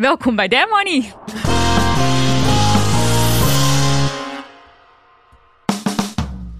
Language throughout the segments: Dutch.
Welkom bij Damn Money.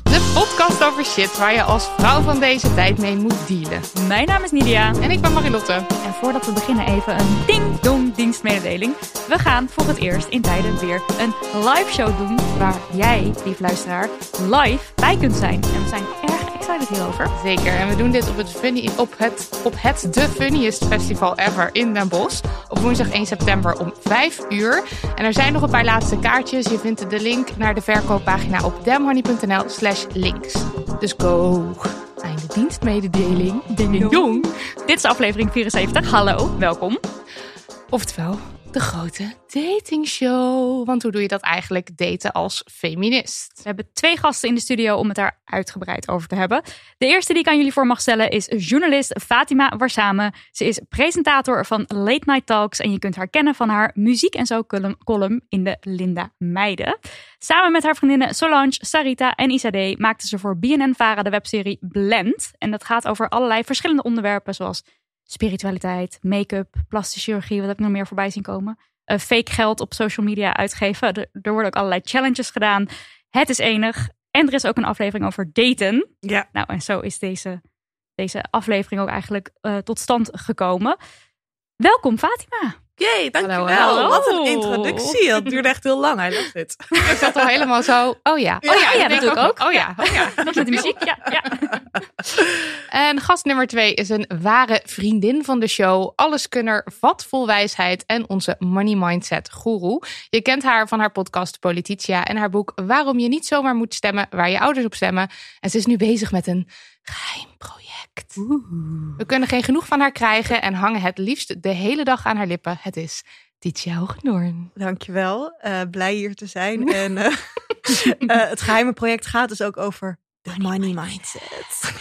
De podcast over shit waar je als vrouw van deze tijd mee moet dealen. Mijn naam is Nidia. En ik ben Marilotte. En voordat we beginnen even een ding-dong dienstmededeling. We gaan voor het eerst in tijden weer een live show doen waar jij, lief luisteraar, live bij kunt zijn. En we zijn erg excited hierover. Zeker. En we doen dit op het, funny, op het, op het The Funniest Festival Ever in Den Bosch. Op woensdag 1 september om 5 uur. En er zijn nog een paar laatste kaartjes. Je vindt de link naar de verkooppagina op damhoney.nl slash links. Dus go. Einde dienstmededeling. Ding dong. Dit is aflevering 74. Hallo, welkom. Oftewel, de grote datingshow. Want hoe doe je dat eigenlijk, daten als feminist? We hebben twee gasten in de studio om het daar uitgebreid over te hebben. De eerste die ik aan jullie voor mag stellen is journalist Fatima Warsame. Ze is presentator van Late Night Talks en je kunt haar kennen van haar muziek en zo column- in de Linda Meiden. Samen met haar vriendinnen Solange, Sarita en Isadé maakte ze voor BNN-Vara de webserie Blend. En dat gaat over allerlei verschillende onderwerpen zoals spiritualiteit, make-up, plastische chirurgie, wat heb ik nog meer voorbij zien komen? Eh, fake geld op social media uitgeven. Er, er worden ook allerlei challenges gedaan. Het is enig. En er is ook een aflevering over daten. Ja. Nou, en zo is deze, deze aflevering ook eigenlijk eh, tot stand gekomen. Welkom Fatima. Jee, dankjewel. Hallo. Wat een introductie. Dat duurde echt heel lang. I love it. Ik zat al helemaal zo, oh ja. Oh ja, ja, dat doe ik ook. Oh ja, oh ja. Met de muziek, ja. ja. En gast nummer twee is een ware vriendin van de show. Alleskunner, vat vol wijsheid en onze money mindset guru. Je kent haar van haar podcast Polititia en haar boek Waarom je niet zomaar moet stemmen waar je ouders op stemmen. En ze is nu bezig met een geheim project. We kunnen geen genoeg van haar krijgen en hangen het liefst de hele dag aan haar lippen. Het is Titia Hoognoorn. Dankjewel. Eh blij hier te zijn. En eh, eh, het geheime project gaat dus ook over de money, mindset.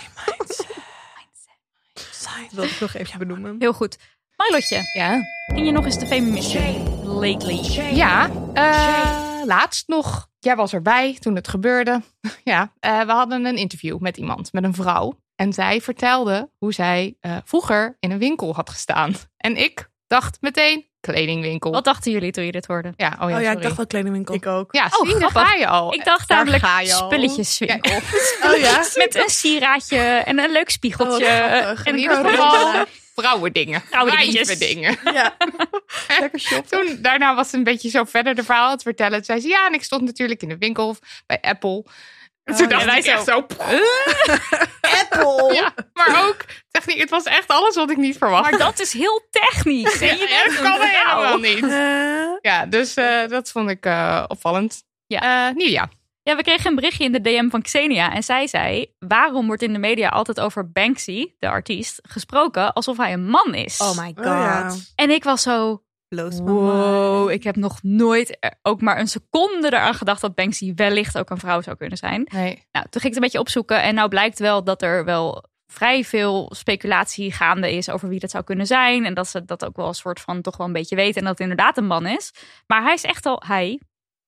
Dat wil ik nog even benoemen. Heel goed. Marlotje, Ja, ken je nog eens de feministen lately? Ja, eh, laatst nog. Jij was erbij toen het gebeurde. Ja, eh, we hadden een interview met iemand, met een vrouw. En zij vertelde hoe zij eh, vroeger in een winkel had gestaan. En ik dacht meteen, kledingwinkel. Wat dachten jullie toen je dit hoorde? Ja, oh ja, Oh ja, ik dacht wel kledingwinkel. Ik ook. Ja, Oh, zie, daar ga je al. Ik dacht Daar namelijk spulletjeswinkel. Oh ja? Met een sieraadje en een leuk spiegeltje. Oh, en in ieder geval vrouwendingen. Vrouwendingetjes. Dingen. Ja. Lekker shoppen. Toen, daarna was ze een beetje zo verder de verhaal het vertellen. Toen zei ze, ja, en ik stond natuurlijk in de winkel bij Apple. En toen Oh, dacht ja. ik echt zo... Apple. Ja, maar ook techniek. Het was echt alles wat ik niet verwacht. Maar dat is heel technisch. En je Ja, bent dat kan helemaal niet. Ja, dus eh, dat vond ik eh, opvallend. Ja. Eh, Nidia. Ja, we kregen een berichtje in de DM van Xenia. En zij zei, waarom wordt in de media altijd over Banksy, de artiest, gesproken alsof hij een man is? oh my god. Oh ja. En ik was zo, Blows wow, ik heb nog nooit er- ook maar een seconde eraan gedacht dat Banksy wellicht ook een vrouw zou kunnen zijn. Nee. Nou, toen ging ik het een beetje opzoeken en nou blijkt wel dat er wel vrij veel speculatie gaande is over wie dat zou kunnen zijn. En dat ze dat ook wel een soort van toch wel een beetje weten en dat het inderdaad een man is. Maar hij is echt al, hij,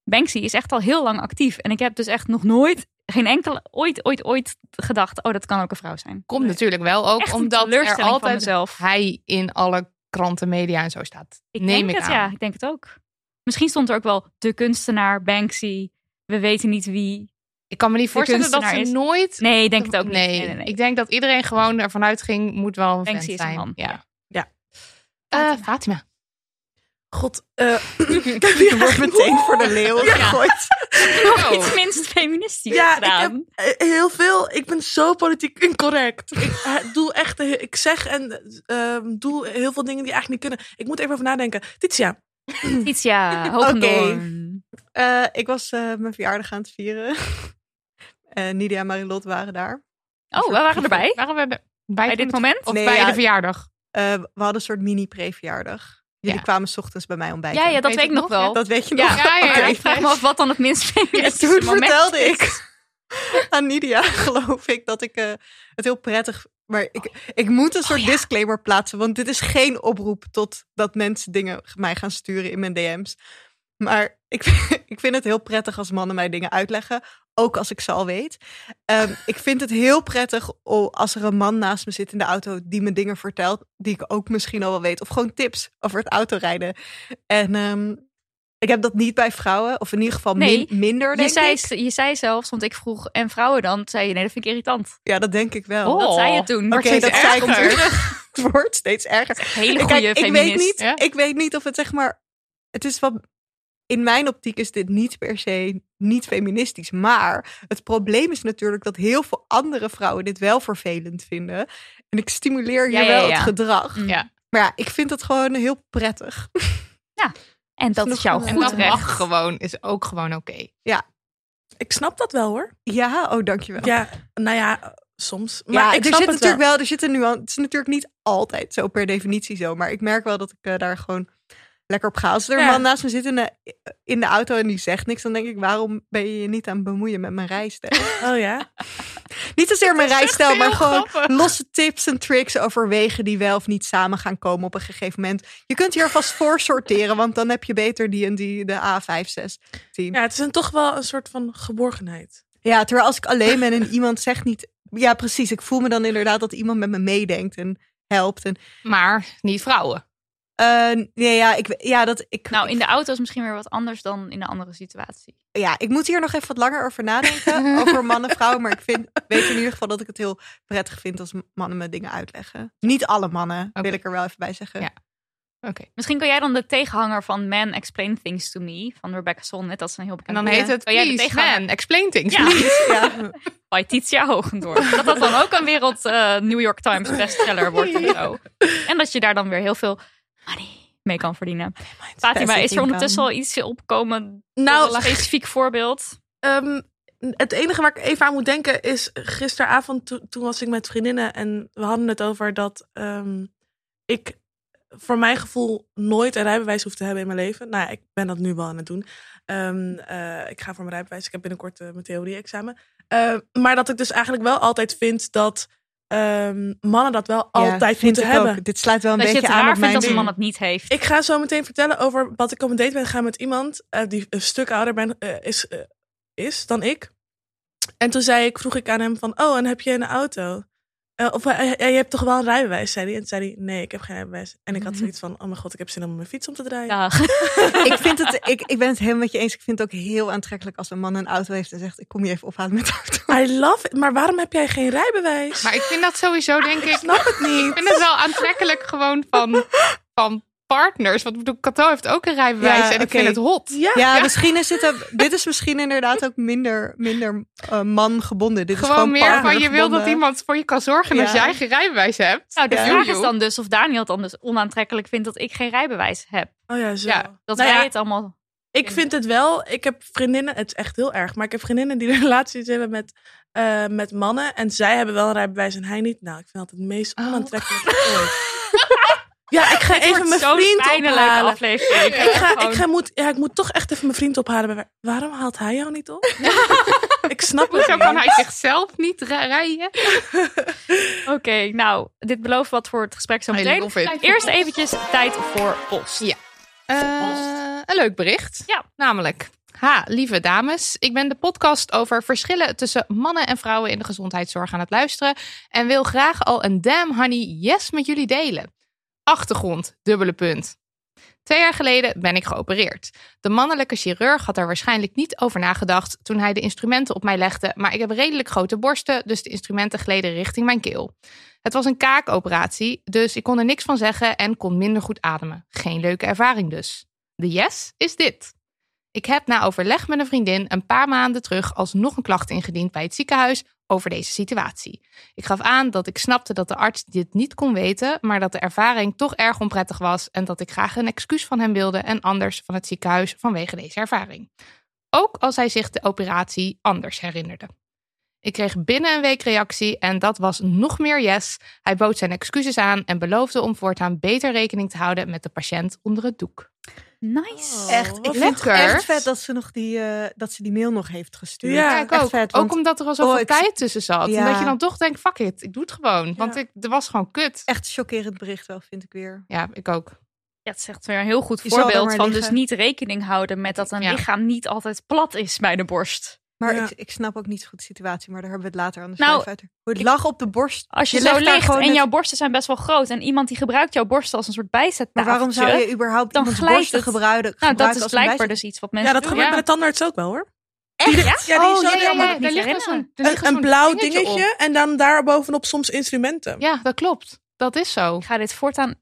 Banksy is echt al heel lang actief. En ik heb dus echt nog nooit geen enkele ooit, ooit, ooit gedacht, oh, dat kan ook een vrouw zijn. Komt natuurlijk wel ook Echt omdat er altijd mezelf. hij in alle kranten, media en zo staat. Ik Neem denk ik het, aan. ja. Ik denk het ook. Misschien stond er ook wel de kunstenaar, Banksy. We weten niet wie. Ik kan me niet voorstellen dat ze is- nooit... Nee, ik denk het ook niet. Nee, Nee, nee, ik denk dat iedereen gewoon ervan uitging, moet wel een Banksy vent is een zijn. man. Ja. Ja. Eh, Fatima. God, eh ik heb hier Je wordt meteen voor de leeuw gegooid. Nog Oh. iets minst feministisch Ja, ik heb eh, heel veel. Ik ben zo politiek incorrect. Ik eh, doe echt, ik zeg en eh, doe heel veel dingen die eigenlijk niet kunnen. Ik moet even over nadenken. Titia, Titia. Eh, ik was eh, mijn verjaardag aan het vieren. En Nidia en Marilot waren daar. Oh, we waren erbij. Waren we bij, Bij dit moment? Of Nee, bij ja. de verjaardag? Eh, we hadden een soort mini-pre-verjaardag. Jullie Ja. kwamen 's ochtends bij mij ontbijten. Ja, ja, dat Weet ik nog wel. Dat weet je nog? ja, ja. Ik vraag me af wat dan het minst En feministische toen moment vertelde is. ik aan Nidia, geloof ik, dat ik eh, het heel prettig... Maar ik, ik moet een soort disclaimer plaatsen, want dit is geen oproep tot dat mensen dingen mij gaan sturen in mijn DM's. Maar ik, ik vind het heel prettig als mannen mij dingen uitleggen, ook als ik ze al weet. Ehm, ik vind het heel prettig als er een man naast me zit in de auto die me dingen vertelt die ik ook misschien al wel weet. Of gewoon tips over het autorijden. En ehm, ik heb dat niet bij vrouwen, of in ieder geval Nee, min- minder, Je denk zei, ik. je zei zelfs, want ik vroeg, en vrouwen dan? Zei je, nee, dat vind ik irritant. Ja, dat denk ik wel. Oh. Dat zei je toen. Oké, steeds dat zei ik natuurlijk. Het wordt steeds erger. Hele Kijk, goede ik feminist. weet niet, ja? ik weet niet of het zeg maar, het is wat. In mijn optiek is dit niet per se niet feministisch, maar het probleem is natuurlijk dat heel veel andere vrouwen dit wel vervelend vinden. En ik stimuleer hier Ja, ja, wel ja. het gedrag. Mm. Ja. Maar ja, ik vind het gewoon heel prettig. En dat is jouw En En goed dat recht. mag gewoon, is ook gewoon oké. ik snap dat wel hoor. Ja, oh dankjewel. Ja, nou ja, soms. Maar Maar ik er snap zit het natuurlijk wel. wel, er zit nu het is natuurlijk niet altijd zo per definitie zo, maar ik merk wel dat ik eh, daar gewoon lekker op ga. Als er een Ja. man naast me zit in de, in de auto en die zegt niks, dan denk ik, waarom ben je je niet aan het bemoeien met mijn rijstijl? Oh ja. niet zozeer mijn rijstijl, maar gewoon grappig. losse tips en tricks over wegen die wel of niet samen gaan komen op een gegeven moment. Je kunt hier vast voor sorteren, want dan heb je beter die en die, de A5, 6, 10. Ja, het is een, toch wel een soort van geborgenheid. Ja, terwijl als ik alleen ben en iemand zegt niet... Ja, precies. Ik voel me dan inderdaad dat iemand met me meedenkt en helpt. En, Maar niet vrouwen. Eh, nee, ja, ik, ja, dat, ik, Nou, in de auto is misschien weer wat anders dan in een andere situatie. ja, ik moet hier nog even wat langer over nadenken. over mannen en vrouwen. Maar ik vind, weet in ieder geval dat ik het heel prettig vind als mannen me dingen uitleggen. Niet alle mannen, wil ik er wel even bij zeggen. Ja. Oké. Misschien kan jij dan de tegenhanger van Man Explain Things to Me van Rebecca Solnit. Dat is een heel En bekend dan heet het Kan jij de Please tegenhanger- Man, explain things. Ja. Ja. bij Titia Hogendoorn. dat dat dan ook een wereld eh, New York Times bestseller wordt of zo. En dat je daar dan weer heel veel money mee kan verdienen. Fatima, is er ondertussen al iets opgekomen? Nou, een specifiek voorbeeld? Ehm, het enige waar ik even aan moet denken is gisteravond to- toen was ik met vriendinnen en we hadden het over dat ehm, ik voor mijn gevoel nooit een rijbewijs hoef te hebben in mijn leven. Nou, ja, ik ben dat nu wel aan het doen. Ehm, eh, ik ga voor mijn rijbewijs. Ik heb binnenkort eh, mijn theorie-examen. Maar dat ik dus eigenlijk wel altijd vind dat ehm, mannen dat wel Ja, altijd moeten hebben. ook. Dit sluit wel een Dat je beetje het aan raar op mijn vindt als een man het niet heeft. Ik ga zo meteen vertellen over wat ik op een date ben gegaan met iemand eh, die een stuk ouder ben, eh, is, eh, is dan ik. En toen zei ik, vroeg ik aan hem van, oh, en heb je een auto? Eh, of eh, eh, je hebt toch wel een rijbewijs, zei hij. En toen zei hij, nee, ik heb geen rijbewijs. En ik had zoiets van, oh mijn god, ik heb zin om mijn fiets om te draaien. Dag. ik, vind het, ik, ik ben het helemaal met je eens. Ik vind het ook heel aantrekkelijk als een man een auto heeft en zegt: Ik kom je even ophalen met de auto. I love it. Maar waarom heb jij geen rijbewijs? Maar ik vind dat sowieso, denk ik. snap het niet. Ik vind het wel aantrekkelijk gewoon van, van partners. Want ik bedoel, Cato heeft ook een rijbewijs Ja, en ik vind het hot. Ja, Ja, misschien is het. een- dit is misschien inderdaad ook minder, minder eh, man gebonden. Dit is Gewoon gewoon meer van je wil dat iemand voor je kan zorgen als jij geen rijbewijs hebt. Nou, de Ja. vraag is dan dus of Daniel het dan dus onaantrekkelijk vindt dat ik geen rijbewijs heb. Oh ja, zo. Ja, Dat Nou wij ja, het allemaal... Ik vind het wel. Ik heb vriendinnen, het is echt heel erg, maar ik heb vriendinnen die relaties hebben met, eh, met mannen. En zij hebben wel een rijbewijs en hij niet. Nou, ik vind dat het meest Oh. Ja, ik ga even mijn vriend ophalen. aflevering. Ik, ga, Gewoon- ik, ga, moet, ja, ik moet toch echt even mijn vriend ophalen. Waarom haalt hij jou niet op? ik snap het niet. kan hij zichzelf niet ri- rijden? Oké, nou, dit belooft wat voor het gesprek zo meteen. Eerst eventjes tijd voor post. Ja. Eh, een leuk bericht. Ja. Namelijk, Ha, lieve dames. Ik ben de podcast over verschillen tussen mannen en vrouwen in de gezondheidszorg aan het luisteren. En wil graag al een damn honey yes met jullie delen. Achtergrond, dubbele punt. Twee jaar geleden ben ik geopereerd. De mannelijke chirurg had er waarschijnlijk niet over nagedacht toen hij de instrumenten op mij legde, maar ik heb redelijk grote borsten, dus de instrumenten gleden richting mijn keel. Het was een kaakoperatie, dus ik kon er niks van zeggen en kon minder goed ademen. Geen leuke ervaring dus. De yes is dit. Ik heb na overleg met een vriendin een paar maanden terug alsnog een klacht ingediend bij het ziekenhuis over deze situatie. Ik gaf aan dat ik snapte dat de arts dit niet kon weten, maar dat de ervaring toch erg onprettig was en dat ik graag een excuus van hem wilde en anders van het ziekenhuis vanwege deze ervaring. Ook als hij zich de operatie anders herinnerde. Ik kreeg binnen een week reactie en dat was nog meer yes. Hij bood zijn excuses aan en beloofde om voortaan beter rekening te houden met de patiënt onder het doek. Nice. Echt, ik vind het echt vet dat ze, nog die, eh, dat ze die mail nog heeft gestuurd. Ja, Ja, ik echt ook. vet, want- ook omdat er al zoveel Oh, ik- tijd tussen zat. Ja. En dat je dan toch denkt, fuck it, ik doe het gewoon. Want Ja. ik, er was gewoon kut. Echt chockerend bericht wel, vind ik weer. Ja, ik ook. Ja, het is echt weer een heel goed Je voorbeeld van dus niet rekening houden met dat een Ja. lichaam niet altijd plat is bij de borst. Maar Ja. ik, ik snap ook niet zo goed de situatie, maar daar hebben we het later aan de Nou. Hoe het lag op de borst. Als je, Je zo ligt en het- jouw borsten zijn best wel groot en iemand die gebruikt jouw borsten als een soort Maar bijzettafeltje. waarom zou je überhaupt dan iemands borsten het. gebruiken? Nou, dat is blijkbaar bijzet- dus iets wat mensen Ja, dat doen. gebeurt bij de tandarts ook wel hoor. Echt? Ja, die oh, zo ja, die ja, ligt zo'n- er Een, een blauw dingetje dingetje en dan daar bovenop soms instrumenten. Ja, dat klopt. Dat is zo. Ik ga dit voortaan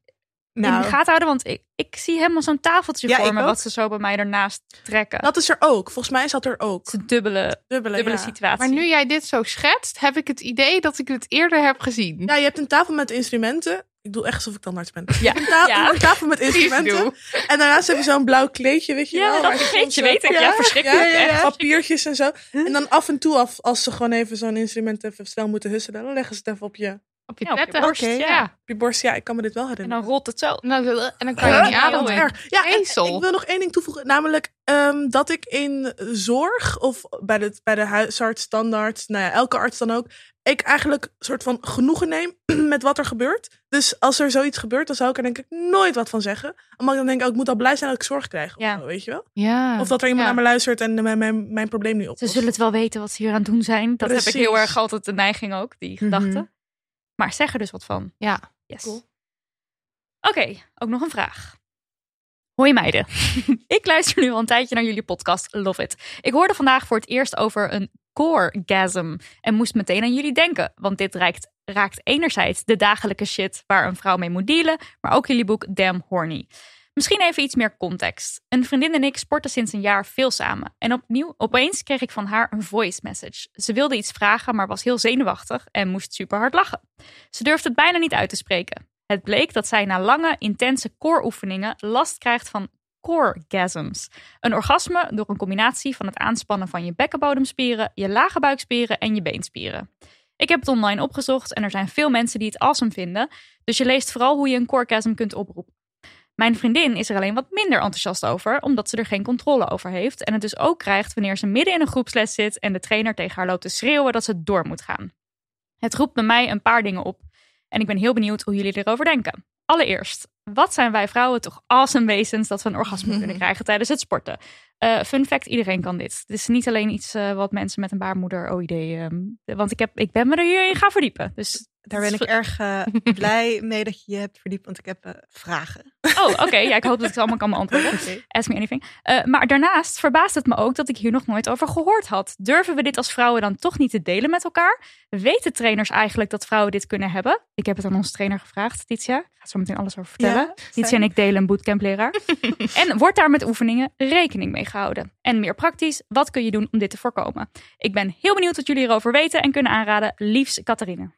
in Nou, de gaten houden, want ik, ik zie helemaal zo'n tafeltje Ja, voor me ook. wat ze zo bij mij ernaast trekken. Dat is er ook. Volgens mij is dat er ook. is een dubbele, Dubbele, dubbele ja. situatie. Maar nu jij dit zo schetst, heb ik het idee dat ik het eerder heb gezien. Ja, je hebt een tafel met instrumenten. Ik doe echt alsof ik tandarts ben. Ja. Een, ta- Ja. een tafel met instrumenten. En daarnaast heb je zo'n blauw kleedje, weet je Ja, wel. dat kleedje weet ik. Ja, verschrikkelijk, Ja, ja, ja. echt. Papiertjes en zo. En dan af en toe, af, als ze gewoon even zo'n instrument even snel moeten husselen, dan leggen ze het even op je, Op je Ja, op je borst, ja. ja. op je borst. Ja, ik kan me dit wel En herinneren. dan rolt het zo. En dan, en dan kan je Huh? niet Ja, ademen. erg. Ja, en ik wil nog één ding toevoegen. Namelijk ehm, dat ik in zorg of bij de, bij de huisarts, standaard, nou ja, elke arts dan ook, ik eigenlijk soort van genoegen neem met wat er gebeurt. Dus als er zoiets gebeurt, dan zou ik er denk ik nooit wat van zeggen. Omdat ik dan denk, oh, ik moet al blij zijn dat ik zorg krijg. Of, Ja. zo, weet je wel? Ja. Of dat er iemand Ja. naar me luistert en mijn, mijn, mijn probleem nu Ze oplost. zullen het wel weten wat ze hier aan het doen zijn. Dat heb ik heel erg altijd de neiging ook, die gedachte. Maar zeg er dus wat van. Ja. Yes. Cool. Oké, ook nog een vraag. Hoi meiden. ik luister nu al een tijdje naar jullie podcast. Love it. Ik hoorde vandaag voor het eerst over een coregasm en moest meteen aan jullie denken. Want dit raakt, raakt enerzijds de dagelijkse shit waar een vrouw mee moet dealen, maar ook jullie boek Damn Horny. Misschien even iets meer context. Een vriendin en ik sporten sinds een jaar veel samen. En opnieuw, opeens kreeg ik van haar een voice message. Ze wilde iets vragen, maar was heel zenuwachtig en moest super hard lachen. Ze durfde het bijna niet uit te spreken. Het bleek dat zij na lange, intense core-oefeningen last krijgt van coregasms. Een orgasme door een combinatie van het aanspannen van je bekkenbodemspieren, je lage buikspieren en je beenspieren. Ik heb het online opgezocht en er zijn veel mensen die het awesome vinden, dus je leest vooral hoe je een coregasm kunt oproepen. Mijn vriendin is er alleen wat minder enthousiast over, omdat ze er geen controle over heeft en het dus ook krijgt wanneer ze midden in een groepsles zit en de trainer tegen haar loopt te schreeuwen dat ze door moet gaan. Het roept bij mij een paar dingen op en ik ben heel benieuwd hoe jullie erover denken. Allereerst, wat zijn wij vrouwen toch awesome wezens dat we een orgasme kunnen krijgen tijdens het sporten? Eh, fun fact, iedereen kan dit. Het is niet alleen iets eh, wat mensen met een baarmoeder OID... ehm, want ik, heb, ik ben me er hierin gaan verdiepen. Dus Daar ben ik erg eh, blij mee dat je je hebt verdiept, want ik heb eh, vragen. Oh, oké. Ja, ik hoop dat ik het allemaal kan beantwoorden. Ask me anything. Eh, maar daarnaast verbaast het me ook dat ik hier nog nooit over gehoord had. Durven we dit als vrouwen dan toch niet te delen met elkaar? Weten trainers eigenlijk dat vrouwen dit kunnen hebben? Ik heb het aan onze trainer gevraagd, Titia. Ik ga zo meteen alles over vertellen. Ja, Titia en ik delen een bootcampleraar. en wordt daar met oefeningen rekening mee gehouden? En meer praktisch, wat kun je doen om dit te voorkomen? Ik ben heel benieuwd wat jullie erover weten en kunnen aanraden. Liefs, Catharine.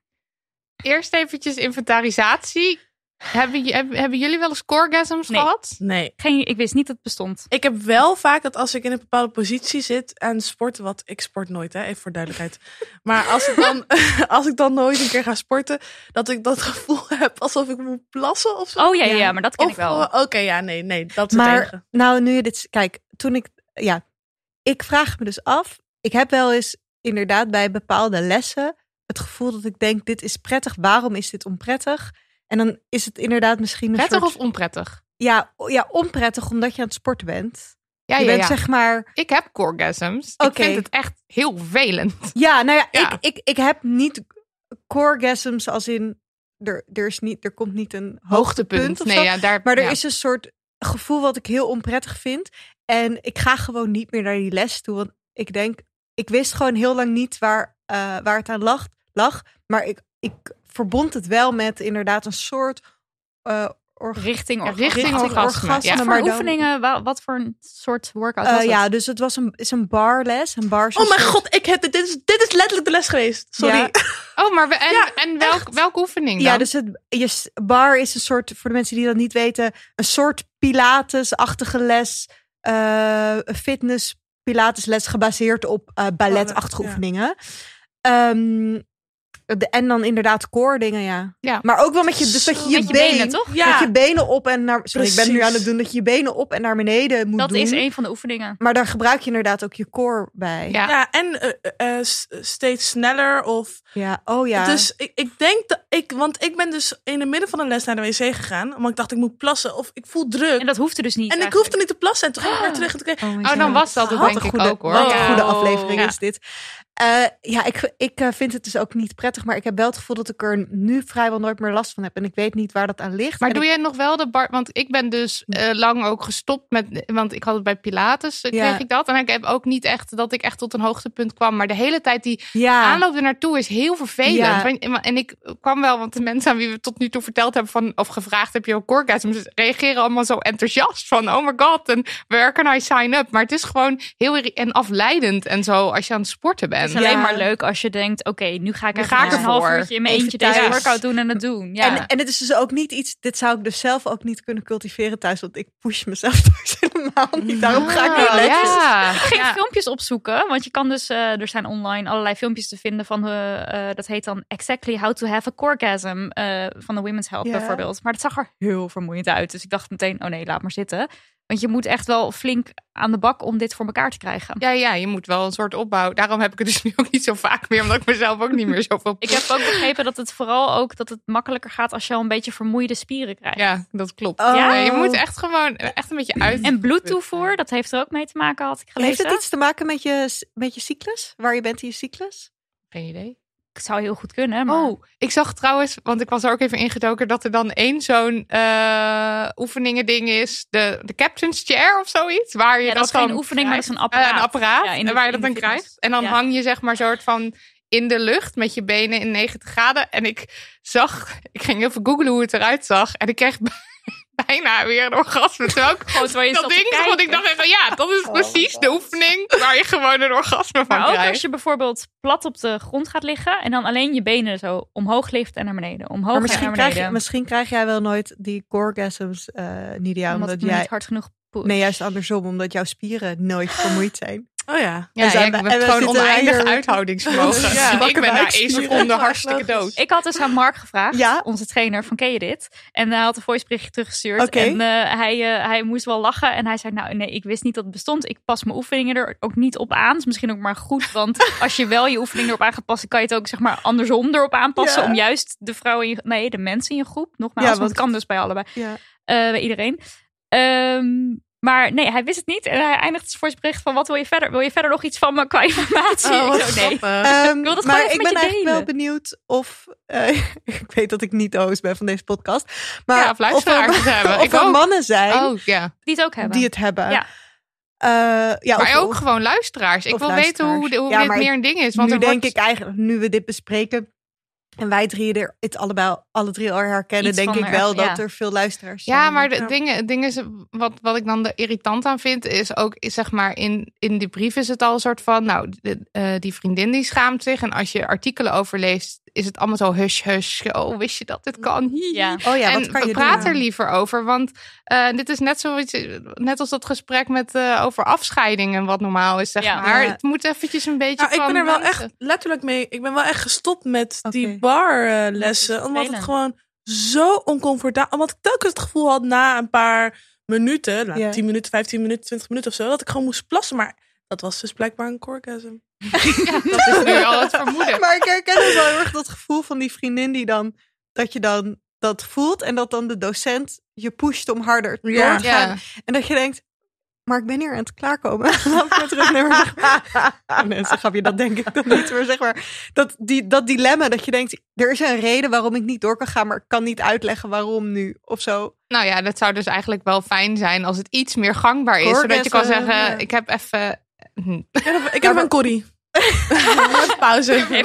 Eerst eventjes inventarisatie. Hebben, hebben, jullie wel eens coregasms Nee. gehad? Nee. Geen, ik wist niet dat het bestond. Ik heb wel vaak dat als ik in een bepaalde positie zit en sporten, wat ik sport nooit, hè, even voor duidelijkheid. Maar als ik dan, als ik dan nooit een keer ga sporten, dat ik dat gevoel heb alsof ik moet plassen of zo. Oh ja, ja, ja maar dat ken Of, ik wel. Oké, ja, nee, nee, dat is het Maar enige. nou, nu je dit... Kijk, toen ik... Ja, ik vraag me dus af. Ik heb wel eens inderdaad bij bepaalde lessen het gevoel dat ik denk, dit is prettig. Waarom is dit onprettig? En dan is het inderdaad misschien een Prettig soort... of onprettig? Ja, ja, onprettig omdat je aan het sporten bent. Ja, je ja, bent ja. zeg maar... Ik heb orgasms. Oké. Ik vind het echt heel vervelend. Ja, nou ja, Ja. Ik, ik, ik heb niet orgasms als in... Er, er, is niet, er komt niet een hoogtepunt Nee, ja, daar, Maar er is een soort gevoel wat ik heel onprettig vind. En ik ga gewoon niet meer naar die les toe. Want ik denk, ik wist gewoon heel lang niet waar, eh, waar het aan lag. Lag maar ik, ik verbond het wel met inderdaad een soort eh orga- Richting, orgasme. richting richting orgasme. orgasme, Ja. Wat maar voor dan- oefeningen, wa- wat voor een soort workout Eh, was het? ja, dus het was een, is een barles. Een bar Oh mijn soort- god, ik heb dit, dit, is, dit is letterlijk de les geweest. Sorry. Ja. Oh, maar we, en, Ja, en welk, welke oefening dan? Ja, dus het je bar is een soort, voor de mensen die dat niet weten, een soort Pilates-achtige les. eh, fitness Pilatesles gebaseerd op eh balletachtige ja. oefeningen. Ehm, de, en dan inderdaad core dingen, ja. Ja. Maar ook wel met je, dus dat je je, Met je been, benen, toch? Ja. Met je benen op en naar. Sorry, ik ben nu aan het doen dat je je benen op en naar beneden moet Dat doen. is een van de oefeningen. Maar daar gebruik je inderdaad ook je core bij. Ja. Ja, en eh, eh, s- steeds sneller of... Ja, oh ja. Dus ik, ik denk dat ik... Want ik ben dus in het midden van de les naar de wc gegaan. Omdat ik dacht, ik moet plassen. Of ik voel druk. En dat hoefde dus niet. En ik hoefde niet te plassen. En toen ging ik weer terug. En toen kreeg- Oh, Oh, dan was dat het Wat denk een ik goede, ook, hoor. Wat een goede aflevering ja. is dit. Eh, ja, ik, ik eh, vind het dus ook niet prettig. Maar ik heb wel het gevoel dat ik er nu vrijwel nooit meer last van heb. En ik weet niet waar dat aan ligt. Maar En doe ik- jij nog wel de bar? Want ik ben dus eh, lang ook gestopt met. Want ik had het bij Pilates, Ja. kreeg ik dat. En ik heb ook niet echt dat ik echt tot een hoogtepunt kwam. Maar de hele tijd die ja. aanloop er naartoe is heel vervelend. Ja. En ik kwam wel, want de mensen aan wie we tot nu toe verteld hebben van of gevraagd heb je ook orgasms, reageren allemaal zo enthousiast van oh my god en where can I sign up? Maar het is gewoon heel en afleidend en zo als je aan het sporten Het is alleen Ja. maar leuk als je denkt, oké, nu ga ik Nu even ga ik een half uurtje in mijn Even eentje deze thuis. workout doen en het doen. Ja. En, en het is dus ook niet iets, dit zou ik dus zelf ook niet kunnen cultiveren thuis, want ik push mezelf thuis helemaal niet. Daarom ga ik niet lekker. ja. Ik ging Ja. filmpjes opzoeken, want je kan dus, eh, er zijn online allerlei filmpjes te vinden van, eh, dat heet dan Exactly How to Have a Orgasm eh, van de Women's Health bijvoorbeeld. Maar dat zag er heel vermoeiend uit, dus ik dacht meteen, oh nee, laat maar zitten. Want je moet echt wel flink aan de bak om dit voor elkaar te krijgen. Ja, ja, je moet wel een soort opbouw. Daarom heb ik het dus nu ook niet zo vaak meer, omdat ik mezelf ook niet meer zoveel. Ik heb ook begrepen dat het vooral ook dat het makkelijker gaat als je al een beetje vermoeide spieren krijgt. Ja, dat klopt. Oh. Ja, je moet echt gewoon echt een beetje uit. En bloedtoevoer, dat heeft er ook mee te maken, had ik gelezen. Heeft het iets te maken met je, met je cyclus? Waar je bent in je cyclus? Geen idee. Het zou heel goed kunnen, maar... Oh, ik zag trouwens, want ik was er ook even ingedoken, dat er dan één zo'n eh oefeningen ding is. De, de captain's chair of zoiets. Waar je Ja, dat is dan geen oefening, maar dat is een apparaat. Eh, een apparaat. Ja, in de- waar je dat dan fitness. krijgt. En dan Ja. hang je zeg maar soort van in de lucht met je benen in 90 graden. En ik zag, ik ging even googlen hoe het eruit zag. En ik kreeg bijna weer een orgasme. Terwijl ik Gewoon terwijl je dat ding, want ik dacht even, ja, dat is precies de oefening waar je gewoon een orgasme van Maar ook krijgt. als je bijvoorbeeld plat op de grond gaat liggen en dan alleen je benen zo omhoog lift en naar beneden. Omhoog Maar en misschien naar krijg, beneden. je, misschien krijg jij wel nooit die orgasms, eh Nidia. omdat Omdat jij, niet hard genoeg poest. nee, juist andersom. Omdat jouw spieren nooit vermoeid zijn. Oh ja. Ja, ja, ik heb gewoon oneindig hier- uithoudingsvermogen. Ja. ik ben na één seconde hartstikke dood. Ik had dus aan Mark gevraagd, Ja? onze trainer van ken je dit? En hij had een voiceberichtje teruggestuurd. En eh, hij, eh, hij moest wel lachen. En hij zei, nou nee, ik wist niet dat het bestond. Ik pas mijn oefeningen er ook niet op aan. is misschien ook maar goed. Want als je wel je oefeningen erop aan gaat passen, kan je het ook zeg maar andersom erop aanpassen. Ja. Om juist de vrouwen, in je, nee, de mensen in je groep. Nogmaals, Ja, want het kan dus bij allebei. Ja. eh, bij iedereen. Ehm, maar nee, hij wist het niet. En hij eindigt zijn voicebericht van, wat wil je verder? Wil je verder nog iets van me qua informatie? Oh, Ik wat zo, nee. grappig. Ehm, wil dat maar ik met ben je eigenlijk wel benieuwd of. eh, ik weet dat ik niet de host ben van deze podcast. Maar Ja, of luisteraars of er, het hebben. of Ik er ook. mannen zijn Oh ja. Die het ook hebben. die het hebben. Ja. Eh, ja, Maar of- ook of- gewoon luisteraars. Ik wil weten hoe, hoe Ja, dit meer een ding is. Want nu er denk wordt, ik eigenlijk, nu we dit bespreken en wij drieën er het allebei, alle drie al herkennen, Iets denk ik er- wel ja. dat er veel luisteraars zijn. Ja, maar de Ja. dingen, het ding is, wat, wat ik dan er irritant aan vind, is ook, is zeg maar, in, in die brief is het al een soort van, nou, de- eh, die vriendin die schaamt zich. En als je artikelen overleest, is het allemaal zo hush, hush. Oh, wist je dat dit kan? Ja. Oh ja, en wat kan je praat doen? er liever over, want eh, dit is net zoiets, net als dat gesprek met eh, over afscheidingen, wat normaal is, zeg Ja. maar. Ja. Het moet eventjes een beetje Nou, ik ben er wel mensen. echt letterlijk mee. Ik ben wel echt gestopt met die barlessen. omdat het gewoon zo oncomfortabel. Omdat ik telkens het gevoel had na een paar minuten, nou, Ja. 10 minuten, 15 minuten, 20 minuten of zo, dat ik gewoon moest plassen. Maar dat was dus blijkbaar een orgasm. Ja, dat is nu al het vermoeden. Maar ik herken ook wel heel erg dat gevoel van die vriendin die dan, dat je dan dat voelt en dat dan de docent je pusht om harder door Ja. te gaan. Ja. En dat je denkt, maar ik ben hier aan het klaarkomen. Dan ik terug naar je dat denk ik dan niet. Maar zeg maar, dat, die, dat dilemma dat je denkt, er is een reden waarom ik niet door kan gaan, maar ik kan niet uitleggen waarom nu of zo. Nou ja, dat zou dus eigenlijk wel fijn zijn als het iets meer gangbaar is. Zodat je kan zeggen, ja. ik heb even... hm, Ik heb, ik heb een corrie. Pauze. Even,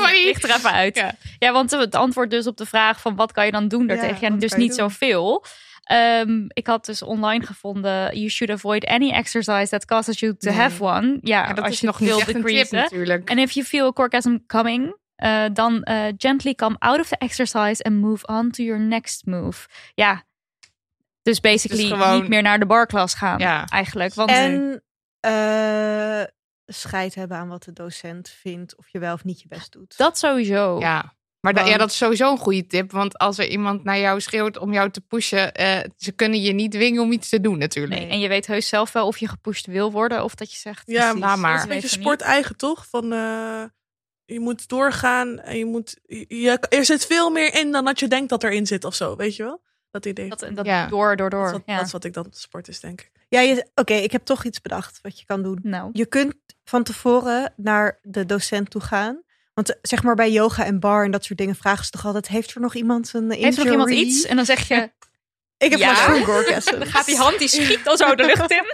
er even uit. Ja. Ja. want het antwoord dus op de vraag van wat kan je dan doen daartegen? Ja, dus niet zoveel. Ehm, ik had dus online gevonden, you should avoid any exercise that causes you to Nee. have one. Ja, Ja, dat als is je nog niet wil echt een tip decreasen. natuurlijk. And if you feel a orgasm coming, uh, dan uh, gently come out of the exercise and move on to your next move. Ja, dus basically gewoon- niet meer naar de barklas gaan Ja. eigenlijk. Want En eh scheid hebben aan wat de docent vindt, of je wel of niet je best doet. dat sowieso. Ja. Maar da- ja, dat is sowieso een goede tip. Want als er iemand naar jou schreeuwt om jou te pushen, eh, ze kunnen je niet dwingen om iets te doen natuurlijk. Nee, en je weet heus zelf wel of je gepusht wil worden of dat je zegt. Ja, precies, laat maar. Dat is een beetje sport eigen, toch? Van, eh, je moet doorgaan en je moet... Je, er zit veel meer in dan dat je denkt dat erin zit of zo, weet je wel? Dat idee. Dat, dat Ja. door, door, dat, door. is wat, ja. dat is wat ik dan sport is, denk ik. Ja, oké, ik heb toch iets bedacht wat je kan doen. Nou, Je kunt van tevoren naar de docent toe gaan. Want eh, zeg maar bij yoga en bar en dat soort dingen vragen ze toch altijd: heeft er nog iemand een heeft er nog iemand injury? iets? En dan zeg je, Ik heb Ja? last van dan gaat die hand, die schiet al zo de lucht in.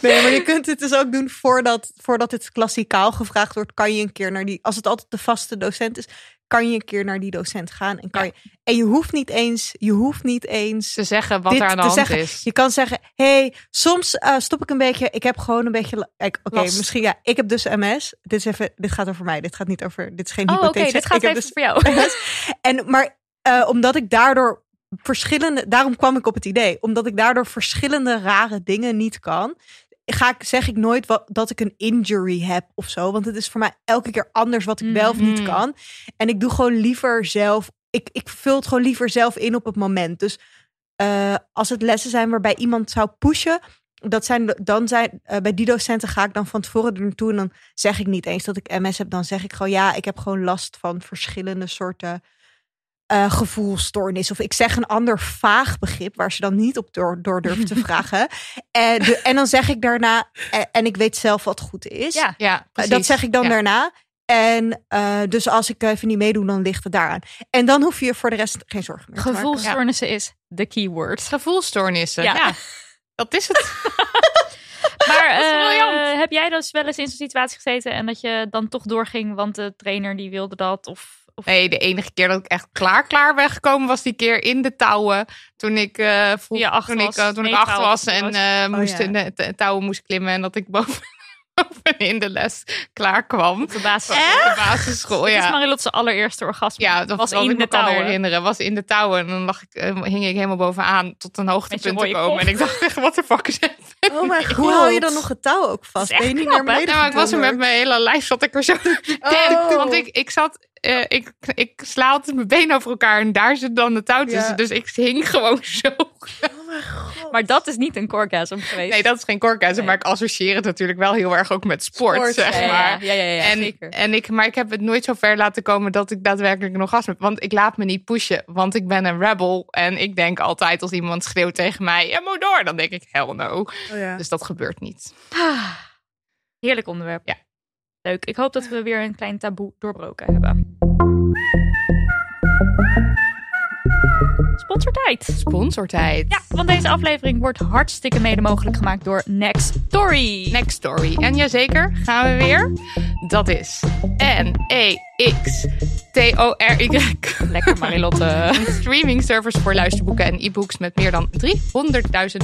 Nee, maar je kunt het dus ook doen voordat, voordat het klassikaal gevraagd wordt. Kan je een keer naar die, als het altijd de vaste docent is, kan je een keer naar die docent gaan. En, kan je, en je hoeft niet eens, je hoeft niet eens Te zeggen wat er aan de hand zeggen. is. Je kan zeggen, hey, soms eh, stop ik een beetje. Ik heb gewoon een beetje. Oké, misschien ja. Ik heb dus MS. Dit is even. Dit gaat over mij. Dit gaat niet over. Dit is geen Oh, hypothese. dit gaat ik even dus voor jou. MS. En maar eh, omdat ik daardoor verschillende. Daarom kwam ik op het idee. Omdat ik daardoor verschillende rare dingen niet kan. Ga ik, zeg ik nooit wat, dat ik een injury heb of zo. Want het is voor mij elke keer anders wat ik wel of niet Mhm. kan. En ik doe gewoon liever zelf. Ik, ik vul het gewoon liever zelf in op het moment. Dus eh, als het lessen zijn waarbij iemand zou pushen. Dat zijn, dan zijn, eh, bij die docenten ga ik dan van tevoren er naartoe. En dan zeg ik niet eens dat ik MS heb. Dan zeg ik gewoon ja, ik heb gewoon last van verschillende soorten eh gevoelstoornis. Of ik zeg een ander vaag begrip waar ze dan niet op door, door durven te vragen. En, de, en dan zeg ik daarna, en ik weet zelf wat goed is. Ja. Ja, Eh, precies. dat zeg ik dan Ja. daarna. En eh, dus als ik even niet meedoe, dan ligt het daaraan. En dan hoef je voor de rest geen zorgen meer te maken. Gevoelstoornissen is de keyword. Gevoelstoornissen. Ja. Ja. dat is het. Maar eh, heb jij dus wel eens in zo'n situatie gezeten en dat je dan toch doorging, want de trainer die wilde dat? Of, of... Nee, de enige keer dat ik echt klaar klaar ben gekomen was die keer in de touwen. Toen ik, eh vroeg, je acht toen was. ik, eh, toen ik Nee, acht was en eh, moest ja. in de touwen moest klimmen. En dat ik boven, bovenin de les klaar kwam. Op de basis. Op de basisschool, Dit is ja. Marilot's allereerste orgasme. Ja, dat was in ik de me kan touwen. herinneren. Was in de touwen. En dan lag ik, eh, hing ik helemaal bovenaan tot een hoogtepunt te komen. kop. En ik dacht echt, wat de fuck is dit? Oh mijn god. Hoe hou je dan nog het touw ook vast? Dat is Ben je niet knap, beneden Ja, maar ik was er met mijn hele lijf, zat ik er zo Oh. Want ik, ik zat, eh, ik, ik sla altijd mijn benen over elkaar en daar zit dan de touw tussen. Ja. Dus ik hing gewoon zo. Oh mijn god. Maar dat is niet een orgasm geweest. Nee, dat is geen. Nee. Maar ik associeer het natuurlijk wel heel erg ook met sport, Sport, zeg ja, ja, maar. ja, ja, ja, ja, en, zeker. en ik, maar ik heb het nooit zo ver laten komen dat ik daadwerkelijk een orgasme heb. Want ik laat me niet pushen, want ik ben een rebel. En ik denk altijd als iemand schreeuwt tegen mij, je moet door. Dan denk ik, hell no. Oh ja. Dus dat gebeurt niet. Heerlijk onderwerp. Ja. Ik hoop dat we weer een klein taboe doorbroken hebben. Sponsortijd. Sponsortijd. Ja, want deze aflevering wordt hartstikke mede mogelijk gemaakt door Next Story. Next Story. En jazeker, gaan we weer. Dat is N-E-X-T-O-R-Y. Lekker Marilotte. Een streaming service voor luisterboeken en e-books met meer dan 300.000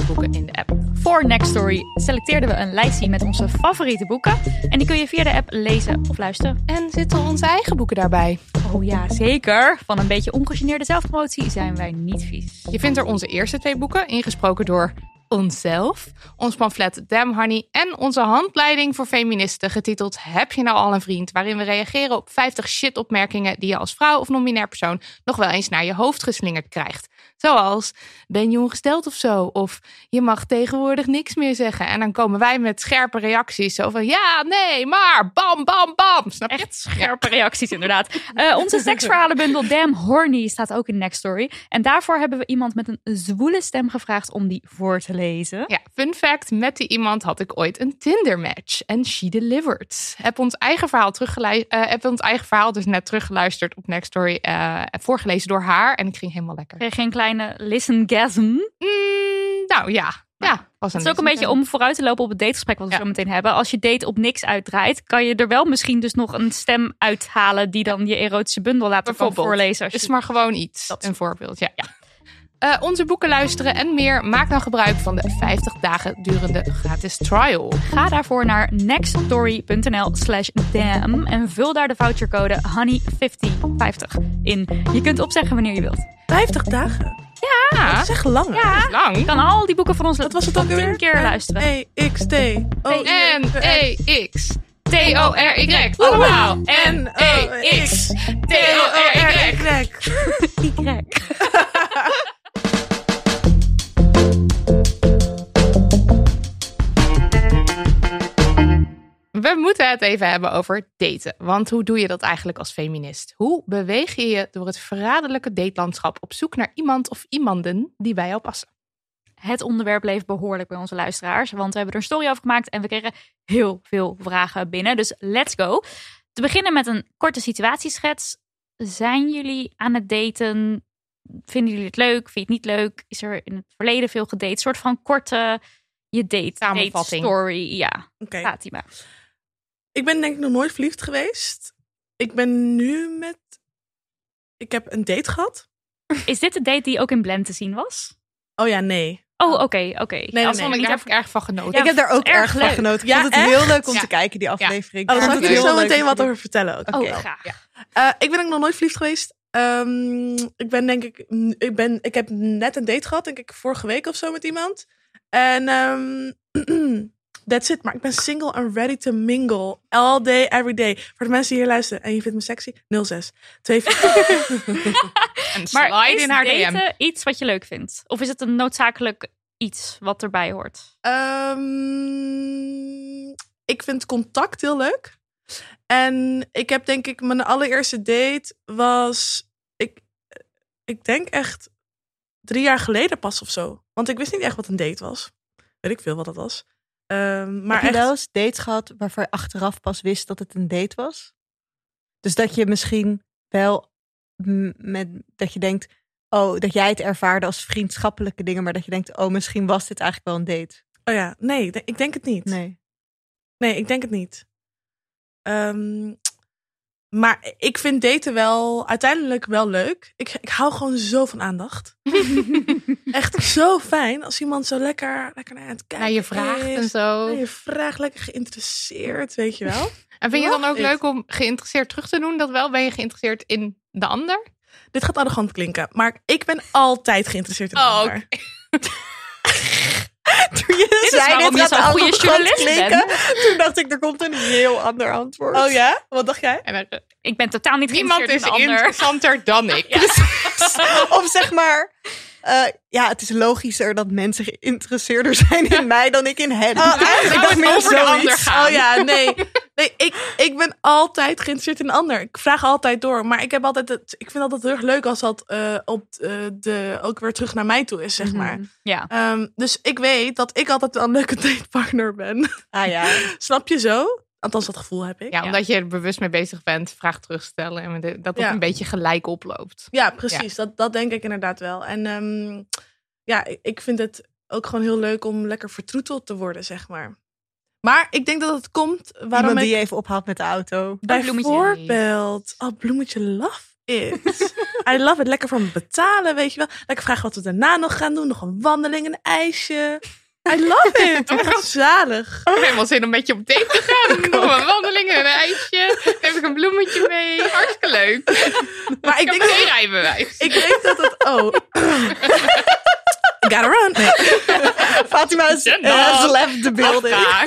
boeken in de app. Voor Next Story selecteerden we een lijstje met onze favoriete boeken. En die kun je via de app lezen of luisteren. En zitten onze eigen boeken daarbij? Oh ja, zeker. Van een beetje ongegeneerde zelfpromotie zijn wij niet Je vindt er onze eerste twee boeken, ingesproken door onszelf, ons pamflet Damn Honey en onze handleiding voor feministen, getiteld Heb je nou al een vriend? Waarin we reageren op 50 shit-opmerkingen die je als vrouw of non-binair persoon nog wel eens naar je hoofd geslingerd krijgt. Zoals, ben je ongesteld of zo? Of, je mag tegenwoordig niks meer zeggen. En dan komen wij met scherpe reacties, zo van, ja, nee, maar, bam, bam, bam. Snap je? Echt scherpe reacties, inderdaad. Eh, onze seksverhalenbundel Damn Horny staat ook in Next Story. En daarvoor hebben we iemand met een zwoele stem gevraagd om die voor te lezen. Ja, fun fact, met die iemand had ik ooit een Tinder match en she delivered. Heb ons eigen verhaal teruggeluisterd, heb ons eigen verhaal dus net teruggeluisterd op Next Story, eh, voorgelezen door haar en ik ging helemaal lekker. Geen kleine listen-gasm. Mm, nou ja, ja. Was Het is ook een beetje om vooruit te lopen op het dategesprek wat we Ja. zo meteen hebben. Als je date op niks uitdraait, kan je er wel misschien dus nog een stem uithalen die dan je erotische bundel Bijvoorbeeld. voorlezen. Als je is maar gewoon iets. Dat. Een voorbeeld, ja. Eh, onze boeken luisteren en meer. Maak dan gebruik van de 50 dagen durende gratis trial. Ga daarvoor naar nextstory.nl slash damn en vul daar de vouchercode honey5050 in. Je kunt opzeggen wanneer je wilt. 50 dagen. Ja, Dat is echt lang. hè? Ja, lang. je kan al die boeken van ons Wat was het ook alweer? tien keer luisteren. E, X, T. O, N-E-X. T-O-R-Y. Allemaal. N-E-X. T-O-R-Y. Y. We moeten het even hebben over daten. Want hoe doe je dat eigenlijk als feminist? Hoe beweeg je je door het verraderlijke datelandschap op zoek naar iemand of iemanden die bij jou passen? Het onderwerp bleef behoorlijk bij onze luisteraars, want we hebben er een story over gemaakt en we kregen heel veel vragen binnen. Dus let's go. Te beginnen met een korte situatieschets. Zijn jullie aan het daten? Vinden jullie het leuk? Vind je het niet leuk? Is er in het verleden veel gedate? Een soort van korte je date, date Samenvatting. story. Ja, Oké. Fatima. Ik ben denk ik nog nooit verliefd geweest. Ik ben nu met... Ik heb een date gehad. Is dit de date die ook in Blend te zien was? Oh ja, nee. Oh, oké, oké. nee, Dat nee. vond ik, daar heb ik erg van genoten. Ja, ik heb daar ook erg erg van genoten. Ik Ja, vond het echt? heel leuk om Ja. te kijken, die aflevering. Oh, dan Ik zal ik het zo meteen wat over vertellen. ook. Oh, Oké. graag. Eh, ik ben ook nog nooit verliefd geweest. Ehm, ik ben denk ik, ik, ben, ik heb net een date gehad, denk ik vorige week of zo met iemand. En ehm, that's it. Maar ik ben single and ready to mingle. All day, every day. Voor de mensen die hier luisteren en je vindt me sexy, 06. 24. En Maar is in haar DM. iets wat je leuk vindt? Of is het een noodzakelijk iets wat erbij hoort? Ehm, ik vind contact heel leuk. En ik heb denk ik mijn allereerste date was ik denk echt drie jaar geleden pas of zo. Want ik wist niet echt wat een date was. Weet ik veel wat dat was. Ehm, maar heb je echt, wel eens dates gehad waarvan je achteraf pas wist dat het een date was? Dus dat je misschien wel met dat je denkt, oh, dat jij het ervaarde als vriendschappelijke dingen, maar dat je denkt, oh, misschien was dit eigenlijk wel een date. oh ja, nee, ik denk het niet. Nee. Nee, ik denk het niet. Ehm, maar ik vind daten wel uiteindelijk wel leuk. Ik, ik hou gewoon zo van aandacht. Echt zo fijn als iemand zo lekker, lekker naar het kijken Naar je vraagt is. en zo. Naar je vraagt, lekker geïnteresseerd, weet je wel. En vind je dan ook leuk om geïnteresseerd terug te doen? Dat wel? Ben je geïnteresseerd in de ander? Dit gaat arrogant klinken, maar ik ben altijd geïnteresseerd in de Oh, ander. Toen je is zei, dit gaat zo'n goede journalist klinken, Toen dacht ik, er komt een heel ander antwoord. Oh ja? Wat dacht jij? En er- Ik ben totaal niet niemand geïnteresseerd is in interessanter dan ik. of zeg maar, eh, ja, het is logischer dat mensen geïnteresseerder zijn in mij dan ik in hen. Oh, over de zoiets. ander gaan? Oh ja, nee. Nee, ik, ik ben altijd geïnteresseerd in een ander. Ik vraag altijd door. Maar ik, heb altijd het, ik vind altijd heel erg leuk als dat eh, op eh, de, ook weer terug naar mij toe is, zeg maar. Ja. Ehm, dus ik weet dat ik altijd een leuke datepartner ben. Ah ja. Snap je zo? Althans, dat gevoel heb ik. Ja, omdat je er bewust mee bezig bent, vraag terugstellen. En dat dat Ja. een beetje gelijk oploopt. Ja, precies. Dat, dat denk ik inderdaad wel. En ehm, ja, ik- vind het ook gewoon heel leuk om lekker vertroeteld te worden, zeg maar. Maar ik denk dat het komt waarom Iemand ik... die je even ophaalt met de auto. bloemetje. Bijvoorbeeld, oh, bloemetje love it. I love it. Lekker voor me betalen, weet je wel. Lekker vragen wat we daarna nog gaan doen. Nog een wandeling, een ijsje. I love it. Het wordt zalig. Ik heb helemaal zin om met je op date te gaan. Nog een wandeling, een ijsje. Dan heb ik een bloemetje mee. Hartstikke leuk. Maar ik Ik heb denk, geen rijbewijs. ik denk dat het... Oh. Gotta run. Nee. Fatima has, Ja, has left the building. Ja.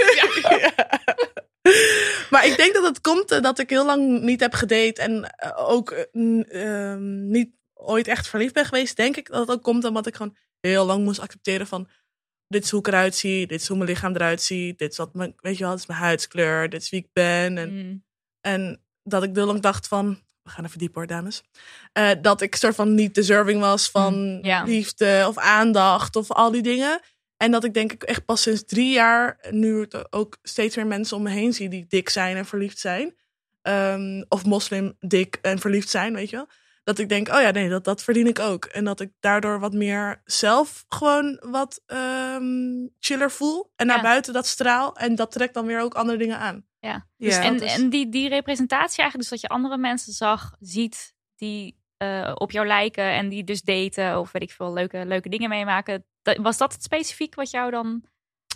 Maar ik denk dat het komt eh, dat ik heel lang niet heb gedate. En eh, ook eh, ehm, niet ooit echt verliefd ben geweest. Denk ik dat het ook komt omdat ik gewoon heel lang moest accepteren van... Dit is hoe ik eruit zie. Dit is hoe mijn lichaam eruit ziet. Dit is wat mijn, weet je wel, dit is mijn huidskleur. Dit is wie ik ben. En Mm. En dat ik heel lang dacht van, we gaan even dieper hoor, dames. Eh, dat ik soort van niet deserving was van ja. liefde of aandacht of al die dingen. En dat ik denk ik echt pas sinds drie jaar nu ook steeds meer mensen om me heen zie die dik zijn en verliefd zijn. Ehm, of moslim dik en verliefd zijn, weet je wel. Dat ik denk, oh ja, nee, dat, dat verdien ik ook. En dat ik daardoor wat meer zelf gewoon wat ehm, chiller voel. En naar Ja. buiten dat straal. En dat trekt dan weer ook andere dingen aan. Ja. Dus Ja. En, is- en die, die representatie eigenlijk, dus dat je andere mensen zag, ziet die eh, op jou lijken en die dus daten of weet ik veel, leuke, leuke dingen meemaken. Dat, was dat het specifiek wat jou dan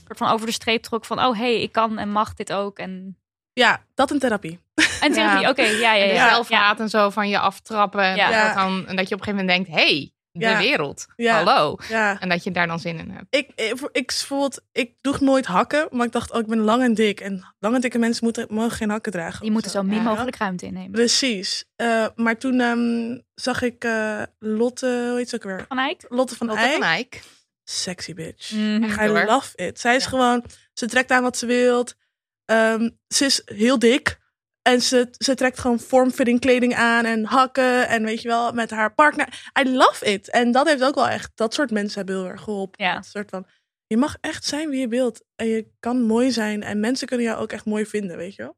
soort van over de streep trok van, oh hey, ik kan en mag dit ook en... Ja, dat in therapie. En therapie, oké, ja, ja, ja. zelfhaat en zo van je aftrappen. En, Ja. dat dan, en dat je op een gegeven moment denkt, hey, de Ja. wereld. Ja. Hallo. Ja. En dat je daar dan zin in hebt. Ik, ik, ik, bijvoorbeeld, ik droeg nooit hakken, maar ik dacht, oh, ik ben lang en dik. En lang en dikke mensen moeten, mogen geen hakken dragen. Die of moeten zo min Ja. mogelijk ruimte innemen. Precies. Eh, maar toen ehm, zag ik eh, Lotte, hoe heet ze ook weer? Van Eyck? Lotte van Lotte Eyck. van Eyck. Sexy bitch. Echt I love it. Zij is Ja. gewoon, ze trekt aan wat ze wilt. Ehm, ze is heel dik. En ze, ze trekt gewoon vormfitting kleding aan en hakken. En weet je wel, met haar partner. I love it. En dat heeft ook wel echt, dat soort mensen hebben heel erg geholpen. Ja. Dat soort van, je mag echt zijn wie je wilt. En je kan mooi zijn. En mensen kunnen jou ook echt mooi vinden, weet je wel.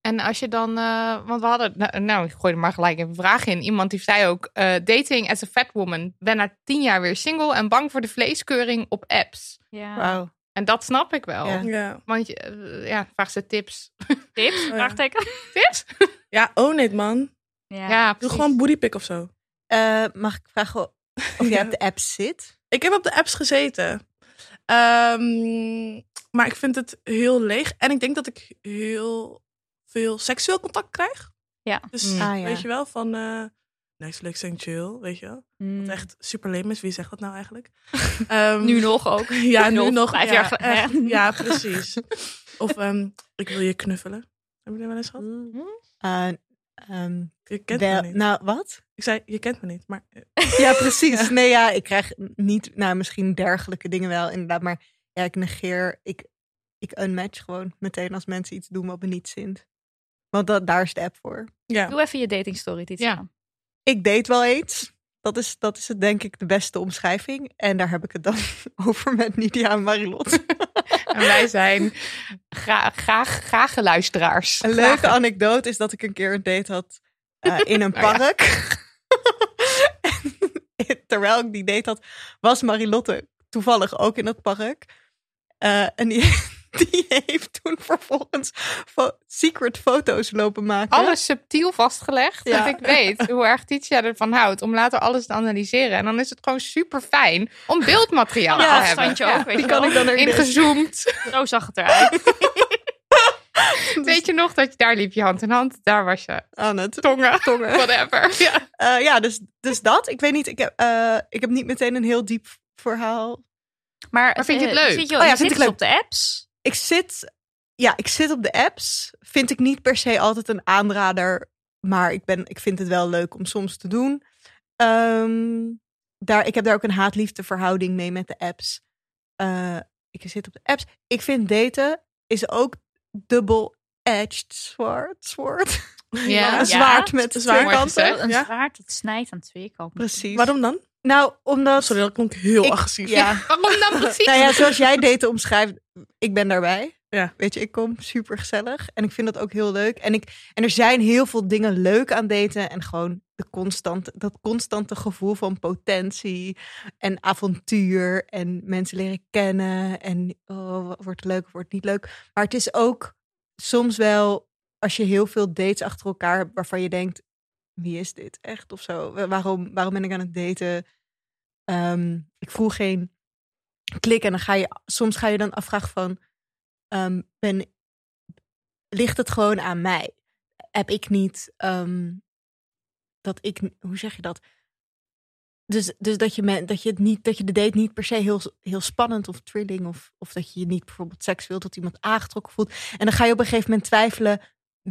En als je dan, eh, want we hadden, nou, nou, ik gooi er maar gelijk een vraag in. Iemand die zei ook, eh, dating as a fat woman. Ben na tien jaar weer single en bang voor de vleeskeuring op apps. Ja. Wauw. En dat snap ik wel. Ja. Ja, Want je, eh, ja, vraag ze tips. Tips? ja. Vraagteken? Tips? ja own it man. Ja. Ja, Doe gewoon bootypick of zo. Eh, mag ik vragen of jij Ja. op de app zit? Ik heb op de apps gezeten. Ehm, maar ik vind het heel leeg. En ik denk dat ik heel veel seksueel contact krijg. Ja. Dus Mm. Ah, ja. weet je wel, van uh, Netflix en chill, weet je wel. Mm. Wat echt super lame is. Wie zegt dat nou eigenlijk? Ehm, Nu nog ook. Ja, nu Nog nog. vijf ja, jaar echt. ja, precies. Of ehm, ik wil je knuffelen. Heb je dat wel eens gehad? Eh, ehm, Je kent wel- me niet. nou, wat? Ik zei, je kent me niet. Maar eh, Ja, precies. Nee, ja, ik krijg niet, nou, misschien dergelijke dingen wel, inderdaad. Maar ja, ik negeer, ik, ik unmatch gewoon meteen als mensen iets doen wat me niet zint. Want dat, daar is de app voor. ja. Doe even je dating story, Titia. Ik date wel eens. Dat is, dat is het, denk ik de beste omschrijving. En daar heb ik het dan over met Nidia en Marilot. En wij zijn graag, graag, graag luisteraars. Een leuke anekdote is dat ik een keer een date had eh, in een Oh ja. park. En terwijl ik die date had, was Marilotte toevallig ook in het park. Eh, en die, die heeft toen vervolgens fo- secret foto's lopen maken. Alles subtiel vastgelegd. Ja. Dat ik weet hoe erg Titia ervan houdt om later alles te analyseren. En dan is het gewoon super fijn om beeldmateriaal Ja, te hebben. afstandje ook, weet die je kan wel. ik dan erin Ingezoomd. Zo zag het eruit. Weet je nog dat je daar liep je hand in hand? Daar was je aan het tongen. tongen. Whatever. Ja. Eh, ja, dus, dus dat. Ik weet niet, ik heb, eh, ik heb niet meteen een heel diep verhaal. Maar, Maar vind je het eh, leuk? Zit je, Oh ja, vind zit ik dus leuk. op de apps? Ik zit, ja, ik zit op de apps. Vind ik niet per se altijd een aanrader, maar ik, ben, ik vind het wel leuk om soms te doen. Ehm, daar, ik heb daar ook een haat-liefde verhouding mee met de apps. Eh, ik zit op de apps. Ik vind daten is ook double-edged sword. sword. Ja. een zwaard Ja, met een twee zwaard. Kanten. gezegd. Een Ja. zwaard dat snijdt aan twee kanten. Precies. Waarom dan? Nou, omdat... Sorry, dat klonk heel Ik- agressief. Ja. Waarom dan precies? Nou ja, zoals jij daten omschrijft, ik ben daarbij. Ja. Weet je, ik kom super gezellig. En ik vind dat ook heel leuk. En, ik, en er zijn heel veel dingen leuk aan daten. En gewoon de constante, dat constante gevoel van potentie en avontuur. En mensen leren kennen. En oh, wat wordt het leuk, wordt het niet leuk. Maar het is ook soms wel, als je heel veel dates achter elkaar hebt waarvan je denkt, wie is dit echt of zo? Waarom, waarom ben ik aan het daten? Ehm, ik voel geen klik en dan ga je soms ga je dan afvragen van ehm, ben ligt het gewoon aan mij heb ik niet ehm, dat ik hoe zeg je dat dus, dus dat je dat je het niet dat je de date niet per se heel, heel spannend of thrilling of, of dat je je niet bijvoorbeeld seks wilt dat iemand aangetrokken voelt en dan ga je op een gegeven moment twijfelen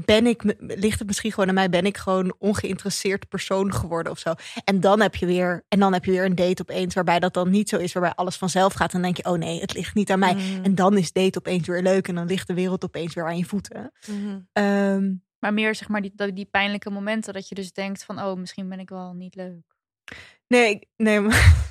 ben ik ligt het misschien gewoon aan mij ben ik gewoon ongeïnteresseerd persoon geworden of zo en dan heb je weer en dan heb je weer een date opeens waarbij dat dan niet zo is waarbij alles vanzelf gaat en dan denk je oh nee het ligt niet aan mij Mm. en dan is date opeens weer leuk en dan ligt de wereld opeens weer aan je voeten Mhm. Ehm, Maar meer zeg maar die, die, pijnlijke momenten dat je dus denkt van oh misschien ben ik wel niet leuk. nee nee maar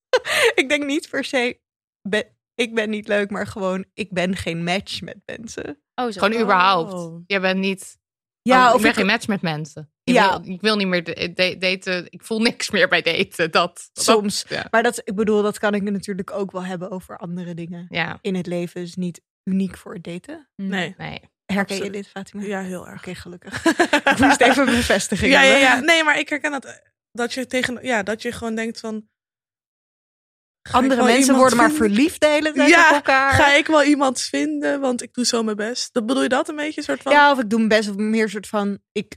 ik denk niet per se ben, ik ben niet leuk, maar gewoon ik ben geen match met mensen. Oh, zo. Gewoon überhaupt. Oh. Je bent niet... Ja, oh, ik of ben ik, geen match met mensen. Ik, Ja. wil, ik wil niet meer da- da- daten. Ik voel niks meer bij daten. Dat, dat- soms. ja. Maar dat, ik bedoel, dat kan ik natuurlijk ook wel hebben over andere dingen Ja, in het leven. is niet uniek voor het daten. Nee. nee. Herken je dit, Fatima? Ja, heel erg. Oké, gelukkig. ik moest even bevestiging Ja, ja, hebben. ja. Nee, maar ik herken dat. Dat je, tegen, ja, dat je gewoon denkt van... Andere mensen worden maar verliefd de hele tijd Ja, op elkaar. Ga ik wel iemand vinden, want ik doe zo mijn best. Dat bedoel je dat een beetje? Een soort van... Ja, of ik doe mijn best of meer soort van ik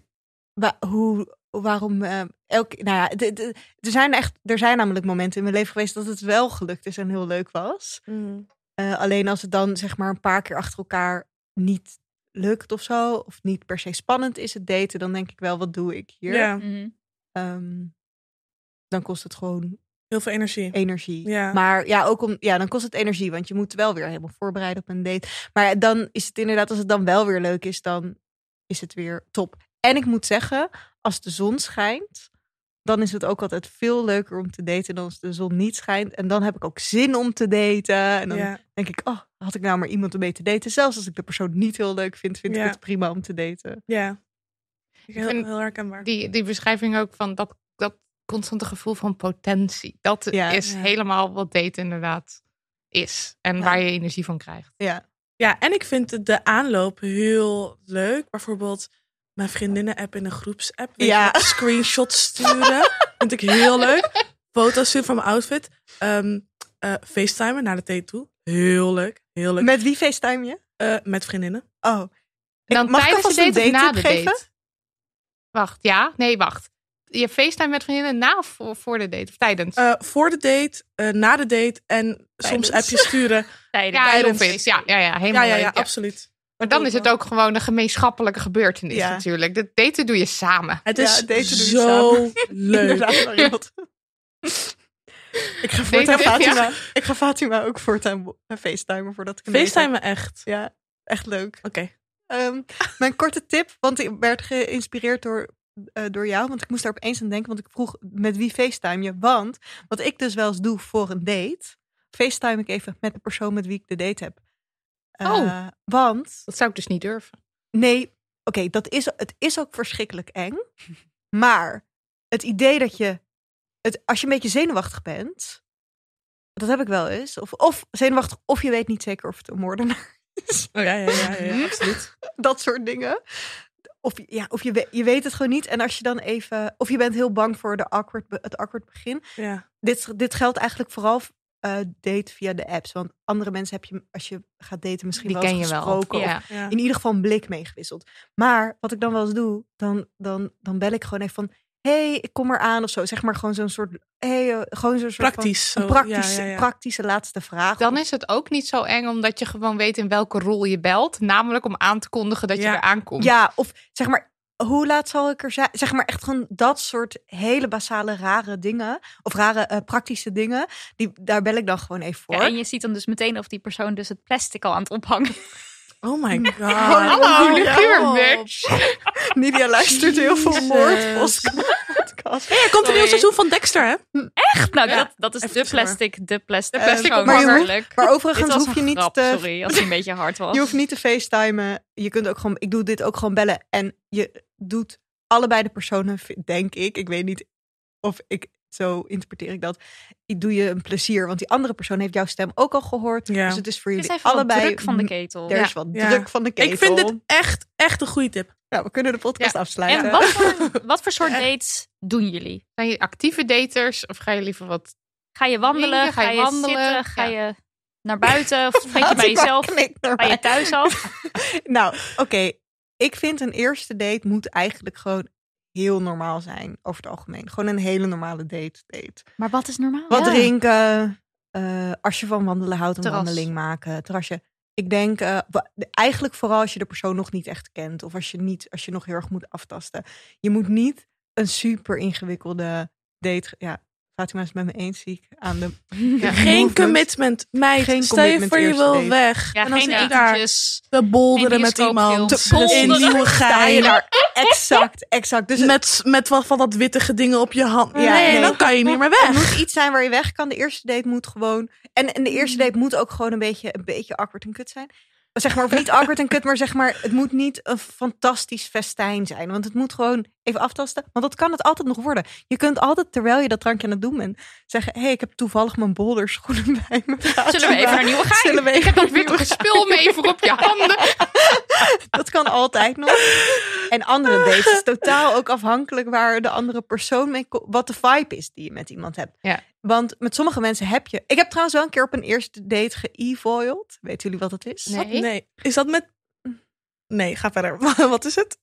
wa- hoe waarom eh, elk nou ja, de- de- er zijn echt er zijn namelijk momenten in mijn leven geweest dat het wel gelukt is en heel leuk was. Mhm. Eh, alleen als het dan zeg maar een paar keer achter elkaar niet lukt of zo of niet per se spannend is het daten, dan denk ik wel wat doe ik hier? Ja, Mhm. Ehm, dan kost het gewoon heel veel energie. energie. Ja. Maar ja, ook om, ja, dan kost het energie, want je moet wel weer helemaal voorbereiden op een date. Maar dan is het inderdaad, als het dan wel weer leuk is, dan is het weer top. En ik moet zeggen, als de zon schijnt, dan is het ook altijd veel leuker om te daten dan als de zon niet schijnt. En dan heb ik ook zin om te daten. En dan Ja. denk ik, oh, had ik nou maar iemand om mee te daten. Zelfs als ik de persoon niet heel leuk vind, vind Ja. ik het prima om te daten. ja. Heel, vind heel herkenbaar. Die, die beschrijving ook van dat, dat constante gevoel van potentie. Dat Ja. is Ja. helemaal wat daten inderdaad is. En Ja. waar je energie van krijgt. Ja. Ja, en ik vind de- aanloop heel leuk. Bijvoorbeeld mijn vriendinnen-app in een groepsapp. Ja. Screenshots sturen. vind ik heel leuk. Foto's sturen van mijn outfit. Ehm eh FaceTimen naar de date toe. Heel leuk. Heel leuk. Met wie facetime je? Eh, met vriendinnen. Oh. Ik- Dan mag ik tijdens alvast de een date of na date-tip de geven? date? Wacht, ja? Nee, wacht. Je FaceTime met vriendinnen na of voor, voor de date? Of tijdens? Eh, voor de date, eh, na de date en soms appjes sturen. Tijdens. ja, tijdens. ja, ja, ja, Ja, helemaal ja, leuk, ja, absoluut. Maar dan is het ook gewoon een gemeenschappelijke gebeurtenis Ja. natuurlijk. De daten doe je samen. Het Ja, is daten doe je zo samen. leuk. Ik ga voortaan ja. Fatima, ik ga Fatima ook voortaan eh, facetimen voordat ik een date heb. FaceTime echt. Ja, echt leuk. Oké. Ehm, mijn korte tip, want ik werd geïnspireerd door, eh, door jou, want ik moest daar opeens aan denken, want ik vroeg met wie facetime je? Want wat ik dus wel eens doe voor een date, facetime ik even met de persoon met wie ik de date heb. Eh, Oh. Want Dat zou ik dus niet durven. Nee, oké, dat is het is ook verschrikkelijk eng. Maar het idee dat je het als je een beetje zenuwachtig bent, dat heb ik wel eens, of, of zenuwachtig, of je weet niet zeker of het een moordenaar is, Oh, ja, ja, ja, ja, ja, absoluut. dat soort dingen. Of, ja, of je, weet, je weet het gewoon niet. En als je dan even, of je bent heel bang voor de awkward, het awkward begin. Ja. Dit, dit geldt eigenlijk vooral eh date via de apps. Want andere mensen heb je, als je gaat daten, misschien Die wel eens wel. gesproken of Ja. ja. in ieder geval een blik meegewisseld. Maar wat ik dan wel eens doe, dan, dan, dan bel ik gewoon even van... hey, ik kom eraan of zo. Zeg maar gewoon zo'n soort... Hey, eh, gewoon zo'n soort Praktisch. Van, zo. een praktisch, Ja, ja, ja. praktische laatste vraag. Dan is het ook niet zo eng omdat je gewoon weet in welke rol je belt. Namelijk om aan te kondigen dat je Ja. er aankomt. Ja, of zeg maar... Hoe laat zal ik er zijn? Zeg maar echt gewoon dat soort hele basale rare dingen. Of rare eh, praktische dingen. Die, daar bel ik dan gewoon even voor. Ja, en je ziet dan dus meteen of die persoon dus het plastic al aan het ophangen. Oh my god. Hallo, figuur, Oh. bitch. Nidia luistert heel veel Jezus. moordpodcast. Hey, er komt een nieuw seizoen van Dexter, hè? Echt? Nou, Ja. dat, dat is Even de plastic, de plastic. De plastic. Maar overigens hoef je niet grap, te... Sorry, als hij een beetje hard was. Je hoeft niet te facetimen. Je kunt ook gewoon, ik doe dit ook gewoon bellen. En je doet allebei de personen, denk ik. Ik weet niet of ik, zo interpreteer ik dat. Ik doe je een plezier, want die andere persoon heeft jouw stem ook al gehoord. Ja. Dus het is voor Het is jullie allebei. druk van de ketel. Er Ja. is wat Ja. druk van de ketel. Ik vind dit echt, echt een goede tip. Nou, we kunnen de podcast Ja. afsluiten. En wat voor, wat voor soort dates doen jullie? Zijn je actieve daters of ga je liever wat... Ga je wandelen? Drinken, ga je wandelen? zitten? Ga Ja. je naar buiten? Of vind je bij jezelf bij je thuis af? Nou, oké. Ik vind een eerste date moet eigenlijk gewoon heel normaal zijn. Over het algemeen. Gewoon een hele normale date. date. Maar wat is normaal? Wat Ja. drinken. eh, als je van wandelen houdt, een Terras. wandeling maken. Terrasje. Ik denk eh, eigenlijk vooral als je de persoon nog niet echt kent. Of als je, niet, als je nog heel erg moet aftasten. Je moet niet een super ingewikkelde date. Ja, Fatima is het met me eens, zie ik aan de. Ja. Geen commitment. Meid, Geen stel je commitment voor je wil date. weg. Ja, en dan geen zit je daar etentjes. te bolderen met iemand. Te In bolderen. nieuwe Sta je gein. daar exact, exact. Dus het, met, met wat van dat wittige dingen op je hand. Ja, nee, nee. dan kan je niet meer het weg. moet iets zijn waar je weg kan. De eerste date moet gewoon... En, en de Mm. eerste date moet ook gewoon een beetje, een beetje awkward en kut zijn. Zeg maar, of niet awkward en kut, maar zeg maar... Het moet niet een fantastisch festijn zijn. Want het moet gewoon even aftasten. Want dat kan het altijd nog worden. Je kunt altijd, terwijl je dat drankje aan het doen bent... zeggen, hé, hey, ik heb toevallig mijn bolderschoenen bij me. Zullen we even naar nieuwe Zullen we Ik heb dat witte spul mee voor op je handen. Dat kan altijd nog. En andere dates is totaal ook afhankelijk waar de andere persoon mee ko- wat de vibe is die je met iemand hebt. Ja. Want met sommige mensen heb je. Ik heb trouwens wel een keer op een eerste date ge-foiled. Weten jullie wat het is? Nee. Nee. Is dat met... Nee, ga verder. wat is het?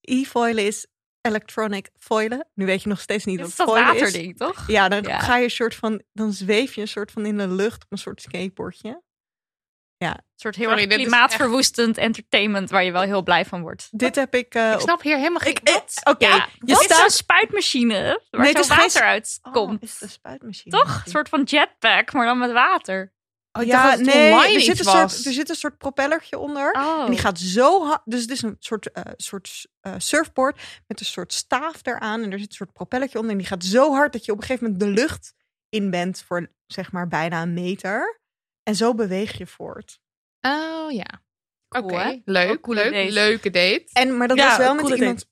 E-foilen is electronic foilen. Nu weet je nog steeds niet wat dat foilen is. waterding, toch? Ja, dan Ja. ga je een soort van, dan zweef je een soort van in de lucht op een soort skateboardje. Een soort heel Sorry, klimaatverwoestend entertainment waar je wel heel blij van wordt. Dit heb ik. eh, Ik snap hier helemaal geen... Ik- Wat? Oké, Ja, je staat. zo'n spuitmachine waar Nee, het zo is geen water Oh, is het een spuitmachine? Toch? Een soort van jetpack, maar dan met water. Oh, ja, nee, er zit, een was. soort, er zit een soort propellertje onder. Oh. En die gaat zo hard. Dus het is een soort, eh, soort eh, surfboard met een soort staaf eraan. En er zit een soort propellertje onder. En die gaat zo hard dat je op een gegeven moment de lucht in bent voor zeg maar bijna een meter. En zo beweeg je voort. Oh ja. Cool, Oké, leuk, coole leuk, date. leuke date. En, maar dat Ja, was wel met iemand.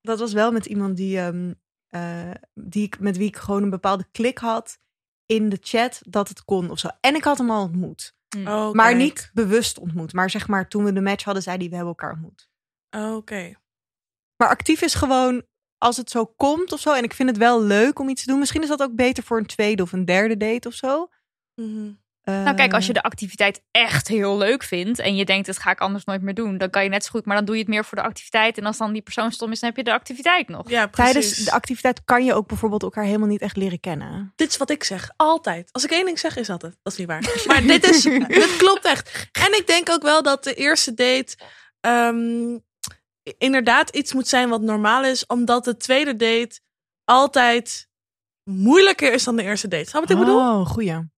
Dat was wel met iemand die, ehm, eh, die ik, met wie ik gewoon een bepaalde klik had in de chat dat het kon of zo. En ik had hem al ontmoet. Oh, Maar kijk. niet bewust ontmoet. Maar zeg maar, toen we de match hadden, zei hij, we hebben elkaar ontmoet. Oh, Oké. Maar actief is gewoon als het zo komt of zo. En ik vind het wel leuk om iets te doen. Misschien is dat ook beter voor een tweede of een derde date of zo. Mhm. Nou kijk, als je de activiteit echt heel leuk vindt en je denkt, dat ga ik anders nooit meer doen, dan kan je net zo goed, maar dan doe je het meer voor de activiteit. En als dan die persoon stom is, dan heb je de activiteit nog. Ja, precies. Tijdens de activiteit kan je ook bijvoorbeeld elkaar helemaal niet echt leren kennen. Dit is wat ik zeg. Altijd. Als ik één ding zeg, is dat het. Dat is niet waar. Maar dit, is, dit klopt echt. En ik denk ook wel dat de eerste date ehm, inderdaad iets moet zijn wat normaal is. Omdat de tweede date altijd moeilijker is dan de eerste date. Snap je wat ik bedoel? Oh, goeie.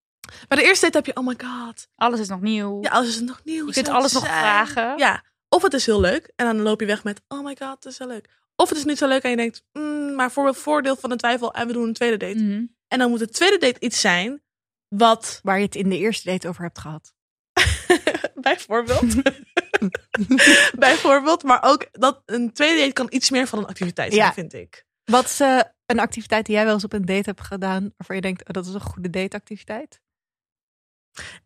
Bij de eerste date heb je, oh my god. Alles is nog nieuw. Ja, alles is nog nieuw. je kunt alles nog zijn? vragen. Ja, of het is heel leuk. En dan loop je weg met, oh my god, het is heel leuk. Of het is niet zo leuk en je denkt, mm, maar voor het voordeel van de twijfel en we doen een tweede date. Mhm. En dan moet de tweede date iets zijn wat Waar je het in de eerste date over hebt gehad. Bijvoorbeeld. Bijvoorbeeld. Maar ook dat een tweede date kan iets meer van een activiteit zijn, Ja. vind ik. Wat is eh, een activiteit die jij wel eens op een date hebt gedaan... waarvan je denkt, oh, dat is een goede dateactiviteit?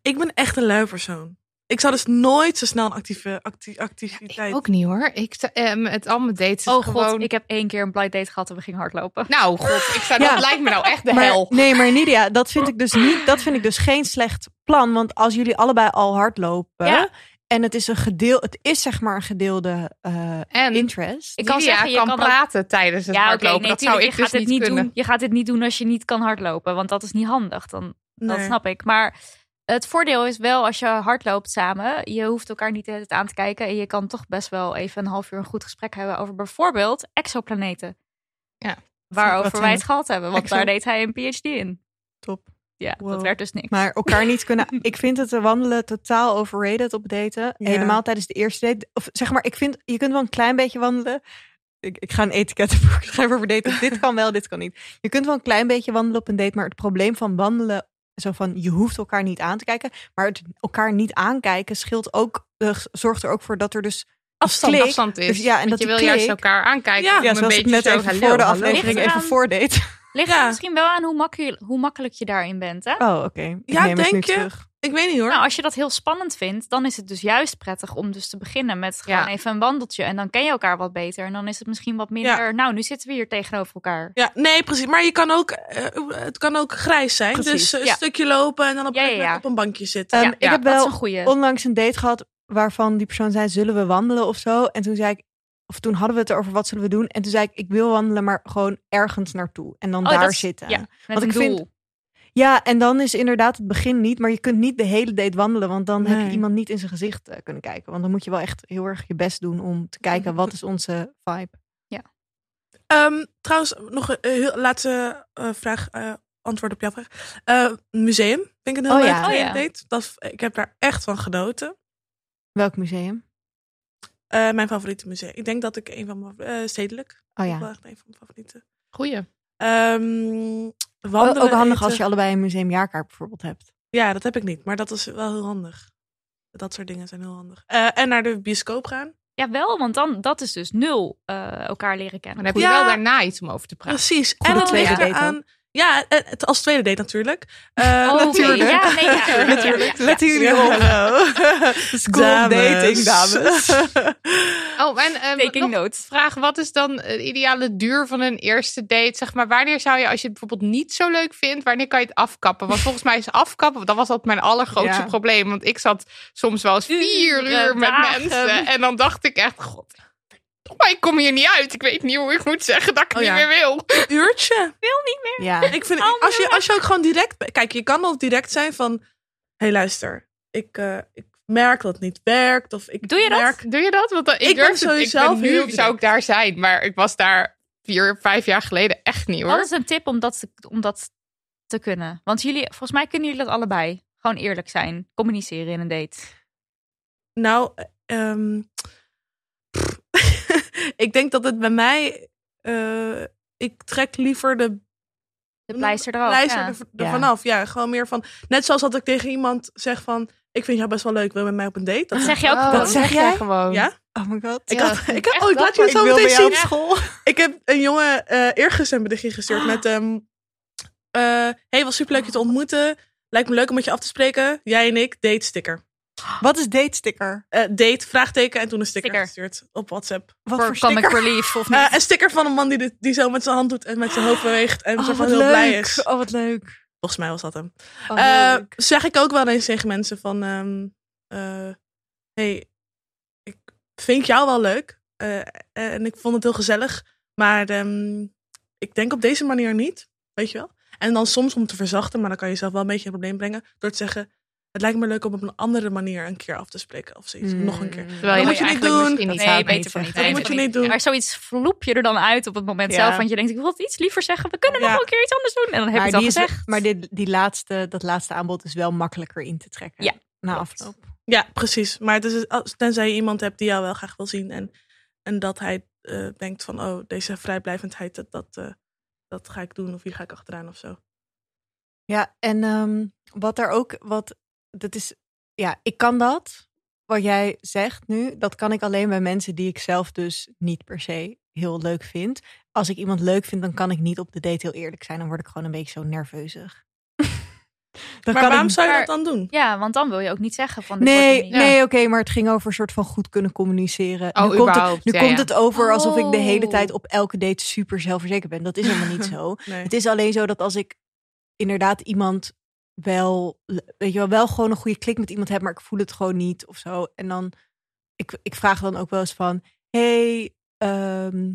Ik ben echt een lui persoon. Ik zou dus nooit zo snel een actieve acti- activiteit... Ook niet hoor. Ik, eh, met al mijn dates is Oh gewoon... god, ik heb één keer een blind date gehad en we gingen hardlopen. Nou god, ik sta, Ja. dat lijkt me nou echt de Maar, hel. nee, maar Nidia, dat vind ik dus niet. Dat vind ik dus geen slecht plan. Want als jullie allebei al hardlopen. Ja. En het is een gedeel, het is zeg maar een gedeelde eh, En interest. Ik kan Lydia zeggen, je kan, kan ook- praten tijdens het Ja, hardlopen. nee, dat zou ik je dus gaat niet dit niet kunnen. doen. Je gaat dit niet doen als je niet kan hardlopen, want dat is niet handig. Dan, Dat snap ik. Maar het voordeel is wel als je hardloopt samen, je hoeft elkaar niet de hele tijd aan te kijken en je kan toch best wel even een half uur een goed gesprek hebben over bijvoorbeeld exoplaneten. Ja. Waarover wij het gehad hebben, want exo- daar deed hij een PhD in. Top. Ja, dat werd dus niks. Maar elkaar niet kunnen. Ik vind het wandelen totaal overrated op daten. Ja. Helemaal tijdens de eerste date. Of zeg maar, ik vind je kunt wel een klein beetje wandelen. Ik, ik ga een etikettenboek schrijven over daten. dit kan wel, dit kan niet. Je kunt wel een klein beetje wandelen op een date. Maar het probleem van wandelen, zo van je hoeft elkaar niet aan te kijken. Maar het elkaar niet aankijken scheelt ook, eh, zorgt er ook voor dat er dus Afstand. klik. Afstand is. Dus ja, en dat je wil juist klik- elkaar aankijken. Ja, een zoals ik beetje net zo, even hallo, voor de hallo. aflevering even voordate. Ligt Ja. er misschien wel aan hoe, makkel- hoe makkelijk je daarin bent, hè? Oh, oké. Ja, neem het nu denk je? terug. Ik weet niet hoor. Nou, als je dat heel spannend vindt, dan is het dus juist prettig om dus te beginnen met gewoon Ja. even een wandeltje. En dan ken je elkaar wat beter. En dan is het misschien wat minder. Nou, nu zitten we hier tegenover elkaar. Ja, nee, precies. Maar je kan ook, eh, het kan ook grijs zijn. Precies, dus een ja. stukje lopen en dan op, een Ja, ja, gegeven moment ja. op een bankje zitten. Ehm, Ja, ik ja, heb wel een goeie. onlangs een date gehad waarvan die persoon zei: Zullen we wandelen of zo? En toen zei ik, of toen hadden we het erover wat zullen we doen? En toen zei ik: Ik wil wandelen, maar gewoon ergens naartoe. En dan Oh, daar zitten. Ja, Ja. met ik een vind- doel. en dan is inderdaad het begin niet, maar je kunt niet de hele date wandelen, want dan heb je iemand niet in zijn gezicht eh, kunnen kijken. Want dan moet je wel echt heel erg je best doen om te kijken wat is onze vibe. Ehm, trouwens, nog een eh, heel, laatste eh, vraag, eh, antwoord op jouw vraag. Eh, museum, vind ik een heel Oh leuk ja. Oh ja. date. Dat, ik heb daar echt van genoten. Welk museum? Eh, mijn favoriete museum. Ik denk dat ik een van mijn eh, stedelijk. Oh ja. wel echt een van mijn favorieten. Goeie. Ehm Ook wandelen, ook handig eten. als je allebei een museumjaarkaart bijvoorbeeld hebt. Ja, dat heb ik niet, maar dat is wel heel handig. Dat soort dingen zijn heel handig. Eh, en naar de bioscoop gaan. Ja, wel, want dan dat is dus nul eh, elkaar leren kennen. Dan heb je Ja. wel daarna iets om over te praten. Precies. Goede en dan tweede ligt eraan. Ja, eh, het als tweede date natuurlijk. Eh, Oh, natuurlijk. Ja, nee, ja. natuurlijk. Ja, jullie op. School dating, dames. Oh, en ehm, Taking nog notes. vraag, wat is dan de ideale duur van een eerste date? Zeg maar, wanneer zou je, als je het bijvoorbeeld niet zo leuk vindt, wanneer kan je het afkappen? Want volgens mij is afkappen, dat was altijd mijn allergrootste Ja. probleem. Want ik zat soms wel eens vier uur met dagen. mensen. En dan dacht ik echt, god, maar ik kom hier niet uit. Ik weet niet hoe ik moet zeggen dat ik Oh niet ja. meer wil. Uurtje. Ja. Ik vind, als, je, als je ook gewoon direct... Kijk, je kan al direct zijn van... Hé, hey, luister. Ik, eh, ik merk dat het niet werkt. Of ik Doe je dat? merk... Doe je dat? Want dan, ik, Ik ben durf het- sowieso ik ben nu zou ik daar zijn, maar ik was daar vier, vijf jaar geleden echt niet hoor. Wat is een tip om dat, te, om dat te kunnen? Want jullie, volgens mij kunnen jullie dat allebei. Gewoon eerlijk zijn. Communiceren in een date. Nou, ehm, pff, ik denk dat het bij mij... eh, ik trek liever de De pleister eraf. pleister ja. er, er Ja. vanaf. Ja, gewoon meer van... Net zoals dat ik tegen iemand zeg van... Ik vind jou best wel leuk, wil je met mij op een date? Dat zeg je ook Oh, gewoon. dat zeg jij? jij gewoon. Ja? Oh my god. Ik Ja, had, ik echt oh, ik laat je het zo meteen zien. op school. Ik heb een jongen eh eergisteren een berichtje gestuurd met... ehm eh, hey, was superleuk je te ontmoeten. Lijkt me leuk om met je af te spreken. Jij en ik, date sticker. Wat is date sticker? Eh, date, vraagteken en toen een sticker, Sticker. gestuurd op WhatsApp. Wat Voor voor comic sticker? relief of niet? Eh, een sticker van een man die, dit, die zo met zijn hand doet en met zijn hoofd beweegt. En Oh, zo van heel blij is. Oh, wat leuk. Volgens mij was dat hem. Oh, Eh, zeg ik ook wel eens tegen mensen van... ehm, eh, hey, ik vind jou wel leuk. eh, en ik vond het heel gezellig. Maar ehm, ik denk op deze manier niet. Weet je wel? En dan soms om te verzachten, maar dan kan je zelf wel een beetje een probleem brengen. Door te zeggen, het lijkt me leuk om op een andere manier een keer af te spreken. Of zoiets. Mm. Nog een keer. Terwijl Dat je moet je niet doen. niet Nee, beter van niet. Dat Nee, moet je niet doen. Maar zoiets vloep je er dan uit op het moment Ja. zelf. Want je denkt, ik wil het iets liever zeggen. We kunnen Ja. nog een keer iets anders doen. En dan heb je het al die, is, gezegd. maar dit, die laatste, dat laatste aanbod is wel makkelijker in te trekken. Ja, Na klopt. afloop. Ja, precies. Maar het is, als, tenzij je iemand hebt die jou wel graag wil zien. En, en dat hij eh, denkt van, oh, deze vrijblijvendheid, dat, dat, eh, dat ga ik doen. Of hier ga ik achteraan of zo. Ja, en ehm, wat er ook, wat, dat is, ja, ik kan dat, wat jij zegt nu, dat kan ik alleen bij mensen die ik zelf dus niet per se heel leuk vind. Als ik iemand leuk vind, dan kan ik niet op de date heel eerlijk zijn. Dan word ik gewoon een beetje zo nerveuzig. Dan maar waarom ik- zou je dat dan doen? Ja, want dan wil je ook niet zeggen van... Nee, niet. nee, oké, maar het ging over een soort van goed kunnen communiceren. Oh, nu komt, het, überhaupt, nu ja, komt ja. het over alsof ik de hele Oh. tijd op elke date super zelfverzekerd ben. Dat is helemaal niet zo. Nee. Het is alleen zo dat als ik inderdaad iemand wel, weet je wel, wel gewoon een goede klik met iemand heb, maar ik voel het gewoon niet of zo. En dan, ik, ik vraag dan ook wel eens van, hey, ehm,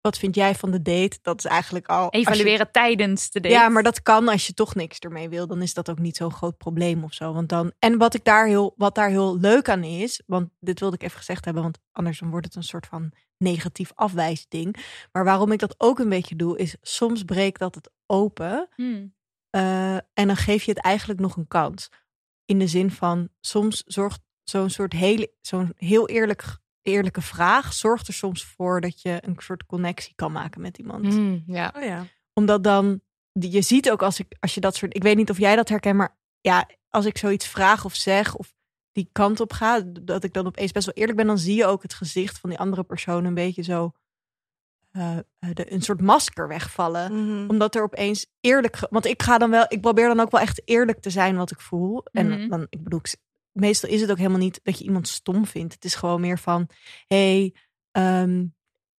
wat vind jij van de date? Dat is eigenlijk al. je- Evalueren tijdens de date. ja, maar dat kan als je toch niks ermee wil. Dan is dat ook niet zo'n groot probleem of zo. Want dan, en wat, ik daar heel, wat daar heel leuk aan is, want dit wilde ik even gezegd hebben, want anders dan wordt het een soort van negatief afwijsding. Maar waarom ik dat ook een beetje doe, is soms breekt dat het open. Hmm. Eh, en dan geef je het eigenlijk nog een kans. In de zin van, soms zorgt zo'n soort heel, zo'n heel eerlijk, eerlijke vraag, zorgt er soms voor dat je een soort connectie kan maken met iemand Mm, ja. Oh ja. omdat dan, die- je ziet ook als ik, als je dat soort, ik weet niet of jij dat herkent, maar ja, als ik zoiets vraag of zeg of die kant op ga, dat ik dan opeens best wel eerlijk ben, dan zie je ook het gezicht van die andere persoon een beetje zo, eh, de, een soort masker wegvallen. Mhm. Omdat er opeens eerlijk, want ik ga dan wel, ik probeer dan ook wel echt eerlijk te zijn wat ik voel. En Mhm. dan, ik bedoel, meestal is het ook helemaal niet dat je iemand stom vindt. Het is gewoon meer van, hey, ehm,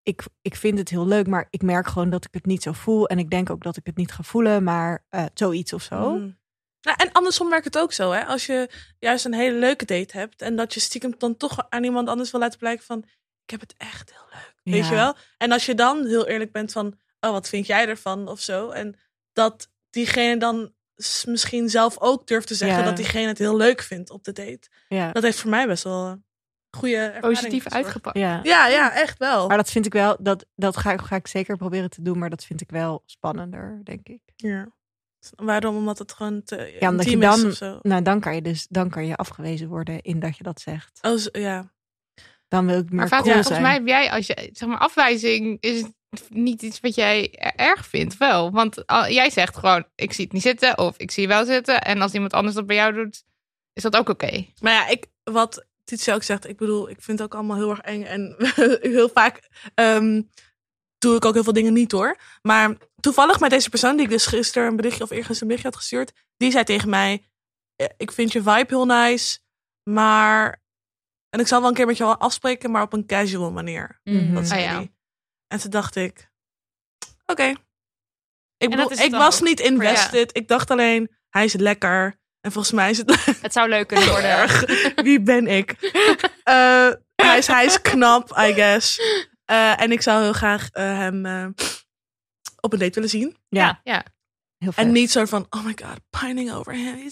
ik, ik vind het heel leuk, maar ik merk gewoon dat ik het niet zo voel. En ik denk ook dat ik het niet ga voelen, maar eh, zoiets of zo. Nou, en andersom werkt het ook zo, hè? Als je juist een hele leuke date hebt en dat je stiekem dan toch aan iemand anders wil laten blijken van, ik heb het echt heel leuk, weet Ja. je wel? En als je dan heel eerlijk bent van, oh, wat vind jij ervan of zo? En dat diegene dan misschien zelf ook durft te zeggen Ja. dat diegene het heel leuk vindt op de date. Ja. Dat heeft voor mij best wel een goede ervaring Positief uitgepakt. ja. Ja, ja, echt wel. Maar dat vind ik wel, dat, dat ga, ik- ga ik zeker proberen te doen, maar dat vind ik wel spannender, denk ik. Ja. Waarom? Omdat het gewoon te Ja, omdat je dan, of zo. nou dan kan je dus, dan kan je afgewezen worden in dat je dat zegt. Oh, ja. Dan wil ik meer Maar cool Fatima, zijn. volgens mij heb jij, als je, zeg maar, afwijzing is niet iets wat jij erg vindt, wel. Want al- jij zegt gewoon, ik zie het niet zitten of ik zie je wel zitten. En als iemand anders dat bij jou doet, is dat ook oké. Maar ja, ik, wat Titia ook zegt, ik bedoel, ik vind het ook allemaal heel erg eng. En heel vaak ehm, doe ik ook heel veel dingen niet hoor. Maar toevallig met deze persoon, die ik dus gisteren een berichtje of eergisteren een berichtje had gestuurd, die zei tegen mij: "Eh, Ik vind je vibe heel nice, maar. En ik zal wel een keer met je wel afspreken, maar op een casual manier. Mhm. Dat zei Ah, ja. hij. En toen dacht ik: Oké. Ik, bedoel, ik was ook. niet invested. Ik dacht alleen: Hij is lekker. En volgens mij is het Het zou leuk kunnen worden. erg. Wie ben ik? Eh, hij, is, hij is knap, I guess. Eh, en ik zou heel graag eh, hem eh, op een date willen zien. Ja, Ja. heel. En niet zo van, oh my god, pining over him.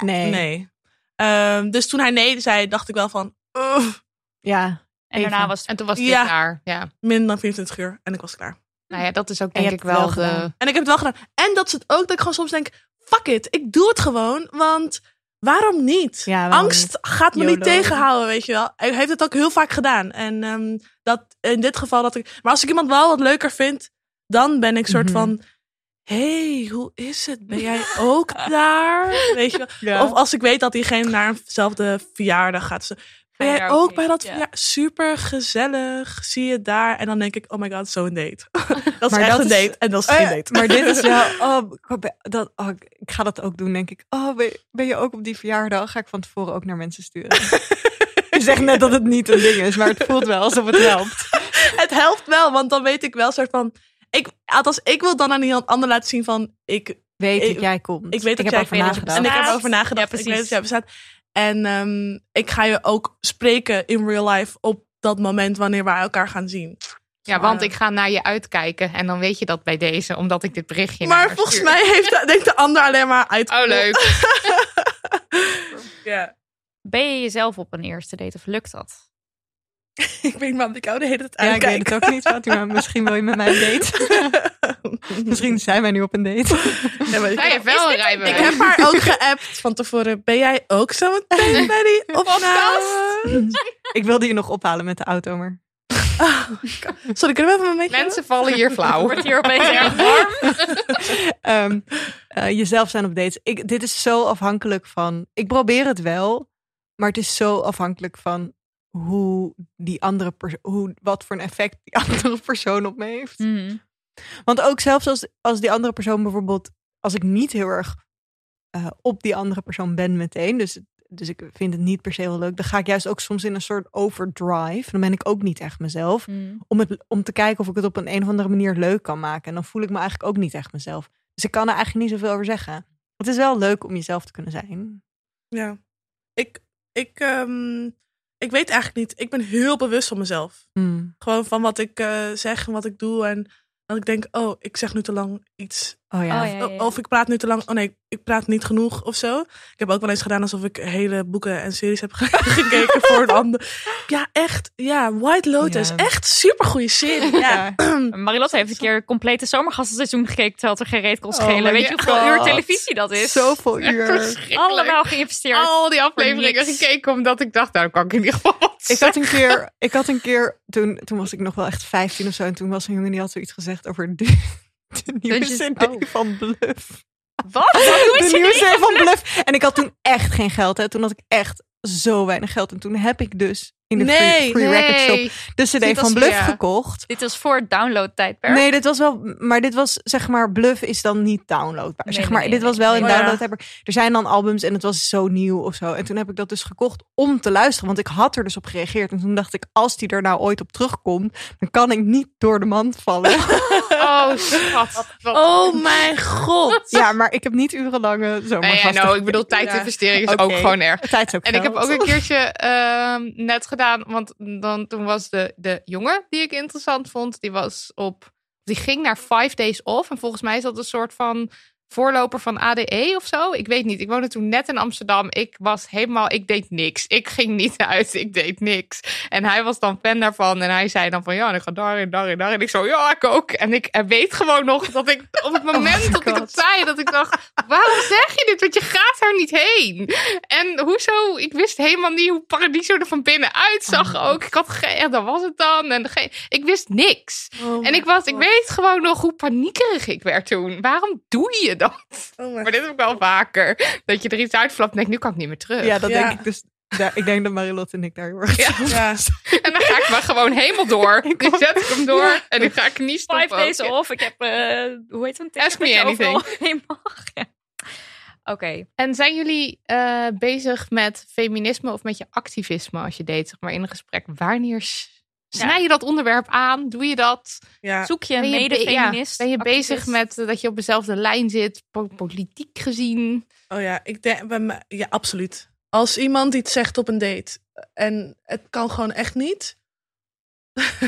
Nee. Nee. Ehm, dus toen hij nee zei, dacht ik wel van, "Ugh, Ja. En daarna was het En toen was het Ja. klaar. Ja. minder dan 24 uur. En ik was klaar. Nou ja, dat is ook denk ik wel de... En ik heb het wel gedaan. En dat is het ook dat ik gewoon soms denk, fuck it, ik doe het gewoon. Want waarom niet? Ja, waarom Angst gaat me niet tegenhouden, weet je wel. Hij heeft het ook heel vaak gedaan. En ehm, dat in dit geval dat ik... Maar als ik iemand wel wat leuker vind, dan ben ik soort Mhm. van... hey, hoe is het? Ben jij ook daar? Weet je wel? Ja. Of als ik weet dat diegene naar eenzelfde verjaardag gaat. Ben jij ook bij dat Ja. verjaardag? Super gezellig. Zie je daar? En dan denk ik, oh my god, zo'n date. dat is Maar echt dat een is- date. En dat is Oh geen date. Maar dit is wel. Oh, ik ben- dat, oh, ik ga dat ook doen, denk ik. Oh, ben, ben je ook op die verjaardag? Ga ik van tevoren ook naar mensen sturen. je zegt net dat het niet een ding is, maar het voelt wel alsof het helpt. het helpt wel, want dan weet ik wel soort van. Ik, althans, ik wil dan aan iemand ander laten zien van. Ik, Weet Ik- dat jij komt. ik weet dat heb jij over weet dat je nagedacht. en ik heb erover nagedacht. Ja, ik weet dat precies. jij bestaat. En ehm, ik ga je ook spreken in real life op dat moment wanneer wij elkaar gaan zien. Ja, want ik ga naar je uitkijken. En dan weet je dat bij deze, omdat ik dit berichtje naar maar haar volgens stuur. mij heeft de, denkt de ander alleen maar uit. Oh, leuk. ja. Ben je jezelf op een eerste date of lukt dat? Ik weet maar, ik hou de hele tijd Ja, ik weet het ook niet, Fatima. Misschien wil je met mij een date. Misschien zijn wij nu op een date. Ja, maar ik- Zij heeft wel een Ik rijbewijs. heb haar ook geappt van tevoren. Ben jij ook zo meteen bij die opname? Ik wilde je nog ophalen met de auto, maar... Sorry, kunnen we even een beetje... Mensen vallen hier flauw. Wordt hier opeens erg warm? Ehm, eh, jezelf zijn op dates. Ik, dit is zo afhankelijk van. Ik probeer het wel, maar het is zo afhankelijk van hoe die andere persoon, hoe wat voor een effect die andere persoon op me heeft. Mhm. Want ook zelfs als, als die andere persoon bijvoorbeeld, als ik niet heel erg eh, op die andere persoon ben meteen, dus, dus ik vind het niet per se heel leuk, dan ga ik juist ook soms in een soort overdrive. Dan ben ik ook niet echt mezelf Mhm. om, het, om te kijken of ik het op een, een of andere manier leuk kan maken. En dan voel ik me eigenlijk ook niet echt mezelf. Dus ik kan er eigenlijk niet zoveel over zeggen. Het is wel leuk om jezelf te kunnen zijn. Ja. Ik, ik, ehm, ik weet eigenlijk niet. Ik ben heel bewust van mezelf. Hmm. Gewoon van wat ik eh, zeg en wat ik doe. En dat ik denk, oh, ik zeg nu te lang iets. Oh ja. Oh, ja, ja, ja. Of ik praat nu te lang. Oh nee, ik praat niet genoeg of zo. Ik heb ook wel eens gedaan alsof ik hele boeken en series heb ge- gekeken voor een ander. Ja, echt. Ja, White Lotus. Ja. Echt super goede serie. Ja. Marilotte heeft een keer complete zomergastenseizoen gekeken terwijl het er geen reet kon Oh schelen. Weet je hoeveel God. uur televisie dat is? Zoveel uur. Allemaal geïnvesteerd. Al die afleveringen gekeken omdat ik dacht, nou kan ik in ieder geval wat Ik had een keer, ik had een keer toen, toen was ik nog wel echt 15 of zo. En toen was een jongen die had zoiets gezegd over de, nieuwe Dungeons- CD oh. van Bluff. Wat? De nieuwe CD van Bluff. En ik had toen echt geen geld. Hè. Toen had ik echt zo weinig geld. En toen heb ik dus in de free, Nee, free record shop de CD Dit was van Bluff gekocht. Dit was voor het download-tijdperk. Nee, dit was wel, maar dit was zeg maar, Bluff is dan niet downloadbaar. Nee, zeg nee, maar, nee, dit was nee. wel in Oh ja. downloadbaar. Er zijn dan albums en het was zo nieuw of zo. En toen heb ik dat dus gekocht om te luisteren, want ik had er dus op gereageerd. En toen dacht ik, als die er nou ooit op terugkomt, dan kan ik niet door de mand vallen. Oh, schat. Oh mijn god. ja, maar ik heb niet urenlange Nee, zomergasten. ja, nou, ik bedoel, tijdinvestering is ook gewoon erg. Tijd is ook En ik heb ook een keertje ehm, net gedaan, want dan, toen was de, de jongen die ik interessant vond, die was op, die ging naar Five Days Off. En volgens mij is dat een soort van voorloper van ADE of zo. Ik weet niet. Ik woonde toen net in Amsterdam. Ik was helemaal, ik deed niks. Ik ging niet uit. Ik deed niks. En hij was dan fan daarvan. En hij zei dan van ja, ik ga daarin, daarin, daarin. Ik zo, ja, ik ook. En ik weet gewoon nog dat ik op het moment dat ik het zei, dat ik dacht, waarom zeg je dit? Want je gaat er niet heen. En hoezo? Ik wist helemaal niet hoe Paradiso er van binnen uitzag ook. Ik had geen, dat was het dan. En geen, ik wist niks. Oh En ik, was, ik weet gewoon nog hoe paniekerig ik werd toen. Waarom doe je dat? Oh Maar dit heb ik wel vaker. Dat je er iets uitflapt en denk nu kan ik niet meer terug. Ja, dat Ja. denk ik dus. Daar, ik denk dat Marilotte en ik daar heel erg Ja. Ja. En dan ga ik maar gewoon helemaal door. Nu zet ik hem door en nu ga ik niet stoppen. Five days off. Ik heb, eh, hoe heet het? Ask me anything. Mag. Ja. Oké. En zijn jullie eh, bezig met feminisme of met je activisme als je date, zeg maar, in een gesprek? Wanneer snij je dat onderwerp aan? Doe je dat? Ja. Zoek je een Ben je, be- mede-feminist? ja, ben je bezig met eh, dat je op dezelfde lijn zit, po- politiek gezien? Oh ja, ik denk bij mij, ja, absoluut. Als iemand iets zegt op een date en het kan gewoon echt niet.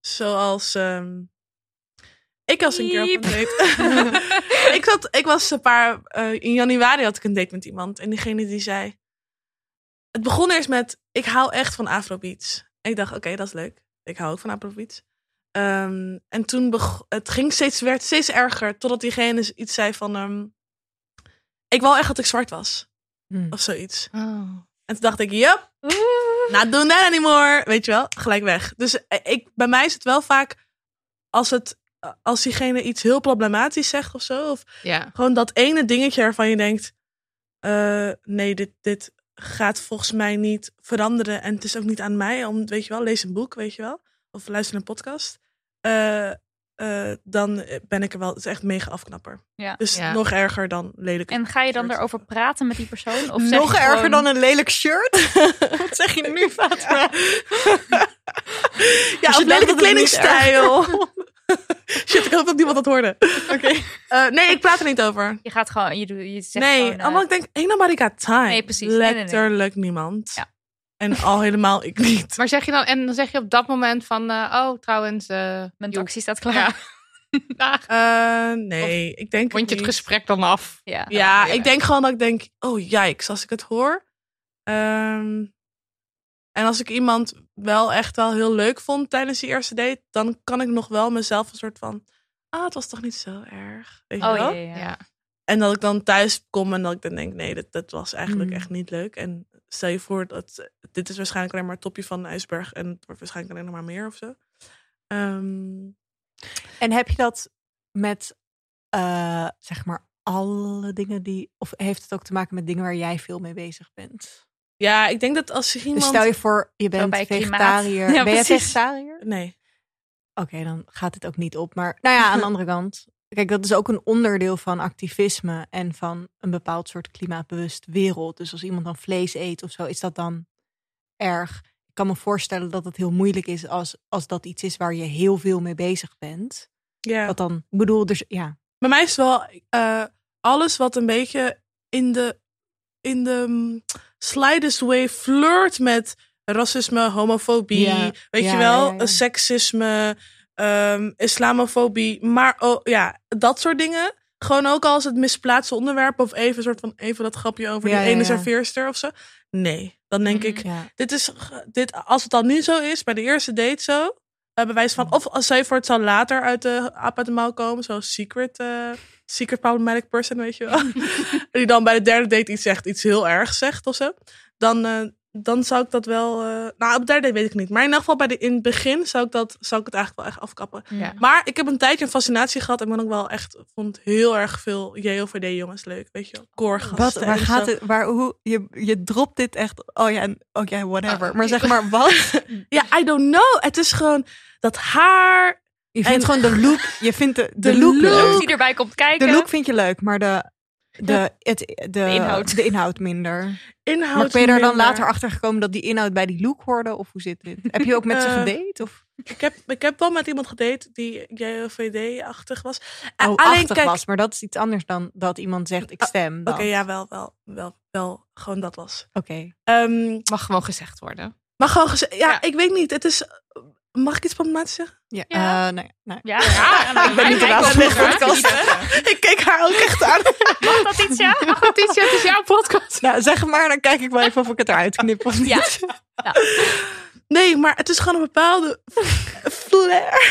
Zoals ehm, ik was een keer op een date. ik, zat, ik was een paar eh, in januari had ik een date met iemand en diegene die zei. Het begon eerst met ik hou echt van Afrobeats. En ik dacht oké dat is leuk. Ik hou ook van Afrobeats. Ehm, en toen het ging steeds werd steeds erger totdat diegene iets zei van ehm, ik wou echt dat ik zwart was. Hmm. Of zoiets. Oh. En toen dacht ik, yup, not doing that anymore. Weet je wel, gelijk weg. Dus eh, ik, bij mij is het wel vaak als, het, als diegene iets heel problematisch zegt of zo. Of Ja. gewoon dat ene dingetje waarvan je denkt, eh, nee, dit, dit gaat volgens mij niet veranderen. En het is ook niet aan mij om, weet je wel, lees een boek, weet je wel. Of luister een podcast. Eh, eh, dan ben ik er wel, het is echt mega afknapper. Ja. Dus Ja. nog erger dan lelijk. En ga je dan shirt. erover praten met die persoon? Of zeg Nog erger gewoon- dan een lelijk shirt? Wat zeg je nu, Fatma? Ja, je of lelijke kledingstijl. Shit, ik hoop dat niemand dat hoorde. Oké. Eh, nee, ik praat er niet over. Je gaat gewoon, je, doet- je zegt Nee, gewoon, eh, allemaal ik denk, ain't nobody got time. Nee, precies. Nee, nee, nee. Letterlijk niemand. Ja. En al helemaal ik niet. Maar zeg je dan, en dan zeg je op dat moment van, eh, oh trouwens, eh mijn taxi staat klaar. Ja. Dag. Eh, nee, ik denk Vond je het niet. gesprek dan af? Ja. Ja, Ja. ik denk gewoon dat ik denk, oh jijks, als ik het hoor. Ehm, en als ik iemand wel echt wel heel leuk vond tijdens die eerste date, dan kan ik nog wel mezelf een soort van, ah, het was toch niet zo erg. Weet je Oh wel? ja, ja. Ja. En dat ik dan thuis kom en dat ik dan denk, nee, dat, dat was eigenlijk Mm. echt niet leuk. En stel je voor dat dit is waarschijnlijk alleen maar het topje van de ijsberg en het wordt waarschijnlijk alleen nog maar meer of zo. Ehm, En heb je dat met, eh, zeg maar, alle dingen die... Of heeft het ook te maken met dingen waar jij veel mee bezig bent? Ja, ik denk dat als iemand... Dus stel je voor, je bent vegetariër. Ja, ben je vegetariër? Nee. Oké, dan gaat het ook niet op. Maar nou ja, aan de andere kant. Kijk, dat is ook een onderdeel van activisme en van een bepaald soort klimaatbewust wereld. Dus als iemand dan vlees eet of zo, is dat dan erg. Ik kan me voorstellen dat het heel moeilijk is als, als dat iets is waar je heel veel mee bezig bent. Ja. Dat dan, ik bedoel, dus ja. Bij mij is wel eh, alles wat een beetje in de, in de mm, slightest way flirt met racisme, homofobie, Ja. weet Ja, je wel, ja, ja. seksisme, ehm, islamofobie, maar oh, ja, dat soort dingen. Gewoon ook als het misplaatste onderwerp of even een soort van even dat grapje over Ja, die ene serveerster of zo. Nee, dan denk ik, ja. dit is, dit, als het dan nu zo is, bij de eerste date zo, bewijs van, of als zij voor het zal later uit de mouw komen, zoals secret, eh, secret problematic person, weet je wel. die dan bij de derde date iets zegt, iets heel ergs zegt of zo. Dan, eh, dan zou ik dat wel, eh, nou op de derde weet ik niet, maar in ieder geval bij de, in het begin zou ik, dat, zou ik het eigenlijk wel echt afkappen. Ja. Maar ik heb een tijdje een fascinatie gehad en ben ook wel echt, vond heel erg veel JOVD jongens leuk, weet je wel. Koorgasten Wat, waar en gaat zo. het, waar, hoe, je, je dropt dit echt, oh ja, oh ja, whatever. Oh, maar zeg maar, wat? Ja, I don't know. Het is gewoon dat haar, Je vindt En- gewoon de look, je vindt de, de, De look, look. die erbij komt kijken. De look vind je leuk, maar de, de, het, de, de, inhoud. inhoud. minder. inhoud. Maar ben je er dan later achter gekomen dat die inhoud bij die look hoorde? Of hoe zit dit? Heb je ook met ze Eh, gedate? Of Ik heb, ik heb wel met iemand gedate die JOVD-achtig was. Oh, alleen achtig kijk, was, maar dat is iets anders dan dat iemand zegt, ik stem. Oké, ja, wel, wel, wel, wel, gewoon dat was. Oké. Ehm, Mag gewoon gezegd worden. maar gewoon gezegd, ja, Ja. ik weet niet. Het is, Mag ik iets problematisch zeggen? Ja, Ja. eh, nou ja, nou ja. Ja, ja, Ik ben niet de baas van deze podcast. ik keek haar ook echt aan. Mag dat iets, ja? Goed, Titia, het is jouw podcast. Nou, zeg maar, dan kijk ik wel even of ik het eruit knip of niet. Ja. Nee, maar het is gewoon een bepaalde flair.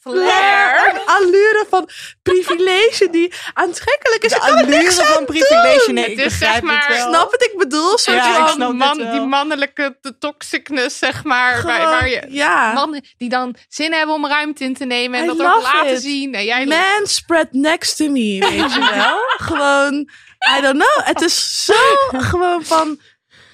Flair. Een allure van privilege die aantrekkelijk is. De allure van privilege, doen. nee, Het ik is begrijp zeg maar- het wel. Snap wat ik bedoel? Soort Ja, ik van snap dit man, wel. die mannelijke de toxicness, zeg maar. Waar, gewoon- waar je, ja. Mannen die dan zin hebben om ruimte in te nemen en I dat ook laten it. zien. En jij Man spread next to me, weet je wel? gewoon, I don't know. Het is zo gewoon van,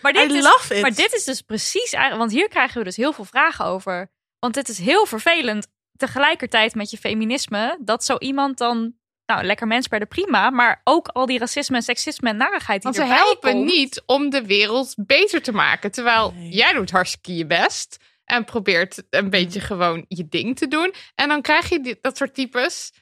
Maar dit, I is, love it. maar dit is dus precies, eigenlijk- want hier krijgen we dus heel veel vragen over. Want het is heel vervelend tegelijkertijd met je feminisme, dat zo iemand dan, nou lekker mens bij de prima, maar ook al die racisme en seksisme en narigheid die Want ze helpen komt. niet om de wereld beter te maken. Terwijl Nee. jij doet hartstikke je best. En probeert een beetje gewoon je ding te doen. En dan krijg je dit, dat soort types.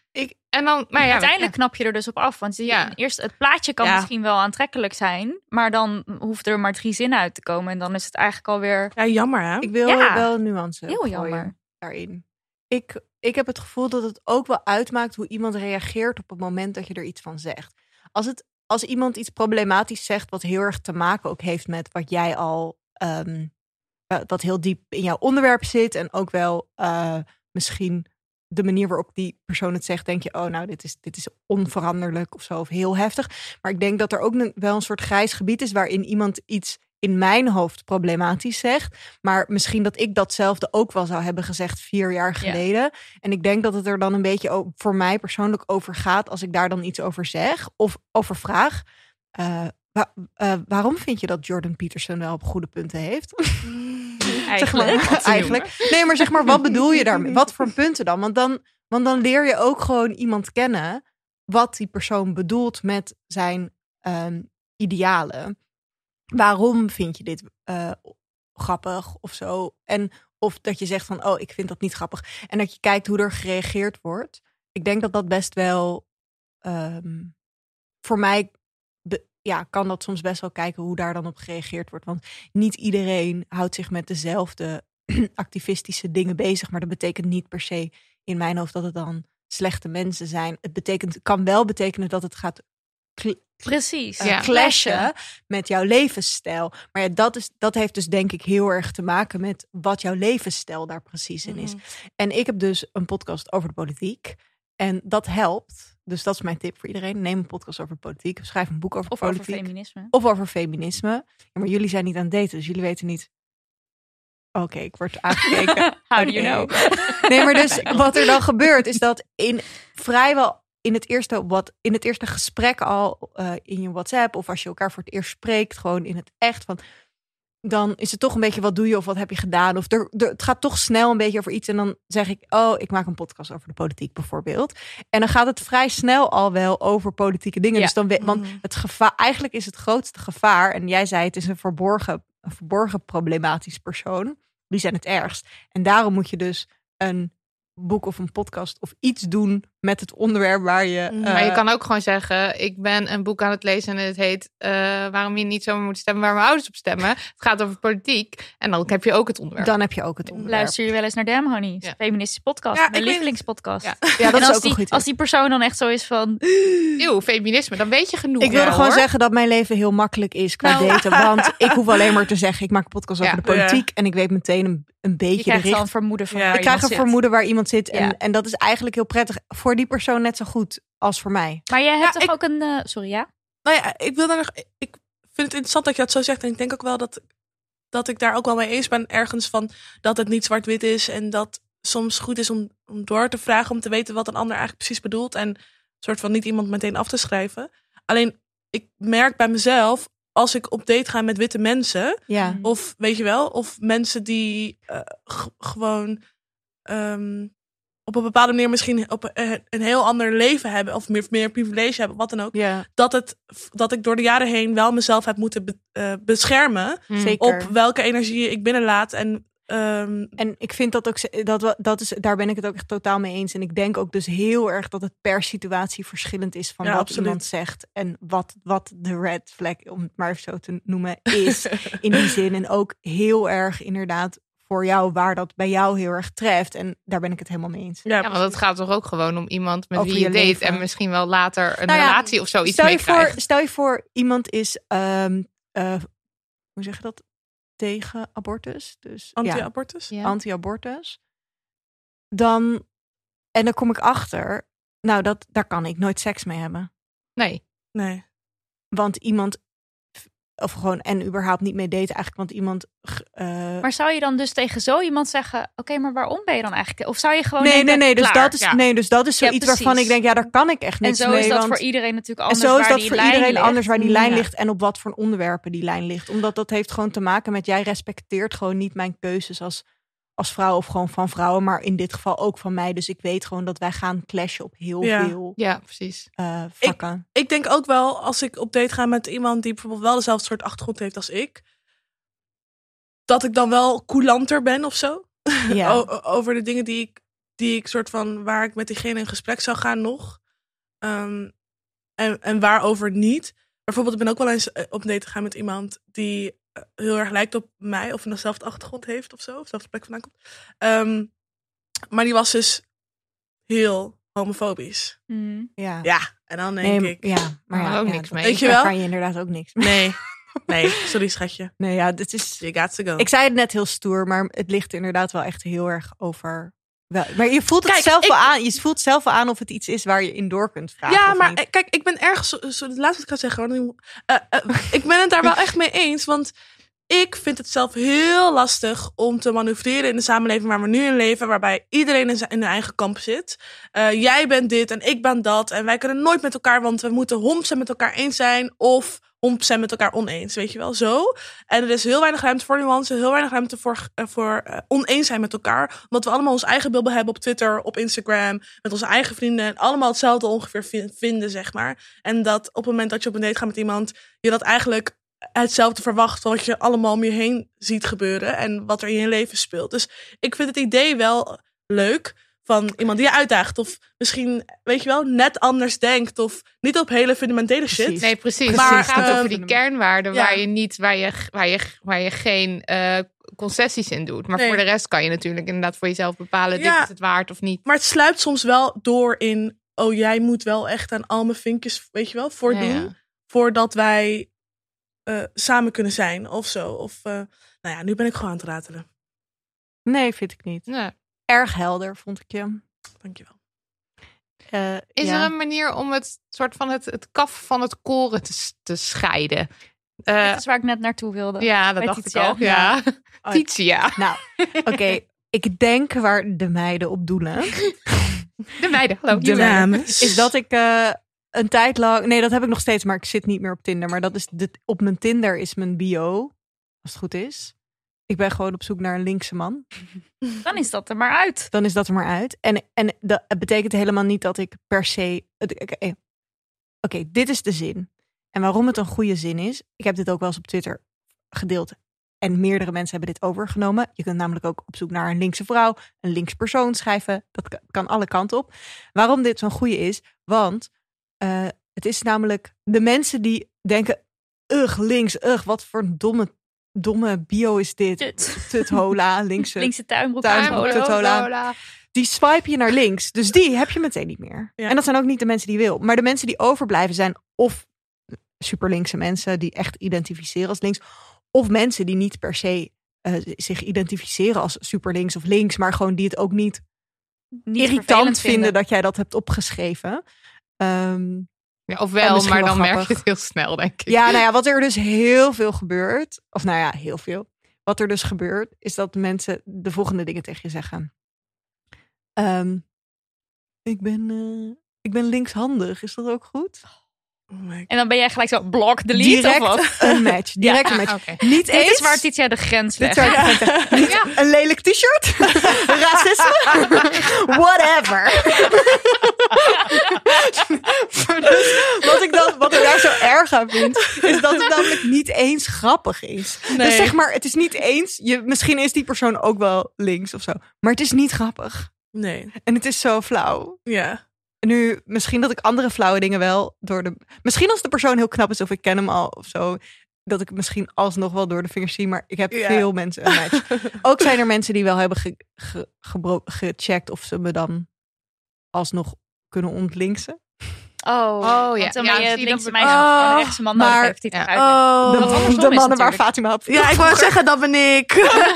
En dan, maar ja, Uiteindelijk knap je er dus op af. Want je, eerst, het plaatje kan Ja. misschien wel aantrekkelijk zijn. Maar dan hoeft er maar drie zinnen uit te komen. En dan is het eigenlijk alweer ja, jammer hè? Ik wil Ja. wel nuance heel jammer. daarin. Ik, ik heb het gevoel dat het ook wel uitmaakt hoe iemand reageert op het moment dat je er iets van zegt. Als, het, als iemand iets problematisch zegt wat heel erg te maken ook heeft met wat jij al, ehm, eh, wat heel diep in jouw onderwerp zit en ook wel eh, misschien de manier waarop die persoon het zegt, denk je, oh nou, dit is, dit is onveranderlijk of zo, of heel heftig. Maar ik denk dat er ook een- wel een soort grijs gebied is waarin iemand iets in mijn hoofd problematisch zegt. Maar misschien dat ik datzelfde ook wel zou hebben gezegd vier jaar Ja. geleden. En ik denk dat het er dan een beetje voor mij persoonlijk over gaat als ik daar dan iets over zeg of over vraag. Eh, wa- eh, waarom vind je dat Jordan Peterson wel op goede punten heeft? Zeg maar, Eigenlijk. eigenlijk. Nee, maar zeg maar, wat bedoel je daarmee? Wat voor punten dan? Want dan, want dan leer je ook gewoon iemand kennen wat die persoon bedoelt met zijn ehm, idealen. Waarom vind je dit eh, grappig of zo? En of dat je zegt van, oh, ik vind dat niet grappig. En dat je kijkt hoe er gereageerd wordt. Ik denk dat dat best wel ehm, voor mij ja, kan dat soms best wel kijken hoe daar dan op gereageerd wordt. Want niet iedereen houdt zich met dezelfde activistische dingen bezig. Maar dat betekent niet per se in mijn hoofd dat het dan slechte mensen zijn. Het betekent, kan wel betekenen dat het gaat Precies. eh, Ja. clashen met jouw levensstijl. Maar ja, dat, is, dat heeft dus denk ik heel erg te maken met wat jouw levensstijl daar precies in is. Mhm. En ik heb dus een podcast over de politiek. En dat helpt. Dus dat is mijn tip voor iedereen. Neem een podcast over politiek. Of schrijf een boek over Of over politiek. feminisme. of over feminisme. Ja, maar jullie zijn niet aan het daten, dus jullie weten niet. Oké, ik word aangekeken. How do you know? Nee, maar dus wat er dan gebeurt is dat in vrijwel in het eerste, wat, in het eerste gesprek al eh, in je WhatsApp of als je elkaar voor het eerst spreekt, gewoon in het echt van. Dan is het toch een beetje wat doe je of wat heb je gedaan? Of er, er- het gaat toch snel een beetje over iets. En dan zeg ik, oh, ik maak een podcast over de politiek bijvoorbeeld. En dan gaat het vrij snel al wel over politieke dingen. Ja. Dus dan, want Mhm. het gevaar, eigenlijk is het grootste gevaar, en jij zei het is een verborgen, een verborgen problematisch persoon. Die zijn het ergst. En daarom moet je dus een boek of een podcast of iets doen met het onderwerp waar je. Mhm. eh, Maar je kan ook gewoon zeggen, ik ben een boek aan het lezen en het heet eh, Waarom je niet zomaar moet stemmen waar mijn ouders op stemmen. Het gaat over politiek en dan heb je ook het onderwerp. dan heb je ook het onderwerp. Luister je wel eens naar Damn Honey? Ja. Feministische podcast. Ja, mijn lievelingspodcast. Ja. Ja, dat en is als ook die, een goed. als die persoon dan echt zo is van... Eeuw, feminisme, dan weet je genoeg. Ik wilde Ja, gewoon hoor. zeggen dat mijn leven heel makkelijk is qua Nou. daten. Want ik hoef alleen maar te zeggen, ik maak een podcast over de politiek. En ik weet meteen een, een Je beetje de krijgt al richting. een vermoeden van Ja. waar Ik krijg een zit. vermoeden waar iemand zit. En, Ja. en dat is eigenlijk heel prettig. Voor die persoon net zo goed als voor mij. Maar jij hebt Ja, toch ik- ook een... eh, sorry, ja? Nou ja, ik wil daar nog. Ik vind het interessant dat je dat zo zegt. En ik denk ook wel dat, dat ik daar ook wel mee eens ben. Ergens van dat het niet zwart-wit is. En dat soms goed is om, om door te vragen. Om te weten wat een ander eigenlijk precies bedoelt. En een soort van niet iemand meteen af te schrijven. Alleen ik merk bij mezelf. Als ik op date ga met witte mensen. Ja. Of weet je wel, of mensen die eh, gewoon ehm, op een bepaalde manier misschien op een, een heel ander leven hebben. Of meer, meer privilege hebben, wat dan ook Ja, dat, het, dat ik door de jaren heen wel mezelf heb moeten be- eh, beschermen. zeker. Op welke energie ik binnenlaat. En ehm, En ik vind dat ook, dat, dat is, daar ben ik het ook echt totaal mee eens. En ik denk ook dus heel erg dat het per situatie verschillend is van Ja, wat absoluut. iemand zegt. En wat, wat de red flag, om het maar even zo te noemen, is in die zin. En ook heel erg inderdaad voor jou waar dat bij jou heel erg treft. En daar ben ik het helemaal mee eens. Ja, Ja, want het gaat toch ook gewoon om iemand met Over wie je je date leven. en misschien wel later een Nou ja, relatie of zoiets Stel mee je, voor, stel je voor, iemand is ehm, eh, hoe zeg je dat? Tegen abortus. Dus ja, Anti-abortus? Ja. anti-abortus. Dan, en dan kom ik achter, nou, dat, daar kan ik nooit seks mee hebben. Nee. Nee. Want iemand, of gewoon, en überhaupt niet mee daten eigenlijk, want iemand... eh, Maar zou je dan dus tegen zo iemand zeggen: Oké, maar waarom ben je dan eigenlijk? Of zou je gewoon. nee, denken, nee, nee, dus klaar, dat is, ja. nee, dus dat is Ja, zoiets waarvan ik denk, ja, daar kan ik echt En niks zo mee. is dat want- voor iedereen natuurlijk En anders. zo is waar dat voor iedereen ligt. anders waar die lijn Ja. ligt en op wat voor onderwerpen die lijn ligt. Omdat dat heeft gewoon te maken met jij respecteert gewoon niet mijn keuzes als, als vrouw of gewoon van vrouwen, maar in dit geval ook van mij. Dus ik weet gewoon dat wij gaan clashen op heel Ja. veel Ja, precies. eh, vlakken. Ik denk ook wel, als ik op date ga met iemand die bijvoorbeeld wel dezelfde soort achtergrond heeft als ik, dat ik dan wel coulanter ben of zo. Ja. Over de dingen die ik, die ik soort van, waar ik met diegene in gesprek zou gaan nog. Ehm, en, en waarover niet. Bijvoorbeeld, ik ben ook wel eens eh, op date gegaan met iemand die heel erg lijkt op mij, of een dezelfde achtergrond heeft of zo, of dezelfde plek vandaan komt. Ehm, maar die was dus heel homofobisch. Mm. ja. Ja, en dan denk Nee, ik, ja, maar ja, ook ja, niks mee. Weet je daar wel? kan je inderdaad ook niks mee. nee, nee, sorry schatje. Nee, ja, dit is. You got to go. Ik zei het net heel stoer, maar het ligt inderdaad wel echt heel erg over. Wel, maar je voelt het Kijk, zelf wel aan. Je voelt zelf wel aan of het iets is waar je in door kunt vragen. ja, maar niet. eh, kijk, ik ben ergens, zo, zo, het laatste wat ik ga zeggen, eh, eh, ik ben het daar wel echt mee eens, want ik vind het zelf heel lastig om te manoeuvreren in de samenleving waar we nu in leven, waarbij iedereen in zijn eigen kamp zit. Eh, jij bent dit en ik ben dat en wij kunnen nooit met elkaar, want we moeten homps en met elkaar eens zijn of homps en met elkaar oneens, weet je wel, zo. En er is heel weinig ruimte voor nuance, heel weinig ruimte voor, eh, voor eh, oneens zijn met elkaar, omdat we allemaal ons eigen bubbel hebben op Twitter, op Instagram, met onze eigen vrienden en allemaal hetzelfde ongeveer vin- vinden, zeg maar. En dat op het moment dat je op een date gaat met iemand, je dat eigenlijk hetzelfde verwacht wat je allemaal om je heen ziet gebeuren en wat er in je leven speelt. Dus ik vind het idee wel leuk van iemand die je uitdaagt of misschien, weet je wel, net anders denkt of niet op hele fundamentele shit. Precies. Nee, precies. Maar het gaat over die kernwaarden Ja. waar je niet, waar je, waar je, waar je geen eh, concessies in doet. Maar Nee. voor de rest kan je natuurlijk inderdaad voor jezelf bepalen, Ja. dit is het waard of niet. Maar het sluipt soms wel door in, oh jij moet wel echt aan al mijn vinkjes, weet je wel, voordoen. Ja, ja. Voordat wij eh, samen kunnen zijn of zo. Of, eh, nou ja, nu ben ik gewoon aan het ratelen. Nee, vind ik niet. Ja. Erg helder, vond ik je. Dankjewel. Eh, Is ja. er een manier om het soort van het, het kaf van het koren te, te scheiden? Eh, Dat is waar ik net naartoe wilde. ja, dat dacht Titia. ik ook. Ja. Oh, Titia. Nou, oké. ik denk waar de meiden op doelen. De meiden, hallo. De dames. Is dat ik eh, een tijd lang... Nee, dat heb ik nog steeds, maar ik zit niet meer op Tinder. Maar dat is de, op mijn Tinder is mijn bio, als het goed is. Ik ben gewoon op zoek naar een linkse man. Dan is dat er maar uit. Dan is dat er maar uit. En, en dat het betekent helemaal niet dat ik per se... Oké, dit is de zin. En waarom het een goede zin is... Ik heb dit ook wel eens op Twitter gedeeld. En meerdere mensen hebben dit overgenomen. Je kunt namelijk ook op zoek naar een linkse vrouw, een links persoon schrijven. Dat kan- kan alle kanten op. Waarom dit zo'n goede is? Want eh, het is namelijk de mensen die denken... Ugh, links, ugh, wat voor een domme, domme bio is dit? Tut. Tuthola, linkse. Linkse tuinbroek. Tuinbroek. Die swipe je naar links. Dus die heb je meteen niet meer. Ja. En dat zijn ook niet de mensen die je wil. Maar de mensen die overblijven zijn of superlinkse mensen die echt identificeren als links. Of mensen die niet per se eh, zich identificeren als superlinks of links. Maar gewoon die het ook niet, Niet irritant vinden dat jij dat hebt opgeschreven. Ehm, Ja, ofwel, maar wel dan merk je het heel snel, denk ik. ja, nou ja, wat er dus heel veel gebeurt. Of nou ja, heel veel. Wat er dus gebeurt, is dat mensen de volgende dingen tegen je zeggen. Ehm, ik, ben, eh, ik ben linkshandig. Is dat ook goed? Oh En dan ben jij gelijk zo blok delete Direct of wat? een match. Direct een Ah, match. Niet Dit eens. is waar Titia de grens Dit legt. Niet Een lelijk t-shirt? Racisme? Whatever. dus wat ik dan, wat ik daar zo erg aan vind, is dat het namelijk niet eens grappig is. Nee. Dus zeg maar, het is niet eens, je, misschien is die persoon ook wel links of zo, maar het is niet grappig. Nee, En het is zo flauw. ja. Nu, misschien dat ik andere flauwe dingen wel door de. Misschien als de persoon heel knap is of ik ken hem al of zo. dat ik het misschien alsnog wel door de vingers zie, maar ik heb Ja. veel mensen een match. Ook zijn er mensen die wel hebben ge, gecheckt of ze me dan alsnog kunnen ontlinksen. Oh, Oh, ja. Dan Ja, je het linkse meisje Oh, de rechtse man maar- heeft die het Ja. Oh. De, de mannen waar. Fatima op. Ja, ik wou zeggen, dat ben ik.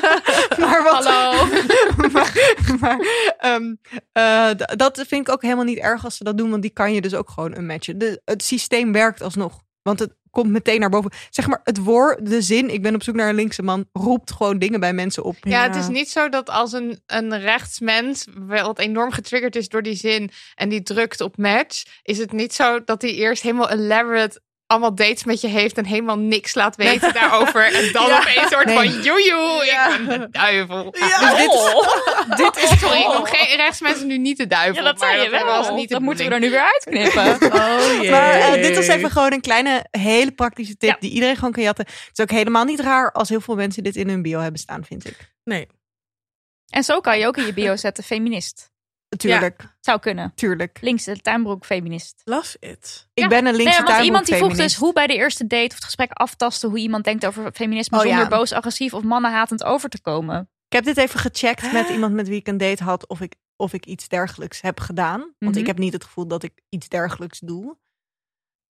maar wat, Hallo. maar maar, ehm, eh, dat vind ik ook helemaal niet erg als ze dat doen, want die kan je dus ook gewoon unmatchen. De, het systeem werkt alsnog, want het komt meteen naar boven. Zeg maar, het woord, de zin, ik ben op zoek naar een linkse man, roept gewoon dingen bij mensen op. Ja, het is niet zo dat als een, een rechtsmens wel wat enorm getriggerd is door die zin en die drukt op match, is het niet zo dat hij eerst helemaal elaborate allemaal dates met je heeft en helemaal niks laat weten daarover. En dan Ja. opeens soort Nee. van joejoe, Ja. ik ben de duivel. Ja. Dus dit is, dit is Sorry, ik noem geen rechtsmensen nu niet de duivel. Ja, dat maar zei je was wel. niet dat moeten we er nu weer uitknippen. Oh jee. Maar eh, dit was even gewoon een kleine, hele praktische tip Ja. die iedereen gewoon kan jatten. Het is ook helemaal niet raar als heel veel mensen dit in hun bio hebben staan, vind ik. Nee. En zo kan je ook in je bio zetten feminist. Tuurlijk, Zou kunnen. tuurlijk. Linkse tuinbroek feminist. Love it. Ik Ja. ben een linkse Nee, want iemand die vroeg dus hoe bij de eerste date of het gesprek aftasten hoe iemand denkt over feminisme Oh, zonder ja. boos, agressief of mannenhatend over te komen. Ik heb dit even gecheckt met iemand met wie ik een date had of ik, of ik iets dergelijks heb gedaan. Want Mhm. ik heb niet het gevoel dat ik iets dergelijks doe.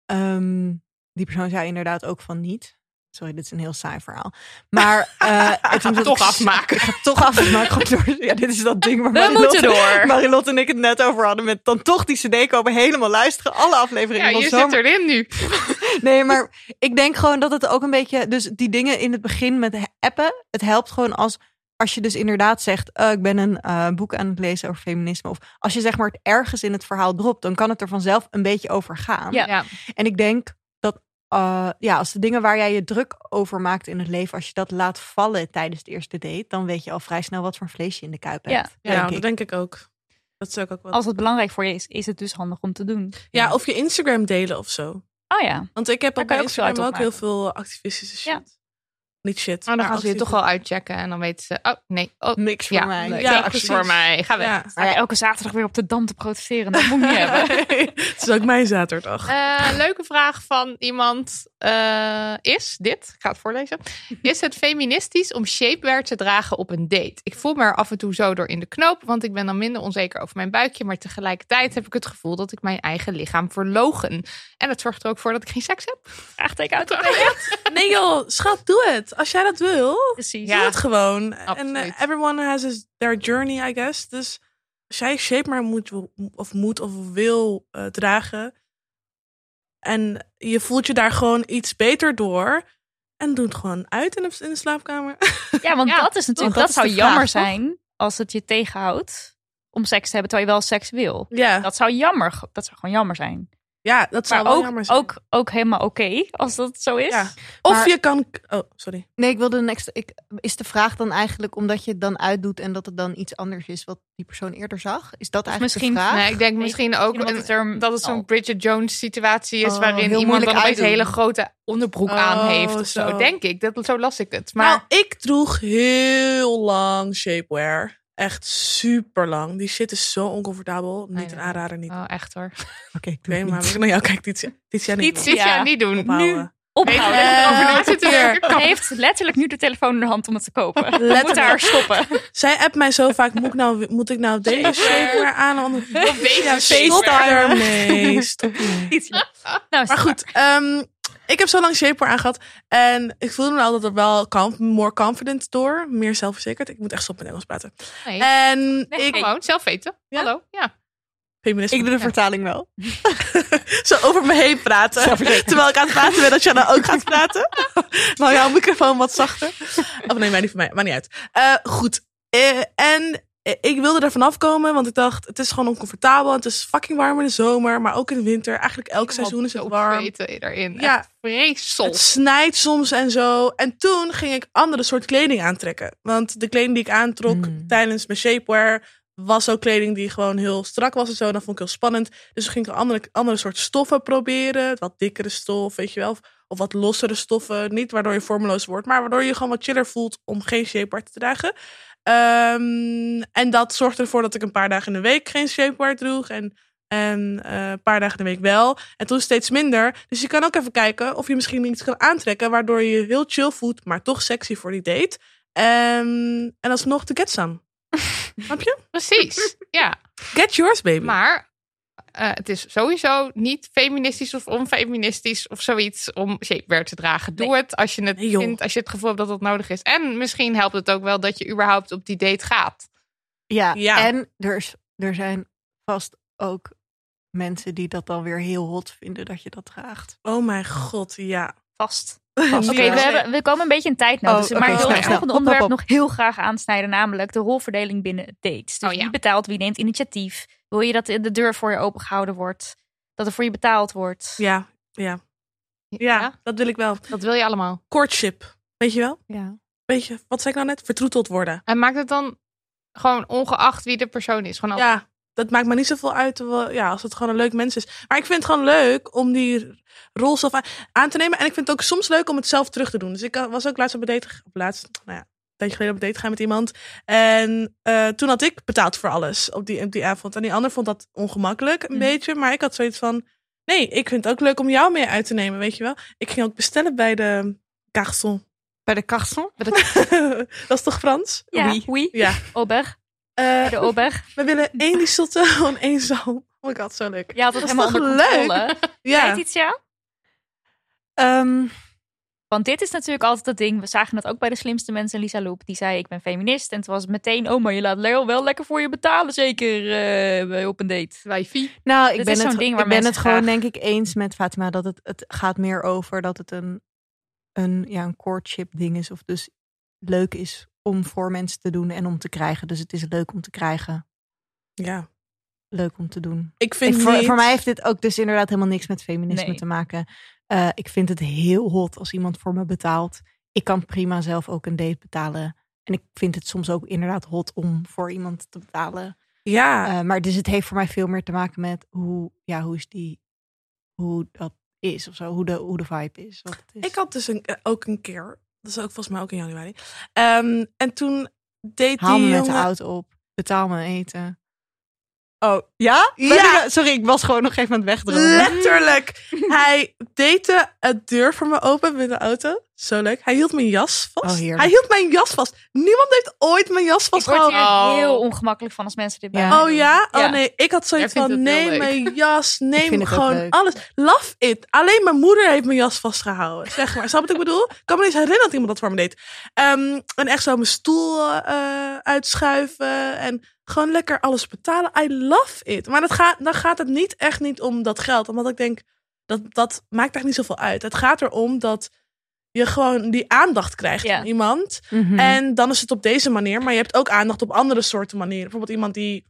Ehm, die persoon zei inderdaad ook van niet. Sorry, dit is een heel saai verhaal. Maar eh toen zat toch ik- afmaken. Ik ga het toch afmaken. Gewoon door- Ja, dit is dat ding waar We Marilotte- moeten door. Marilotte en ik het net over hadden. Met dan toch die cd komen, helemaal luisteren. Alle afleveringen Ja, je zit erin nu. Nee, maar ik denk gewoon dat het ook een beetje. Dus die dingen in het begin met appen. Het helpt gewoon als. Als je dus inderdaad zegt. eh, ik ben een eh, boek aan het lezen over feminisme. Of als je zeg maar het ergens in het verhaal dropt. Dan kan het er vanzelf een beetje over gaan. Ja. Ja. En ik denk eh, ja, als de dingen waar jij je druk over maakt in het leven. Als je dat laat vallen tijdens de eerste date. Dan weet je al vrij snel wat voor vlees je in de kuip hebt. Ja, denk dat ik. denk ik ook. Dat zou ik ook wel. Als het belangrijk voor je is, is het dus handig om te doen. Ja, of je Instagram delen of zo. Oh ja. Want ik heb Daar op mijn ook Instagram ook heel veel activistische shit. Ja. Niet shit. Maar dan gaan ze je toch wel uitchecken en dan weten ze, oh nee, oh Niks voor ja, mij. nee, Ja, niks voor mij, ga weg. Ja. Elke zaterdag weer op de Dam te protesteren. Dat moet niet hebben. Het is ook mijn zaterdag. Eh, leuke vraag van iemand eh, is dit, ik ga het voorlezen. Is het feministisch om shapewear te dragen op een date? Ik voel me er af en toe zo door in de knoop, want ik ben dan minder onzeker over mijn buikje, maar tegelijkertijd heb ik het gevoel dat ik mijn eigen lichaam verlogen. En het zorgt er ook voor dat ik geen seks heb. Vraagteken uit. Nee joh, schat, doe het. Als jij dat wil, Precies. doe het gewoon. En eh, everyone has his, their journey, I guess. Dus als jij shape maar moet of moet of wil eh, dragen en je voelt je daar gewoon iets beter door en doe het gewoon uit in de, in de slaapkamer. Ja, want Ja, dat is natuurlijk, dat, Dat is zou jammer vraag, toch? zijn als het je tegenhoudt om seks te hebben terwijl je wel seks wil. ja, Dat zou jammer, dat zou gewoon jammer zijn. Ja, dat zou Maar ook, jammer zijn. ook, ook helemaal oké als dat zo is. Ja. Of Maar- je kan. Oh, sorry. Nee, ik wilde een extra. Ik, is de vraag dan eigenlijk omdat je het dan uitdoet en dat het dan iets anders is wat die persoon eerder zag? Is dat eigenlijk misschien- de vraag? Nee, ik denk misschien ook Misschien omdat het er- dat het zo'n oh. Bridget Jones situatie is Oh, waarin iemand dan een hele grote onderbroek Oh, aan heeft of zo. zo. Denk ik, dat, zo las ik het. Maar Nou, ik droeg heel lang shapewear. Echt super lang. Die shit is zo oncomfortabel. Niet een aanrader, niet. oh, echt hoor. Oké, ik Oké, doe het maar ik naar jou kijk, dit, dit jij niet. Niet doen. niet doen. Ophouden. Nu. Ophouden. Weet. Hij heeft letterlijk nu de telefoon in de hand om het te kopen. Moeten haar stoppen. Zij appt mij zo vaak, moet ik nou, moet ik nou deze shapewear aan? Of deze ja, stop ermee. Stop ermee. Nou, Maar goed, ik heb zo lang shapewear aangehad. En ik voelde me altijd wel com- more confident door. Meer zelfverzekerd. Ik moet echt stoppen met Engels praten. Nee, En nee, ik... gewoon zelf weten. Ja? Hallo, ja. Feminisme. Ik doe de vertaling wel. zo over me heen praten. Terwijl ik aan het praten ben, dat Jana ook gaat praten. nou, jouw microfoon wat zachter. Of nee, maar niet van mij. Maar niet uit. Eh, goed. Eh, en ik wilde er vanaf komen, want ik dacht, het is gewoon oncomfortabel. Het is fucking warm in de zomer, maar ook in de winter. Eigenlijk elk seizoen is het warm. Weten erin. Ja. Het snijdt soms en zo. En toen ging ik andere soort kleding aantrekken. Want de kleding die ik aantrok Hmm. tijdens mijn shapewear was ook kleding die gewoon heel strak was en zo. Dat vond ik heel spannend. Dus toen ging ik andere, andere soort stoffen proberen. Wat dikkere stof, weet je wel. Of, of wat lossere stoffen. Niet waardoor je vormeloos wordt, maar waardoor je je gewoon wat chiller voelt om geen shapewear te dragen. Ehm, en dat zorgde ervoor dat ik een paar dagen in de week geen shapewear droeg. En En eh, een paar dagen in de week wel. En toen steeds minder. Dus je kan ook even kijken of je misschien iets kan aantrekken. Waardoor je heel chill voelt, maar toch sexy voor die date. En, en alsnog to get some. Snap je? Precies. Ja. Get yours, baby. Maar eh, het is sowieso niet feministisch of onfeministisch of zoiets om shapewear te dragen. Doe het als je het Nee, vindt, als je het gevoel hebt dat het nodig is. En misschien helpt het ook wel dat je überhaupt op die date gaat. Ja, Ja. en er, is, er zijn vast ook mensen die dat dan weer heel hot vinden dat je dat draagt. Oh mijn god, ja. Vast. Oké, we, we komen een beetje in tijdnood. Oh, dus, maar ik wil snel, het snel. volgende onderwerp nog heel graag aansnijden. Namelijk de rolverdeling binnen dates. Dus Oh, ja. wie betaalt, wie neemt initiatief? Wil je dat de deur voor je opengehouden wordt? Dat er voor je betaald wordt? Ja, ja. Ja, dat wil ik wel. Dat wil je allemaal. Courtship, weet je wel? Ja. Weet je, wat zei ik nou net? Vertroeteld worden. En maakt het dan gewoon ongeacht wie de persoon is. Gewoon altijd- Ja, dat maakt me niet zoveel uit ja, als het gewoon een leuk mens is. Maar ik vind het gewoon leuk om die rol zelf aan, te nemen. En ik vind het ook soms leuk om het zelf terug te doen. Dus ik eh, was ook laatst op een date, laatst, nou ja, tijdje geleden op date gegaan met iemand. En eh, toen had ik betaald voor alles op die, op die avond. En die ander vond dat ongemakkelijk een Mhm. beetje. Maar ik had zoiets van, nee, ik vind het ook leuk om jou mee uit te nemen, weet je wel. Ik ging ook bestellen bij de garçon. Bij de garçon? dat is toch Frans? Ja, Oui. oui. Ja. Ober. Eh, De ober. we willen één risotto en één zalm. Oh my god, zo leuk. Ja, dat is helemaal toch leuk? Ja. Weet iets, ja? Ehm, Want dit is natuurlijk altijd het ding. We zagen het ook bij de slimste mensen, Lisa Loep. Die zei, ik ben feminist. En toen was het meteen, oh, maar je laat Leo wel lekker voor je betalen. Zeker eh, op een date. Wifi. nou, ik Dit ben, is zo'n het, ding waar ik ben het gewoon denk ik eens met Fatima dat het, het gaat meer over dat het een, een, ja, een courtship ding is. Of dus leuk is om voor mensen te doen en om te krijgen. Dus het is leuk om te krijgen. Ja. Leuk om te doen. Ik vind Ik, voor, niet- voor mij heeft dit ook dus inderdaad helemaal niks met feminisme Nee. te maken. Eh, ik vind het heel hot als iemand voor me betaalt. Ik kan prima zelf ook een date betalen. En ik vind het soms ook inderdaad hot om voor iemand te betalen. Ja, Eh, maar dus het heeft voor mij veel meer te maken met hoe, ja, hoe is die, hoe dat is of zo, hoe de, hoe de vibe is. Wat het is. ik had dus een, eh, ook een keer, dat is ook volgens mij ook in januari. Ehm, en toen deed Haal die me met de auto op, betaal me eten. Oh, ja? Ja. Sorry, ik was gewoon nog even aan het wegdromen. Letterlijk. Hij deed de het deur voor me open met de auto. Zo leuk. Hij hield mijn jas vast. Oh. Hij hield mijn jas vast. Niemand heeft ooit mijn jas Ik word vastgehouden. hier Oh. heel ongemakkelijk van als mensen dit bij Ja. mij Oh ja? Oh Ja. nee, ik had zoiets Jij van, neem mijn jas, neem gewoon alles. Love it. Alleen mijn moeder heeft mijn jas vastgehouden, zeg maar. Snap je wat ik bedoel? Ik kan me niet eens herinneren dat iemand dat voor me deed. Ehm, en echt zo mijn stoel eh, uitschuiven en gewoon lekker alles betalen. I love it. Maar dat gaat, dan gaat het niet echt niet om dat geld. Omdat ik denk, dat, dat maakt echt niet zoveel uit. Het gaat erom dat je gewoon die aandacht krijgt Ja. van iemand. Mhm. En dan is het op deze manier. Maar je hebt ook aandacht op andere soorten manieren. Bijvoorbeeld iemand die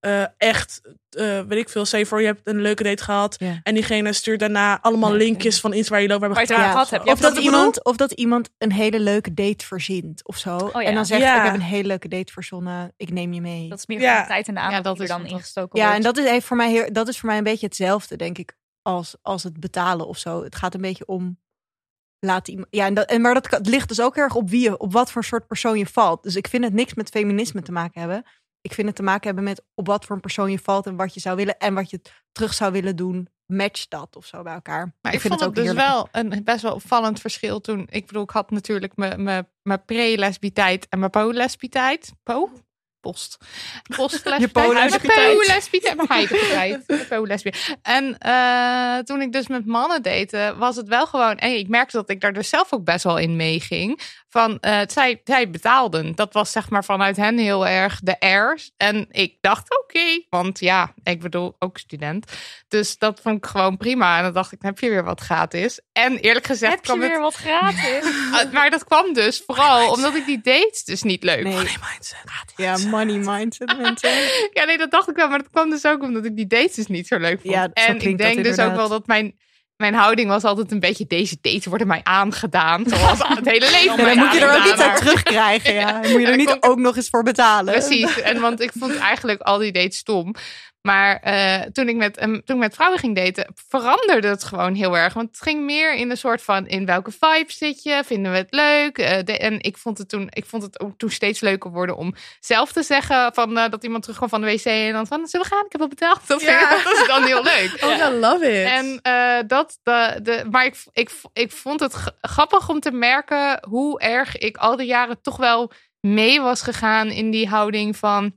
eh, echt, eh, weet ik veel, je voor je hebt een leuke date gehad. Ja. En diegene stuurt daarna allemaal Ja, linkjes van iets waar je het gepraat. over gehad hebt. Of Ja, dat, iemand, of dat iemand een hele leuke date verzint of zo. ja. En dan zegt, Ja. ik heb een hele leuke date verzonnen, ik neem je mee. Dat is meer Ja. van de tijd en de aandacht Ja, dat die er dan ingestoken ja, wordt. en dat is, heeft voor mij heel, dat is voor mij een beetje hetzelfde, denk ik, als, als het betalen of zo. Het gaat een beetje om... Laat iemand, ja, en dat, en, maar dat ligt dus ook erg op wie je, op wat voor soort persoon je valt. Dus ik vind het niks met feminisme te maken hebben. Ik vind het te maken hebben met op wat voor een persoon je valt en wat je zou willen en wat je terug zou willen doen. Match dat of zo bij elkaar. Maar ik, vind vond het, dus heerlijk. wel een best wel opvallend verschil toen. Ik bedoel, ik had natuurlijk mijn- mijn mijn pre-lesbietijd en mijn po-lesbietijd. Po? Post. Post Je. Mijn. Mijn po-lesbie. En eh, toen ik dus met mannen date, was het wel gewoon... En ik merkte dat ik daar dus zelf ook best wel in meeging. Van, eh, zij, zij betaalden. Dat was zeg maar vanuit hen heel erg de airs. En ik dacht, oké. want ja, ik bedoel, ook student. Dus dat vond ik gewoon prima. En dan dacht ik, heb je weer wat gratis. En eerlijk gezegd Heb je het... weer wat gratis? Maar dat kwam dus vooral omdat ik die dates dus niet leuk Nee. Money mindset. Ja, money mindset mensen. Ja, nee, dat dacht ik wel. Maar dat kwam dus ook omdat ik die dates dus niet zo leuk vond. Ja, en ik denk dus ook wel dat mijn, mijn houding was altijd een beetje... Deze dates worden mij aangedaan. Zoals het hele leven Ja, dan moet je er ook iets uit wordt. terugkrijgen. Ja. Dan moet je Ja, er niet ook nog eens voor betalen. Precies. En want ik vond eigenlijk al die dates stom. Maar eh, toen, ik met, toen ik met vrouwen ging daten, veranderde het gewoon heel erg. Want het ging meer in de soort van in welke vibe zit je? Vinden we het leuk? Eh, de- en ik vond het toen, ik vond het ook toen steeds leuker worden om zelf te zeggen van eh, dat iemand terugkwam van de wc en dan van zullen we gaan? Ik heb al betaald. Dat, Ja. dat is dan heel leuk. Oh, I love it. En dat, de, de, maar ik, ik, ik vond het grappig om te merken hoe erg ik al die jaren toch wel mee was gegaan in die houding van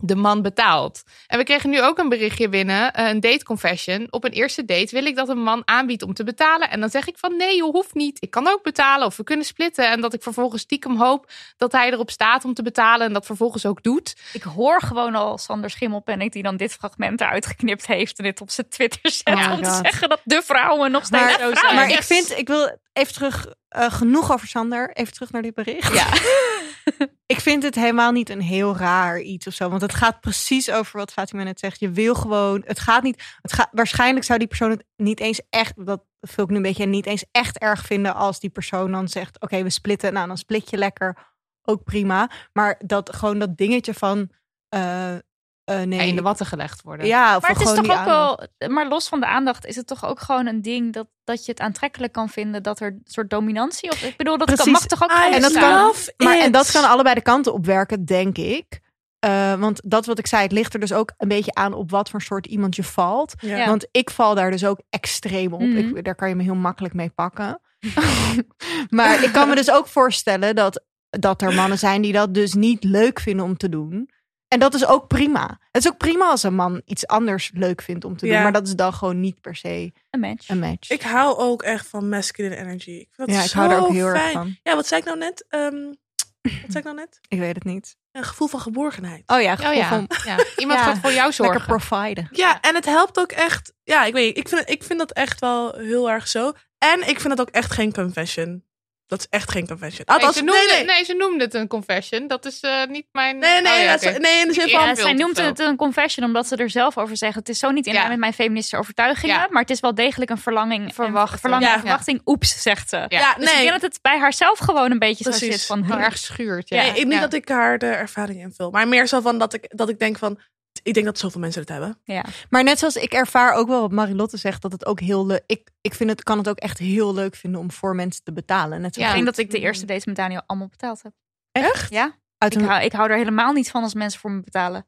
de man betaalt. En we kregen nu ook een berichtje binnen, eh, een date confession. Op een eerste date wil ik dat een man aanbiedt om te betalen. En dan zeg ik van nee, je hoeft niet. Ik kan ook betalen of we kunnen splitten. En dat ik vervolgens stiekem hoop dat hij erop staat om te betalen en dat vervolgens ook doet. Ik hoor gewoon al Sander Schimmelpenninck die dan dit fragment eruit geknipt heeft en dit op zijn Twitter zet Oh om te zeggen dat de vrouwen nog steeds Maar, zo zijn. maar ik vind, ik wil even terug, eh, genoeg over Sander. Even terug naar dit bericht. Ja. ik vind het helemaal niet een heel raar iets of zo. Want het gaat precies over wat Fatima net zegt. Je wil gewoon, het gaat niet, het gaat, waarschijnlijk zou die persoon het niet eens echt, dat vul ik nu een beetje, niet eens echt erg vinden als die persoon dan zegt, oké, we splitten. Nou, dan split je lekker, ook prima. Maar dat gewoon dat dingetje van, eh, eh, nee. in de watten gelegd worden. Ja, of Maar het is toch ook aandacht. wel, maar los van de aandacht is het toch ook gewoon een ding dat, dat je het aantrekkelijk kan vinden dat er een soort dominantie of ik bedoel dat kan, Precies. mag toch ook En dat kan- Maar, en dat kan allebei de kanten opwerken, denk ik. Eh, want dat wat ik zei, het ligt er dus ook een beetje aan op wat voor soort iemand je valt. Ja. Want ik val daar dus ook extreem op. Mhm. ik, daar kan je me heel makkelijk mee pakken. maar ik kan me dus ook voorstellen dat, dat er mannen zijn die dat dus niet leuk vinden om te doen. En dat is ook prima. Het is ook prima als een man iets anders leuk vindt om te doen. Ja. Maar dat is dan gewoon niet per se Een match. een match. Ik hou ook echt van masculine energy. Ik vind dat ja, ik hou daar ook heel fijn. erg van. Ja, wat zei ik nou net? Ehm, wat zei ik nou net? Ik weet het niet. Een gevoel van geborgenheid. Oh ja, Oh gevoel ja. van ja. Iemand Ja, gaat voor jou zorgen. lekker providen. Ja, en het helpt ook echt. Ja, ik weet niet. Ik vind, ik vind dat echt wel heel erg zo. En ik vind dat ook echt geen confession. Dat is echt geen confession. Nee, Althans, ze nee, noemde, nee. nee, ze noemde het een confession. Dat is eh, niet mijn... Nee, nee, Oh, ja, nee, in de zin van... Ja, zij noemt het een confession omdat ze er zelf over zeggen. Het is zo niet in Ja. lijn met mijn feministische overtuigingen. Ja. Maar het is wel degelijk een verlanging. Verwachten. Een verlangen Ja. en verwachting. Oeps, zegt ze. Ja. Ja, Dus ik nee. denk dat het bij haarzelf gewoon een beetje zo zit van... Heel erg schuurt. Ja. Nee, niet Ja. dat ik haar de ervaring invul. Maar meer zo van dat ik, dat ik denk van... Ik denk dat zoveel mensen het hebben. Ja. Maar net zoals ik ervaar ook wel wat Marilotte zegt, dat het ook heel leuk. Ik, ik vind het, kan het ook echt heel leuk vinden om voor mensen te betalen. Net zo Ik denk dat ik de eerste dates met Daniel allemaal betaald heb. Echt? Ja. uit Ik een, hou, ik hou er helemaal niet van als mensen voor me betalen.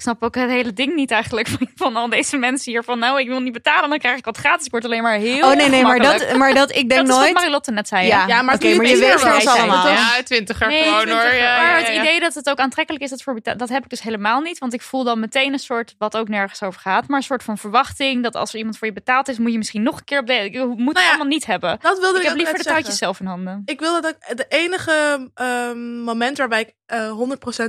Ik snap ook het hele ding niet eigenlijk van, van al deze mensen hier. Van nou, ik wil niet betalen, dan krijg ik wat gratis. Ik word alleen maar heel Oh nee, nee, maar dat, maar dat ik denk dat is wat nooit. Marilotte net zei. Ja? Ja, maar je maar je weet was, allemaal. je Ja, twintiger Nee, gewoon hoor. Ja, maar het ja. idee dat het ook aantrekkelijk is dat voor dat heb ik dus helemaal niet. Want ik voel dan meteen een soort, wat ook nergens over gaat, maar een soort van verwachting dat als er iemand voor je betaald is, moet je misschien nog een keer op de. Ik moet het ja, allemaal niet hebben. Dat wilde Ik ik, heb liever de touwtjes zelf in handen. Ik wilde dat ik, de enige ehm, moment waarbij ik eh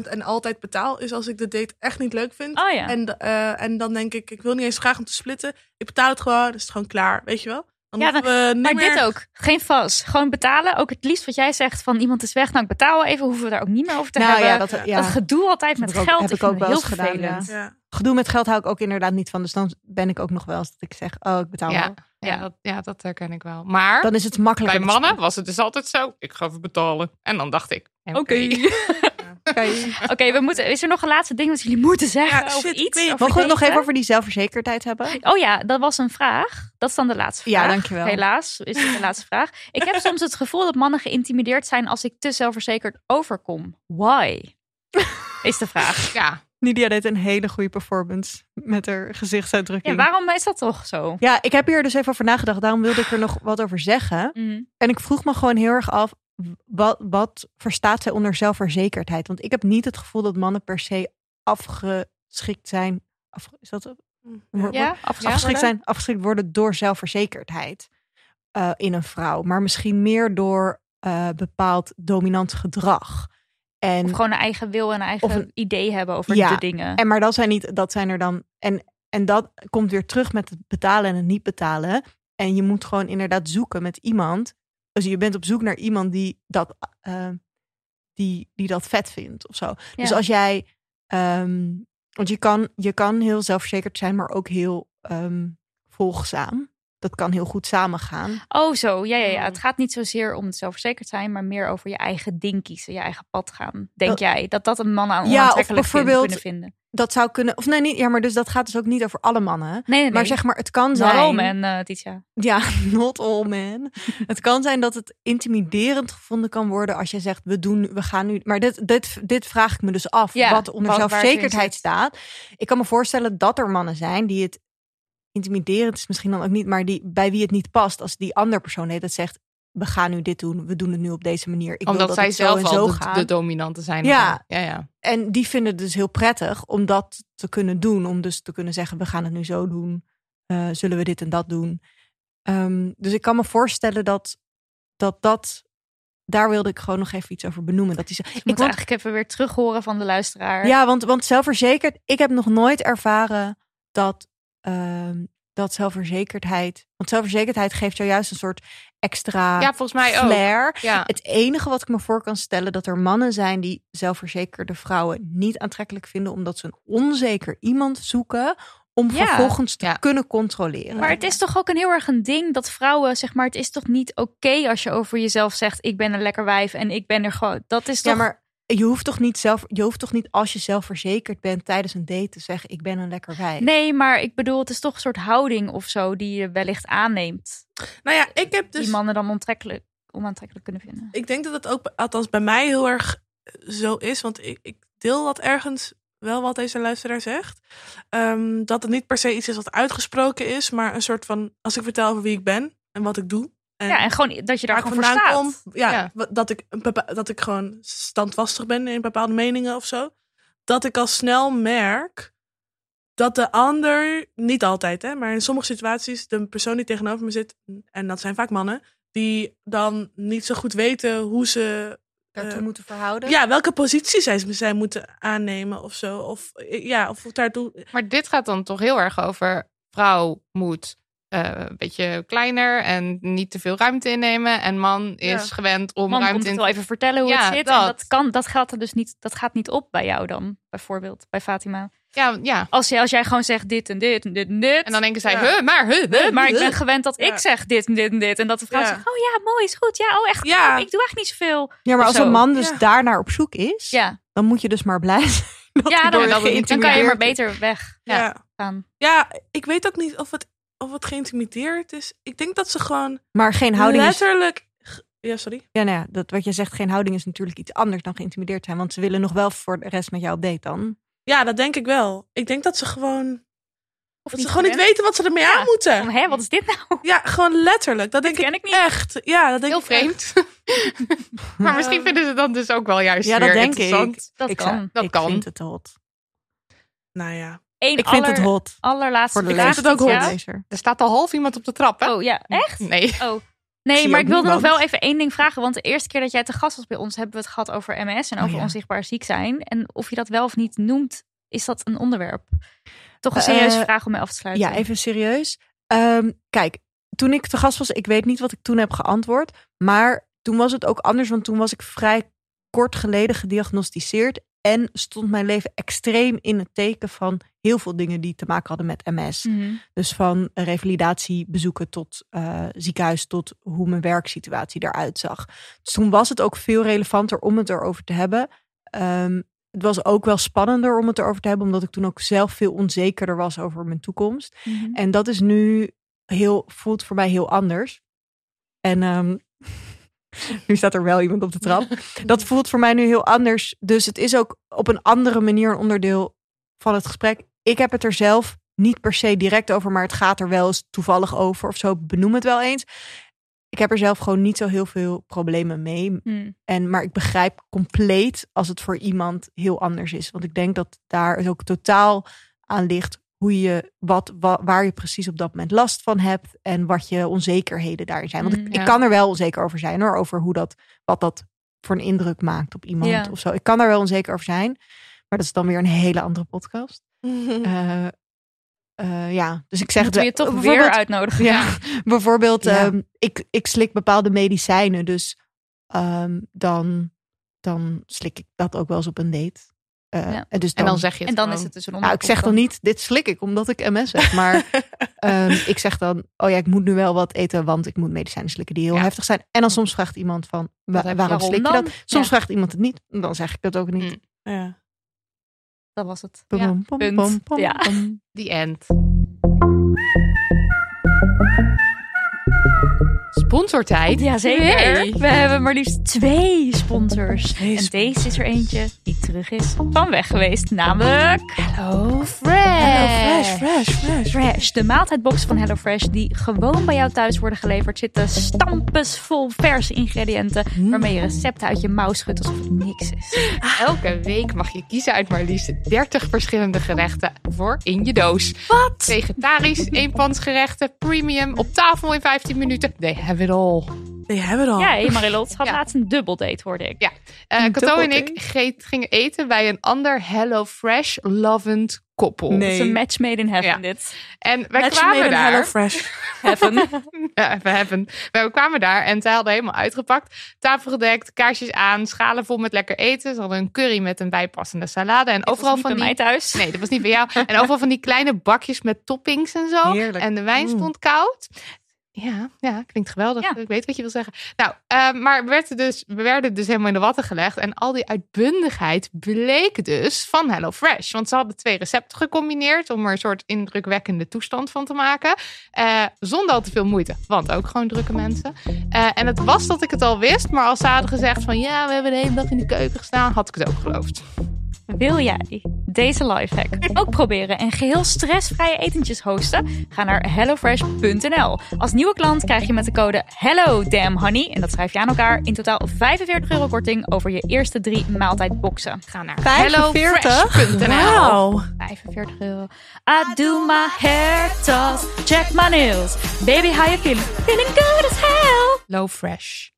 100% en altijd betaal... is als ik de date echt niet leuk vind. Oh ja. En, eh, en dan denk ik, ik wil niet eens vragen om te splitten. Ik betaal het gewoon, dan is het gewoon klaar. Weet je wel? Dan Ja, we Maar meer... dit ook. Geen vast. Gewoon betalen. Ook het liefst wat jij zegt van iemand is weg. Nou, ik betaal wel even. Hoeven we daar ook niet meer over te nou hebben. ja, dat, ja. Dat gedoe altijd met ook- geld. heb ik ook wel eens heel gedaan. Ja. Gedoe met geld hou ik ook inderdaad niet van. Dus dan ben ik ook nog wel eens dat ik zeg, oh, ik betaal Ja, wel. ja, dat, ja, dat herken ik wel. Maar Dan is het makkelijker. bij mannen was het dus altijd zo. Ik ga even betalen. En dan dacht ik, oké. Oké. We moeten. Is er nog een laatste ding wat jullie moeten zeggen? Ja, over shit, ik iets? Mogen we het nog even over die zelfverzekerdheid hebben? Oh ja, dat was een vraag. Dat is dan de laatste Ja, vraag. dankjewel. Helaas is het de laatste vraag. Ik heb soms het gevoel dat mannen geïntimideerd zijn als ik te zelfverzekerd overkom. Why? Is de vraag. Ja, Nidia deed een hele goede performance met haar Ja, gezichtsuitdrukking. waarom is dat toch zo? Ja, ik heb hier dus even over nagedacht. Daarom wilde ik er nog wat over zeggen. Mhm. En ik vroeg me gewoon heel erg af, wat, wat verstaat zij onder zelfverzekerdheid? Want ik heb niet het gevoel dat mannen per se afgeschikt zijn. Af, is dat een woord? Ja, afgeschikt worden? zijn, afgeschikt worden door zelfverzekerdheid eh, in een vrouw, maar misschien meer door eh, bepaald dominant gedrag. En, Of gewoon een eigen wil en een eigen een- idee hebben over Ja, de dingen. en maar dat zijn niet, dat zijn er dan. En, en dat komt weer terug met het betalen en het niet betalen. En je moet gewoon inderdaad zoeken met iemand. Dus je bent op zoek naar iemand die dat, eh, die, die dat vet vindt of zo. Dus als jij, ehm, want je kan, je kan heel zelfverzekerd zijn, maar ook heel ehm, volgzaam. Dat kan heel goed samengaan. Oh, zo. Ja, ja, ja. Het gaat niet zozeer om het zelfverzekerd zijn, maar meer over je eigen ding kiezen, je eigen pad gaan. Denk Dat- jij dat dat een man aan Ja, of bijvoorbeeld- kunnen vinden? Dat zou kunnen, of nee, niet, ja, maar dus dat gaat dus ook niet over alle mannen. Nee, nee. Maar zeg maar, het kan Not zijn. all men, Titia. Ja, not all men. het kan zijn dat het intimiderend gevonden kan worden als je zegt, we doen, we gaan nu. Maar dit, dit, dit vraag ik me dus af. Ja, wat onder wat- zelfverzekerdheid staat. Ik kan me voorstellen dat er mannen zijn die het intimiderend is misschien dan ook niet, maar die bij wie het niet past als die andere persoon heet dat zegt, we gaan nu dit doen, we doen het nu op deze manier. Ik wil Omdat dat zij het zo zelf en al zo de, gaat. de dominante zijn. Ja. ja, ja. En die vinden het dus heel prettig om dat te kunnen doen. Om dus te kunnen zeggen, we gaan het nu zo doen. Eh, zullen we dit en dat doen? Ehm, dus ik kan me voorstellen dat, dat dat... Daar wilde ik gewoon nog even iets over benoemen. Dat die, Ik ik moet want- eigenlijk even weer terug horen van de luisteraar. ja, want, want zelfverzekerd... Ik heb nog nooit ervaren dat, ehm, dat zelfverzekerdheid... Want zelfverzekerdheid geeft jou juist een soort extra ja, volgens mij ook. flair. Ja. Het enige wat ik me voor kan stellen, dat er mannen zijn die zelfverzekerde vrouwen niet aantrekkelijk vinden, omdat ze een onzeker iemand zoeken om Ja. vervolgens te Ja. kunnen controleren. Maar het is toch ook een heel erg een ding dat vrouwen, zeg maar, het is toch niet oké als je over jezelf zegt: ik ben een lekker wijf en ik ben er gewoon. Dat is toch. ja, maar je hoeft toch niet zelf, je hoeft toch niet als je zelfverzekerd bent tijdens een date te zeggen: ik ben een lekker wijf. Nee, maar ik bedoel, het is toch een soort houding of zo die je wellicht aanneemt. Nou ja, ik heb dus... Die mannen dan onaantrekkelijk, onaantrekkelijk kunnen vinden. Ik denk dat het ook, althans bij mij, heel erg zo is. Want ik, ik deel dat ergens wel wat deze luisteraar zegt. Ehm, dat het niet per se iets is wat uitgesproken is. Maar een soort van, als ik vertel over wie ik ben en wat ik doe. En Ja, en gewoon dat je daar gewoon voor staat. kom. Ja, Dat, ik, dat ik gewoon standvastig ben in bepaalde meningen of zo. Dat ik al snel merk dat de ander, niet altijd hè, maar in sommige situaties, de persoon die tegenover me zit, en dat zijn vaak mannen, die dan niet zo goed weten hoe ze Daartoe eh, moeten verhouden. ja, welke positie zij, zij moeten aannemen of zo. Of ja, of daartoe. Maar dit gaat dan toch heel erg over vrouw moet eh, een beetje kleiner en niet te veel ruimte innemen. En man is Ja. gewend om Man ruimte het in wel even vertellen hoe Ja, het zit. dat. En dat, kan, dat, gaat er dus niet, dat gaat niet op bij jou dan, bijvoorbeeld, bij Fatima. Ja, ja. Als, je, als jij gewoon zegt dit en dit en dit en dit. En dan denken zij, Ja. huh, maar, huh, huh, maar ik ben gewend dat ik zeg dit en dit en dit. En dat de vrouw Ja. zegt, oh ja, mooi, is goed. Ja, oh echt, Ja. ik doe echt niet zoveel. Ja, maar als zo. een man dus Ja. daar naar op zoek is, Ja, dan moet je dus maar blij zijn. Dat ja dan, niet- dan kan je maar beter weggaan. Ja. ja, ik weet ook niet of het, of het geïntimideerd is. Ik denk dat ze gewoon Maar geen houding is letterlijk. Ja, sorry. Ja, nou ja, dat wat je zegt, geen houding is natuurlijk iets anders dan geïntimideerd zijn. Want ze willen nog wel voor de rest met jou op date dan. Ja, dat denk ik wel. Ik denk dat ze gewoon. Of Dat ze gewoon niet weten wat ze ermee Ja. aan moeten. Hé, wat is dit nou? Ja, gewoon letterlijk. Dat denk ken ik, ik niet. echt. Ja, dat denk Heel ik echt. vreemd. maar misschien vinden ze dat dus ook wel juist Ja, dat weer denk interessant. ik. Dat ik kan. zou- Dat ik kan. vind het hot. Nou ja. Ik vind het hot. allerlaatste Voor de vraag. lezer. het ook hot. lezer. Er staat al half iemand op de trap, hè? Oh ja, echt? Nee. Oh. Nee, maar ik wilde nog wel even één ding vragen. Want de eerste keer dat jij te gast was bij ons, hebben we het gehad over MS en Oh, over ja. onzichtbaar ziek zijn. En of je dat wel of niet noemt, is dat een onderwerp? Toch een serieuze Eh, vraag om mee af te sluiten. Ja, even serieus. Ehm, kijk, toen ik te gast was, ik weet niet wat ik toen heb geantwoord. Maar toen was het ook anders, want toen was ik vrij kort geleden gediagnosticeerd. En stond mijn leven extreem in het teken van heel veel dingen die te maken hadden met MS. Mhm. Dus van revalidatiebezoeken tot eh, ziekenhuis, tot hoe mijn werksituatie eruit zag. Dus toen was het ook veel relevanter om het erover te hebben. Ehm, het was ook wel spannender om het erover te hebben, omdat ik toen ook zelf veel onzekerder was over mijn toekomst. Mhm. En dat is nu heel, voelt voor mij heel anders. En ehm, nu staat er wel iemand op de trap. Dat voelt voor mij nu heel anders. Dus het is ook op een andere manier een onderdeel van het gesprek. Ik heb het er zelf niet per se direct over, maar het gaat er wel eens toevallig over of zo. Benoem het wel eens. Ik heb er zelf gewoon niet zo heel veel problemen mee. Mhm. En, maar ik begrijp compleet als het voor iemand heel anders is. Want ik denk dat daar ook totaal aan ligt hoe je, wat, wa- waar je precies op dat moment last van hebt. En wat je onzekerheden daarin zijn. Want ik, Mm, ik kan er wel onzeker over zijn hoor. Over hoe dat, wat dat voor een indruk maakt op iemand Ja. of zo. Ik kan daar wel onzeker over zijn. Maar dat is dan weer een hele andere podcast. Eh, ja, dus ik zeg we je het toch weer uitnodigen? ja, bijvoorbeeld, ehm, ik, ik slik bepaalde medicijnen, dus ehm, dan, dan slik ik dat ook wel eens op een date. Eh, Ja. en, dus En dan zeg je het En dan gewoon. is het dus een nou, ik zeg dan niet, dit slik ik omdat ik MS heb. Maar ehm, ik zeg dan, oh ja, ik moet nu wel wat eten, want ik moet medicijnen slikken die heel Ja. heftig zijn. En dan soms vraagt iemand van, wa- je- waarom Waarom slik je dan? dat? Soms Ja. vraagt iemand het niet, dan zeg ik dat ook niet. Mm. Ja. Dat was het. Ja. punt. Ja. The end. Sponsortijd. Jazeker. We hebben maar liefst twee sponsors. Twee en deze is er eentje die terug is van weg geweest. Namelijk Hello Fresh. Fresh, fresh. Fresh. De maaltijdbox van HelloFresh die gewoon bij jou thuis worden geleverd. Zitten stampes vol verse ingrediënten. Waarmee je recepten uit je mouw schudt alsof het niks is. Elke week mag je kiezen uit maar liefst 30 verschillende gerechten voor in je doos. Wat? Vegetarisch, eenpansgerechten, premium, op tafel in 15 minuten. They have it all. Die hebben het al. Jij, Marilot, had Ja. laatst een dubbeldate, hoorde ik. Ja. Eh Een Cato en ik gingen eten bij een ander Hello Fresh lovend koppel. Nee. Het is een match made in heaven, Ja. dit. En wij Match kwamen made in daar. Hello Fresh. Heaven. Ja, we hebben. We kwamen daar en zij hadden helemaal uitgepakt. Tafel gedekt, kaarsjes aan, schalen vol met lekker eten. Ze hadden een curry met een bijpassende salade. En overal Niet van bij die... mij thuis. Nee, dat was niet bij jou. En overal van die kleine bakjes met toppings en zo. Heerlijk. En de wijn Mm. stond koud. Ja, ja, klinkt geweldig. Ja. Ik weet wat je wil zeggen. Nou, eh, maar werd er dus, we werden dus helemaal in de watten gelegd. En al die uitbundigheid bleek dus van HelloFresh. Want ze hadden twee recepten gecombineerd om er een soort indrukwekkende toestand van te maken. Eh, zonder al te veel moeite, want ook gewoon drukke mensen. Eh, en het was dat ik het al wist, maar als ze hadden gezegd van ja, we hebben de hele dag in de keuken gestaan, had ik het ook geloofd. Wil jij deze lifehack ook proberen en geheel stressvrije etentjes hosten? Ga naar hellofresh.nl. Als nieuwe klant krijg je met de code Hello Damn Honey, en dat schrijf je aan elkaar, in totaal 45 euro korting over je eerste drie maaltijdboxen. Ga naar 45? hellofresh.nl. Wauw. 45 euro. I do my hair toss, check my nails. Baby, how you feeling? Feeling good as hell. Low Fresh.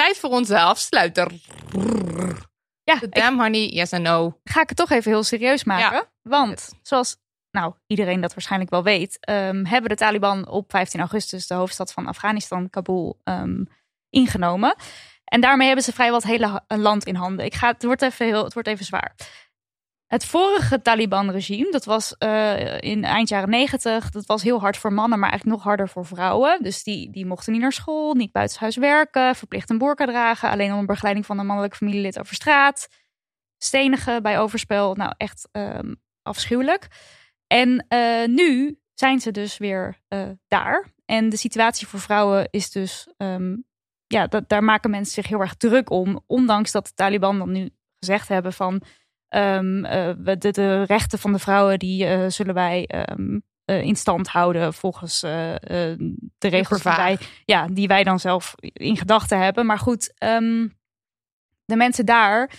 Tijd voor onze afsluiter. Ja, ik- damn honey, yes and no. ga ik het toch even heel serieus maken. Ja. Want zoals nou, iedereen dat waarschijnlijk wel weet, ehm, hebben de Taliban op 15 augustus de hoofdstad van Afghanistan, Kabul, ehm, ingenomen. En daarmee hebben ze vrijwel het hele land in handen. Ik ga, het, wordt even heel, het wordt even zwaar. Het vorige Taliban-regime, dat was eh, in eind jaren negentig, dat was heel hard voor mannen, maar eigenlijk nog harder voor vrouwen. Dus die, die mochten niet naar school, niet buitenshuis werken, verplicht een boerka dragen, alleen onder begeleiding van een mannelijk familielid over straat. Stenigen bij overspel, nou echt ehm, afschuwelijk. En eh, nu zijn ze dus weer eh, daar. En de situatie voor vrouwen is dus, ehm, ja, dat, daar maken mensen zich heel erg druk om. Ondanks dat de Taliban dan nu gezegd hebben van ehm, eh, de, de rechten van de vrouwen, die eh, zullen wij ehm, eh, in stand houden volgens de regels die wij, ja, die wij dan zelf in gedachten hebben. Maar goed, ehm, de mensen daar,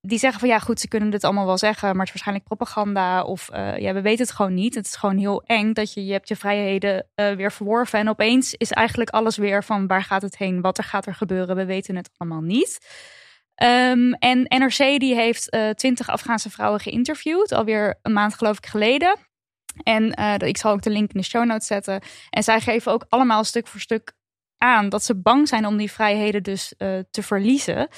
die zeggen van ja, goed, ze kunnen dit allemaal wel zeggen, maar het is waarschijnlijk propaganda of ja, we weten het gewoon niet. Het is gewoon heel eng dat je, je hebt je vrijheden weer verworven en opeens is eigenlijk alles weer van waar gaat het heen, wat er gaat er gebeuren, we weten het allemaal niet. Ehm, en NRC die heeft eh, twintig Afghaanse vrouwen geïnterviewd, alweer een maand geloof ik geleden. En eh, ik zal ook de link in de show notes zetten. En zij geven ook allemaal stuk voor stuk aan dat ze bang zijn om die vrijheden dus eh, te verliezen.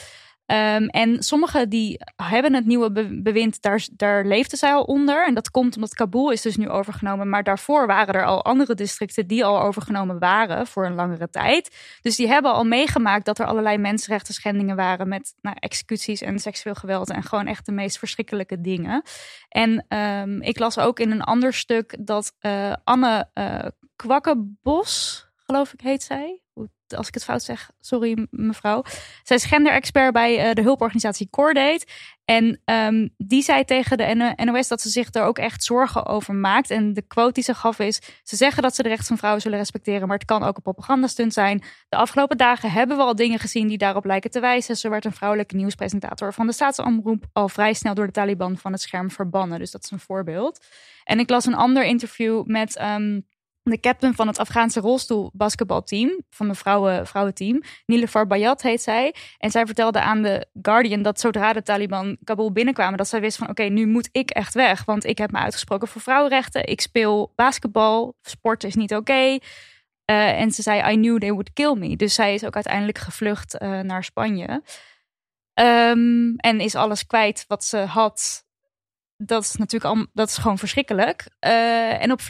Ehm, en sommigen die hebben het nieuwe be- bewind, daar, daar leefden zij al onder. En dat komt omdat Kabul is dus nu overgenomen. Maar daarvoor waren er al andere districten die al overgenomen waren voor een langere tijd. Dus die hebben al meegemaakt dat er allerlei mensenrechten schendingen waren met nou, executies en seksueel geweld. En gewoon echt de meest verschrikkelijke dingen. En ehm, ik las ook in een ander stuk dat eh, Anne eh Kwakkenbos, geloof ik heet zij. Als ik het fout zeg, sorry mevrouw. Zij is genderexpert bij eh, de hulporganisatie Cordate. En ehm, die zei tegen de NOS dat ze zich er ook echt zorgen over maakt. En de quote die ze gaf is: Ze zeggen dat ze de rechten van vrouwen zullen respecteren, maar het kan ook een propagandastunt zijn. De afgelopen dagen hebben we al dingen gezien die daarop lijken te wijzen. Zo werd een vrouwelijke nieuwspresentator van de staatsomroep al vrij snel door de Taliban van het scherm verbannen. Dus dat is een voorbeeld. En ik las een ander interview met. ehm, de captain van het Afghaanse rolstoel basketbalteam, van de vrouwen, vrouwenteam. Nilüfer Bayat heet zij. En zij vertelde aan de Guardian dat zodra de Taliban Kabul binnenkwamen, dat zij wist van oké, nu moet ik echt weg. Want ik heb me uitgesproken voor vrouwenrechten. Ik speel basketbal. Sport is niet oké. Uh, en ze zei, I knew they would kill me. Dus zij is ook uiteindelijk gevlucht uh, naar Spanje. Um, en is alles kwijt wat ze had. Dat is natuurlijk al, dat is gewoon verschrikkelijk. Uh, en op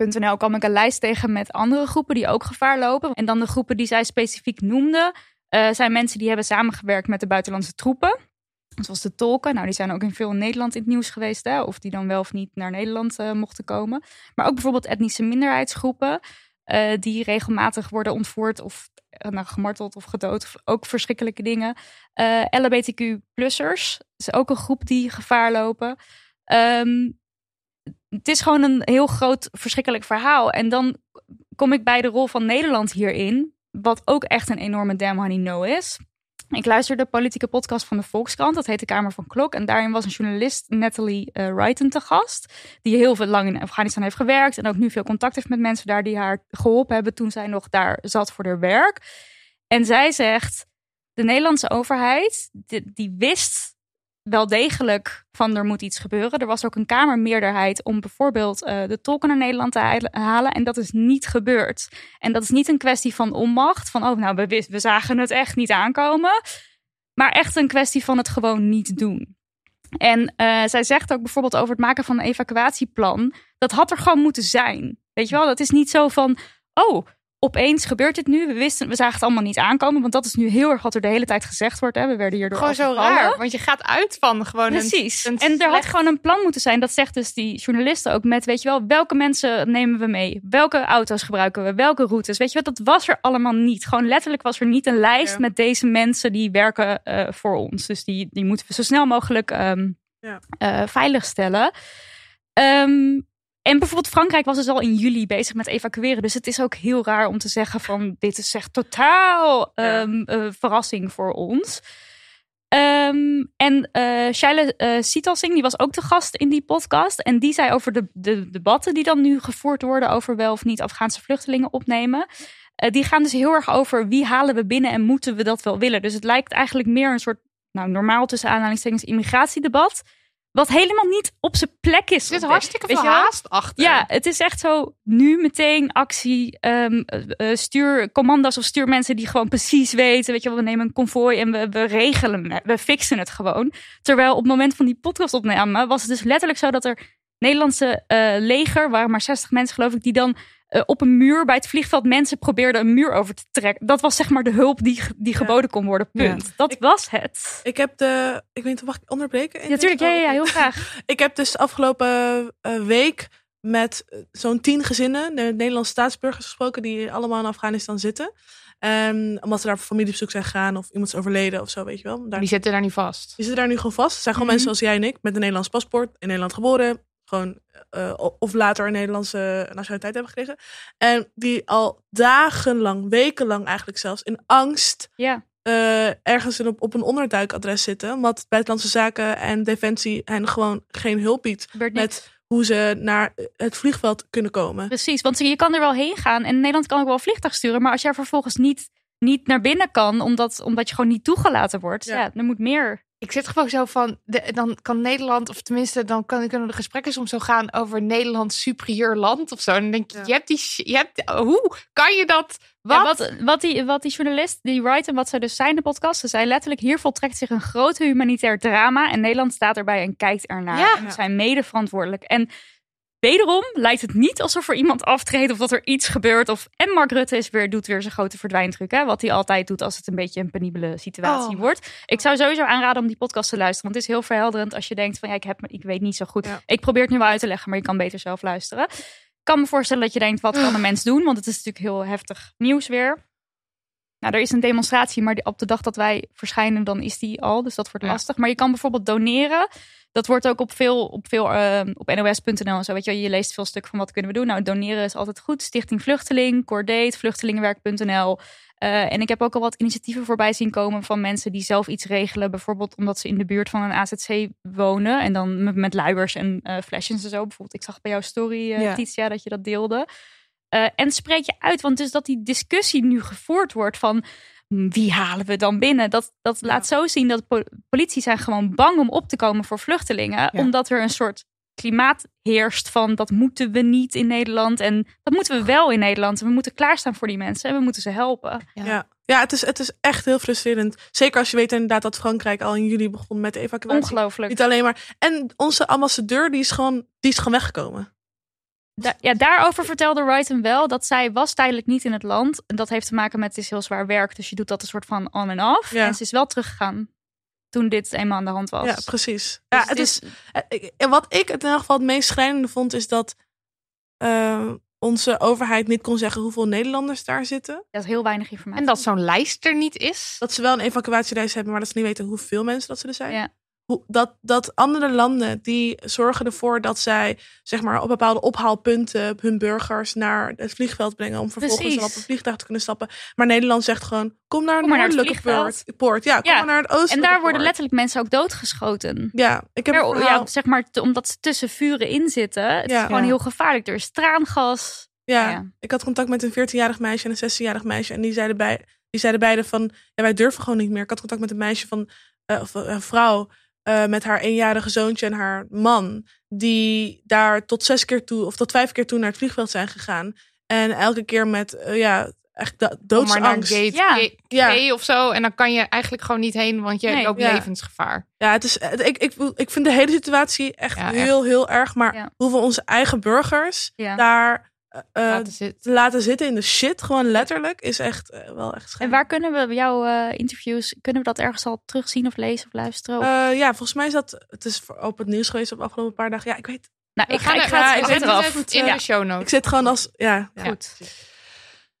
vluchtelingenwerk.nl kwam ik een lijst tegen met andere groepen die ook gevaar lopen. En dan de groepen die zij specifiek noemde, zijn mensen die hebben samengewerkt met de buitenlandse troepen. Zoals de tolken. Nou, die zijn ook in veel Nederland in het nieuws geweest. Hè? Of die dan wel of niet naar Nederland uh, mochten komen. Maar ook bijvoorbeeld etnische minderheidsgroepen. Uh, die regelmatig worden ontvoerd of uh, nou, gemarteld of gedood. Of ook verschrikkelijke dingen. LHBTQ-plussers is ook een groep die gevaar lopen. Um, het is gewoon een heel groot verschrikkelijk verhaal. En dan kom ik bij de rol van Nederland hierin. Wat ook echt een enorme damn honey no is. Ik luisterde de politieke podcast van de Volkskrant. Dat heet de Kamer van Klok. En daarin was een journalist, Natalie uh, Wrighton, te gast. Die heel veel lang in Afghanistan heeft gewerkt. En ook nu veel contact heeft met mensen daar die haar geholpen hebben toen zij nog daar zat voor haar werk. En zij zegt, de Nederlandse overheid, die wist wel degelijk van er moet iets gebeuren. Er was ook een Kamermeerderheid om bijvoorbeeld uh, de tolken naar Nederland te halen. En dat is niet gebeurd. En dat is niet een kwestie van onmacht. Van, oh, nou, we, we zagen het echt niet aankomen. Maar echt een kwestie van het gewoon niet doen. En uh, zij zegt ook bijvoorbeeld over het maken van een evacuatieplan. Dat had er gewoon moeten zijn. Weet je wel, dat is niet zo van, oh, opeens gebeurt dit nu. We wisten, we zagen het allemaal niet aankomen. Want dat is nu heel erg wat er de hele tijd gezegd wordt. Hè. We werden hierdoor Gewoon zo raar. Want je gaat uit van gewoon Precies. Een, een en er had gewoon een plan moeten zijn. Dat zegt dus die journalisten ook met, weet je wel, welke mensen nemen we mee? Welke auto's gebruiken we? Welke routes? Weet je wat, dat was er allemaal niet. Gewoon letterlijk was er niet een lijst Ja. met deze mensen die werken uh, voor ons. Dus die, die moeten we zo snel mogelijk um, Ja. uh, veiligstellen. Um, en bijvoorbeeld Frankrijk was dus al in juli bezig met evacueren. Dus het is ook heel raar om te zeggen van dit is echt totaal um, uh, verrassing voor ons. Um, en uh, Shaila uh, die was ook de gast in die podcast. En die zei over de, de debatten die dan nu gevoerd worden over wel of niet Afghaanse vluchtelingen opnemen. Uh, die gaan dus heel erg over wie halen we binnen en moeten we dat wel willen. Dus het lijkt eigenlijk meer een soort, nou normaal tussen aanhalingstekens, immigratiedebat. Wat helemaal niet op zijn plek is. Er zit op hartstikke veel haast achter. Ja, het is echt zo nu meteen actie. Um, uh, stuur commando's of stuur mensen die gewoon precies weten. Weet je wel, we nemen een konvooi en we, we regelen het. We fixen het gewoon. Terwijl op het moment van die podcast opname was het dus letterlijk zo dat er Nederlandse uh, leger, waren maar 60 mensen geloof ik, die dan uh, op een muur bij het vliegveld mensen probeerden een muur over te trekken. Dat was zeg maar de hulp die, die geboden kon worden. Punt. Ja. Dat Ik- was het. Ik heb de. Ik weet niet, mag ik onderbreken? Ja, natuurlijk. Ja, ja, ja, heel graag. Ik heb dus de afgelopen eh, week met eh, zo'n tien gezinnen, de Nederlandse staatsburgers gesproken, die allemaal in Afghanistan zitten. En omdat ze daar op familiebezoek zijn gegaan of iemand is overleden of zo, weet je wel. Daar, Die zitten daar niet vast. die zitten daar nu gewoon vast. Het zijn gewoon Mhm. mensen zoals jij en ik, met een Nederlands paspoort, in Nederland geboren. Gewoon, eh, of later een Nederlandse nationaliteit hebben gekregen. En die al dagenlang, wekenlang eigenlijk zelfs, in angst Ja. eh, ergens in op, op een onderduikadres zitten. Omdat Buitenlandse Zaken en Defensie hen gewoon geen hulp biedt. Met hoe ze naar het vliegveld kunnen komen. Precies, want je kan er wel heen gaan. En Nederland kan ook wel een vliegtuig sturen. Maar als jij vervolgens niet, niet naar binnen kan, omdat, omdat je gewoon niet toegelaten wordt. Ja, Ja. er moet meer. Ik zit gewoon zo van, de, dan kan Nederland, of tenminste, dan kan, kunnen de gesprekken soms zo gaan over Nederland superieur land of zo. En dan denk je, Ja. je hebt die, je hebt, hoe kan je dat? Wat? Ja, wat, wat, die, wat die journalist, die Wright en wat zij dus zijn in de podcast, ze zei letterlijk, hier voltrekt zich een groot humanitair drama. En Nederland staat erbij en kijkt ernaar. Ja. En we zijn mede verantwoordelijk. En wederom lijkt het niet alsof er iemand aftreedt of dat er iets gebeurt. Of, en Mark Rutte is weer, doet weer zijn grote verdwijntruc. Hè, wat hij altijd doet als het een beetje een penibele situatie Oh. wordt. Ik zou sowieso aanraden om die podcast te luisteren. Want het is heel verhelderend als je denkt van ja, ik, heb, ik weet niet zo goed. Ja. Ik probeer het nu wel uit te leggen, maar je kan beter zelf luisteren. Ik kan me voorstellen dat je denkt, wat kan een mens doen? Want het is natuurlijk heel heftig nieuws weer. Nou, er is een demonstratie, maar op de dag dat wij verschijnen, dan is die al. Dus dat wordt Ja. lastig. Maar je kan bijvoorbeeld doneren. Dat wordt ook op veel, op veel eh, op nos.nl en zo. Weet je, je leest veel stuk van wat kunnen we doen. Nou, doneren is altijd goed. Stichting Vluchteling, Cordate, vluchtelingenwerk.nl. Eh, en ik heb ook al wat initiatieven voorbij zien komen van mensen die zelf iets regelen. Bijvoorbeeld omdat ze in de buurt van een AZC wonen. En dan met, met luiers en eh flesjes en zo. Bijvoorbeeld, ik zag bij jouw story, Ja. Titia, dat je dat deelde. Eh, en spreek je uit, want dus dat die discussie nu gevoerd wordt van hm, wie halen we dan binnen? Dat, dat laat zo zien dat po- politie zijn gewoon bang om op te komen voor vluchtelingen, omdat er een soort klimaat heerst van dat moeten we niet in Nederland en dat moeten we wel in Nederland. En we moeten klaarstaan voor die mensen en we moeten ze helpen. Ja, ja. het, is, het is echt heel frustrerend. Zeker als je weet inderdaad dat Frankrijk al in juli begon met de evacuatie. Ongelooflijk. Niet alleen maar. En onze ambassadeur die is gewoon, die is gewoon weggekomen. Da- ja, daarover vertelde Wrighton wel dat zij was tijdelijk niet in het land. En dat heeft te maken met het is heel zwaar werk. Dus je doet dat een soort van on en off. Ja. En ze is wel teruggegaan toen dit eenmaal aan de hand was. Ja, precies. Dus ja, het is, en wat ik het in elk geval het meest schrijnende vond, is dat eh, onze overheid niet kon zeggen hoeveel Nederlanders daar zitten. Dat is heel weinig informatie. En dat zo'n lijst er niet is. Dat ze wel een evacuatiereis hebben, maar dat ze niet weten hoeveel mensen dat ze er zijn. Ja. Dat, dat andere landen die zorgen ervoor dat zij zeg maar, op bepaalde ophaalpunten hun burgers naar het vliegveld brengen. Om vervolgens Precies. dan op een vliegtuig te kunnen stappen. Maar Nederland zegt gewoon: kom naar een noordelijke poort, poort. Ja, kom Ja, maar naar het oostelijke En daar worden poort. letterlijk mensen ook doodgeschoten. Ja, ik heb Er- ja, zeg maar, omdat ze tussen vuren in zitten. Het Ja. is gewoon heel gevaarlijk. Er is traangas. Ja, Ja. ik had contact met een 14-jarig meisje en een 16-jarig meisje. En die zeiden, bij, die zeiden beide van, ja, wij durven gewoon niet meer. Ik had contact met een meisje van, eh, of een vrouw eh, met haar eenjarige zoontje en haar man. Die daar tot zes keer toe, of tot vijf keer toe naar het vliegveld zijn gegaan. En elke keer met, eh, ja, echt doodsangst. gate Ja. Of zo. En dan kan je eigenlijk gewoon niet heen, want je Nee. loopt Ja. levensgevaar. Ja, het is, het- ik, ik, ik vind de hele situatie echt Ja, heel, heel erg. Maar Ja. hoeveel onze eigen burgers Ja. daar Laten zitten. te laten zitten in de shit, gewoon letterlijk, is echt eh, wel echt En schijn. waar kunnen we jouw eh, interviews, kunnen we dat ergens al terugzien of lezen of luisteren? Of- Eh, ja, volgens mij is dat. Het is voor- op het nieuws geweest op de afgelopen paar dagen. Ja, ik weet. nou, ik ga, ik er- ga ja, het zet het eraf. even in Ja. de show notes. Ik zit gewoon als. Ja, ja. Goed.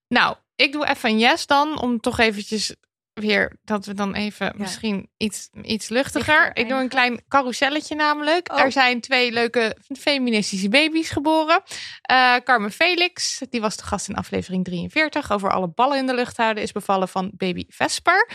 Nou, ik doe even een yes dan, om toch eventjes weer, dat we dan even misschien iets, iets luchtiger. Ik doe een klein carouselletje namelijk. Oh. Er zijn twee leuke feministische baby's geboren. Eh, Carmen Felix, die was de gast in aflevering 43, over alle ballen in de lucht houden, is bevallen van baby Vesper.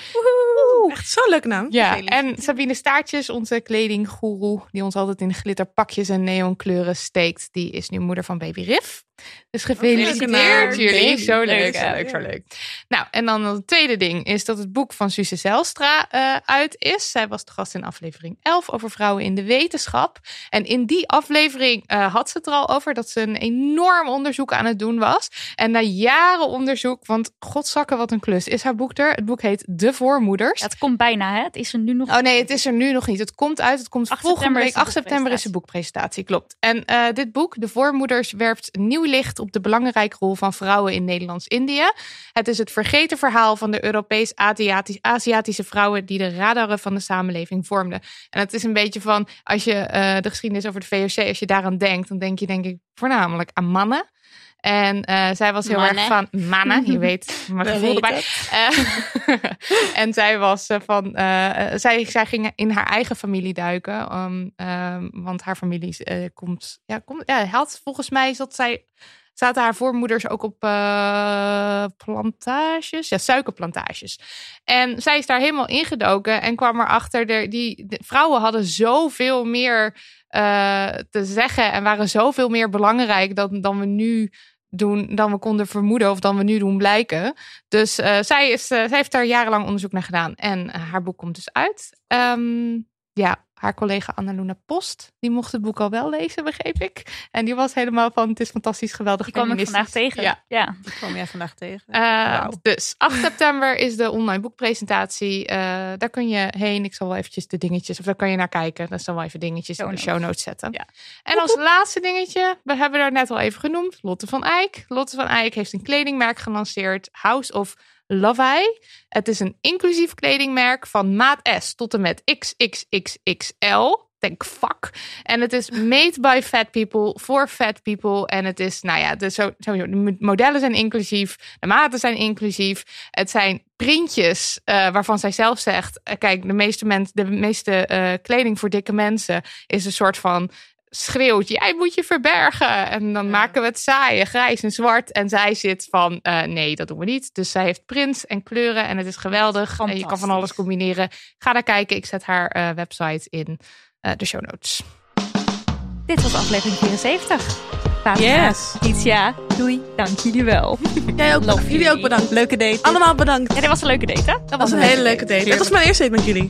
Echt zo'n leuke naam. Ja, en Sabine Staartjes, onze kledinggoeroe, die ons altijd in glitterpakjes en neonkleuren steekt, die is nu moeder van baby Riff. Dus naam. gefeliciteerd jullie. Zo leuk, ja. leuk, zo leuk. Nou, en dan het tweede ding is dat het boek van Suze Zelstra eh, uit is. Zij was de gast in aflevering 11 over vrouwen in de wetenschap. En in die aflevering eh, had ze het er al over dat ze een enorm onderzoek aan het doen was. En na jaren onderzoek, want godzakken wat een klus, is haar boek er. Het boek heet De Voormoeders. Ja, het komt bijna, hè? Het is er nu nog. Oh nee, het is er nu nog niet. Het komt uit. Het komt 8 volgende week. is de 8 september is de boekpresentatie, klopt. En eh, dit boek, De Voormoeders, werpt nieuw licht op de belangrijke rol van vrouwen in Nederlands-Indië. Het is het vergeten verhaal van de Europees-Aziatische vrouwen die de radaren van de samenleving vormden. En het is een beetje van, als je eh, de geschiedenis over de VOC, als je daaraan denkt, dan denk je denk ik voornamelijk aan mannen. En eh, zij was heel erg van mannen, je weet mijn gevoel erbij. Eh, en zij was eh, van, zij, zij ging in haar eigen familie duiken, um, um, want haar familie komt, ja, komt, ja, had volgens mij zat zij, zaten haar voormoeders ook op uh, plantages, ja, suikerplantages. En zij is daar helemaal ingedoken en kwam erachter, de, die de vrouwen hadden zoveel meer uh, te zeggen en waren zoveel meer belangrijk dan, dan we nu doen dan we konden vermoeden of dan we nu doen blijken. Dus uh, zij, is, uh, zij heeft daar jarenlang onderzoek naar gedaan en uh, haar boek komt dus uit. Um, ja, haar collega Annaluna Post, die mocht het boek al wel lezen, begreep ik. En die was helemaal van, het is fantastisch, geweldig. Die kwam ik vandaag tegen. Ja. ja. Die kwam jij vandaag tegen. Wow. Dus 8 september is de online boekpresentatie. Uh, daar kun je heen. Ik zal wel eventjes de dingetjes, of daar kan je naar kijken. Dan zal wel even dingetjes show in de show notes zetten. Ja. En als laatste dingetje, we hebben er net al even genoemd, Lotte van Eyck. Lotte van Eyck heeft een kledingmerk gelanceerd, House of Love Het is een inclusief kledingmerk van maat S tot en met XXXXL. denkvak. En het is made by fat people, for fat people. En het is, nou ja, de, de modellen zijn inclusief, de maten zijn inclusief. Het zijn printjes uh, waarvan zij zelf zegt: uh, kijk, de meeste, de meeste uh, kleding voor dikke mensen is een soort van schreeuwt: jij moet je verbergen. En dan maken we het saai, grijs en zwart. En zij zit van: nee, dat doen we niet. Dus zij heeft prints en kleuren en het is geweldig. En je kan van alles combineren. Ga daar kijken. Ik zet haar website in de show notes. Dit was aflevering 74. Fatima, yes. Titia, doei. Dank jullie wel. Jij ook. Love jullie ook bedankt. Leuke date. Allemaal bedankt. Ja, dit was een leuke date, hè? Dat, dat was een, hele leuke date. Dat was mijn eerste date met jullie.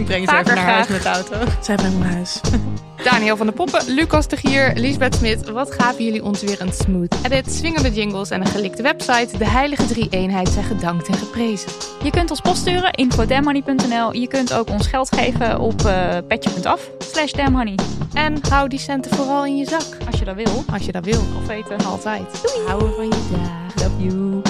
Ik breng ze even naar huis met de auto. Zij brengt me naar huis. Daniel van de Poppen, Lucas de Gier, Lisbeth Smit. Wat gaven jullie ons weer een smooth edit, swingende jingles en een gelikte website. De heilige drie-eenheid zijn gedankt en geprezen. Je kunt ons post sturen, infodemmoney.nl. Je kunt ook ons geld geven op uh, petje.af slash damhoney. En hou die centen vooral in je zak. Als je dat wil. Als je dat wil. Of weten. Altijd. Doei. Houden van je dag. Love you.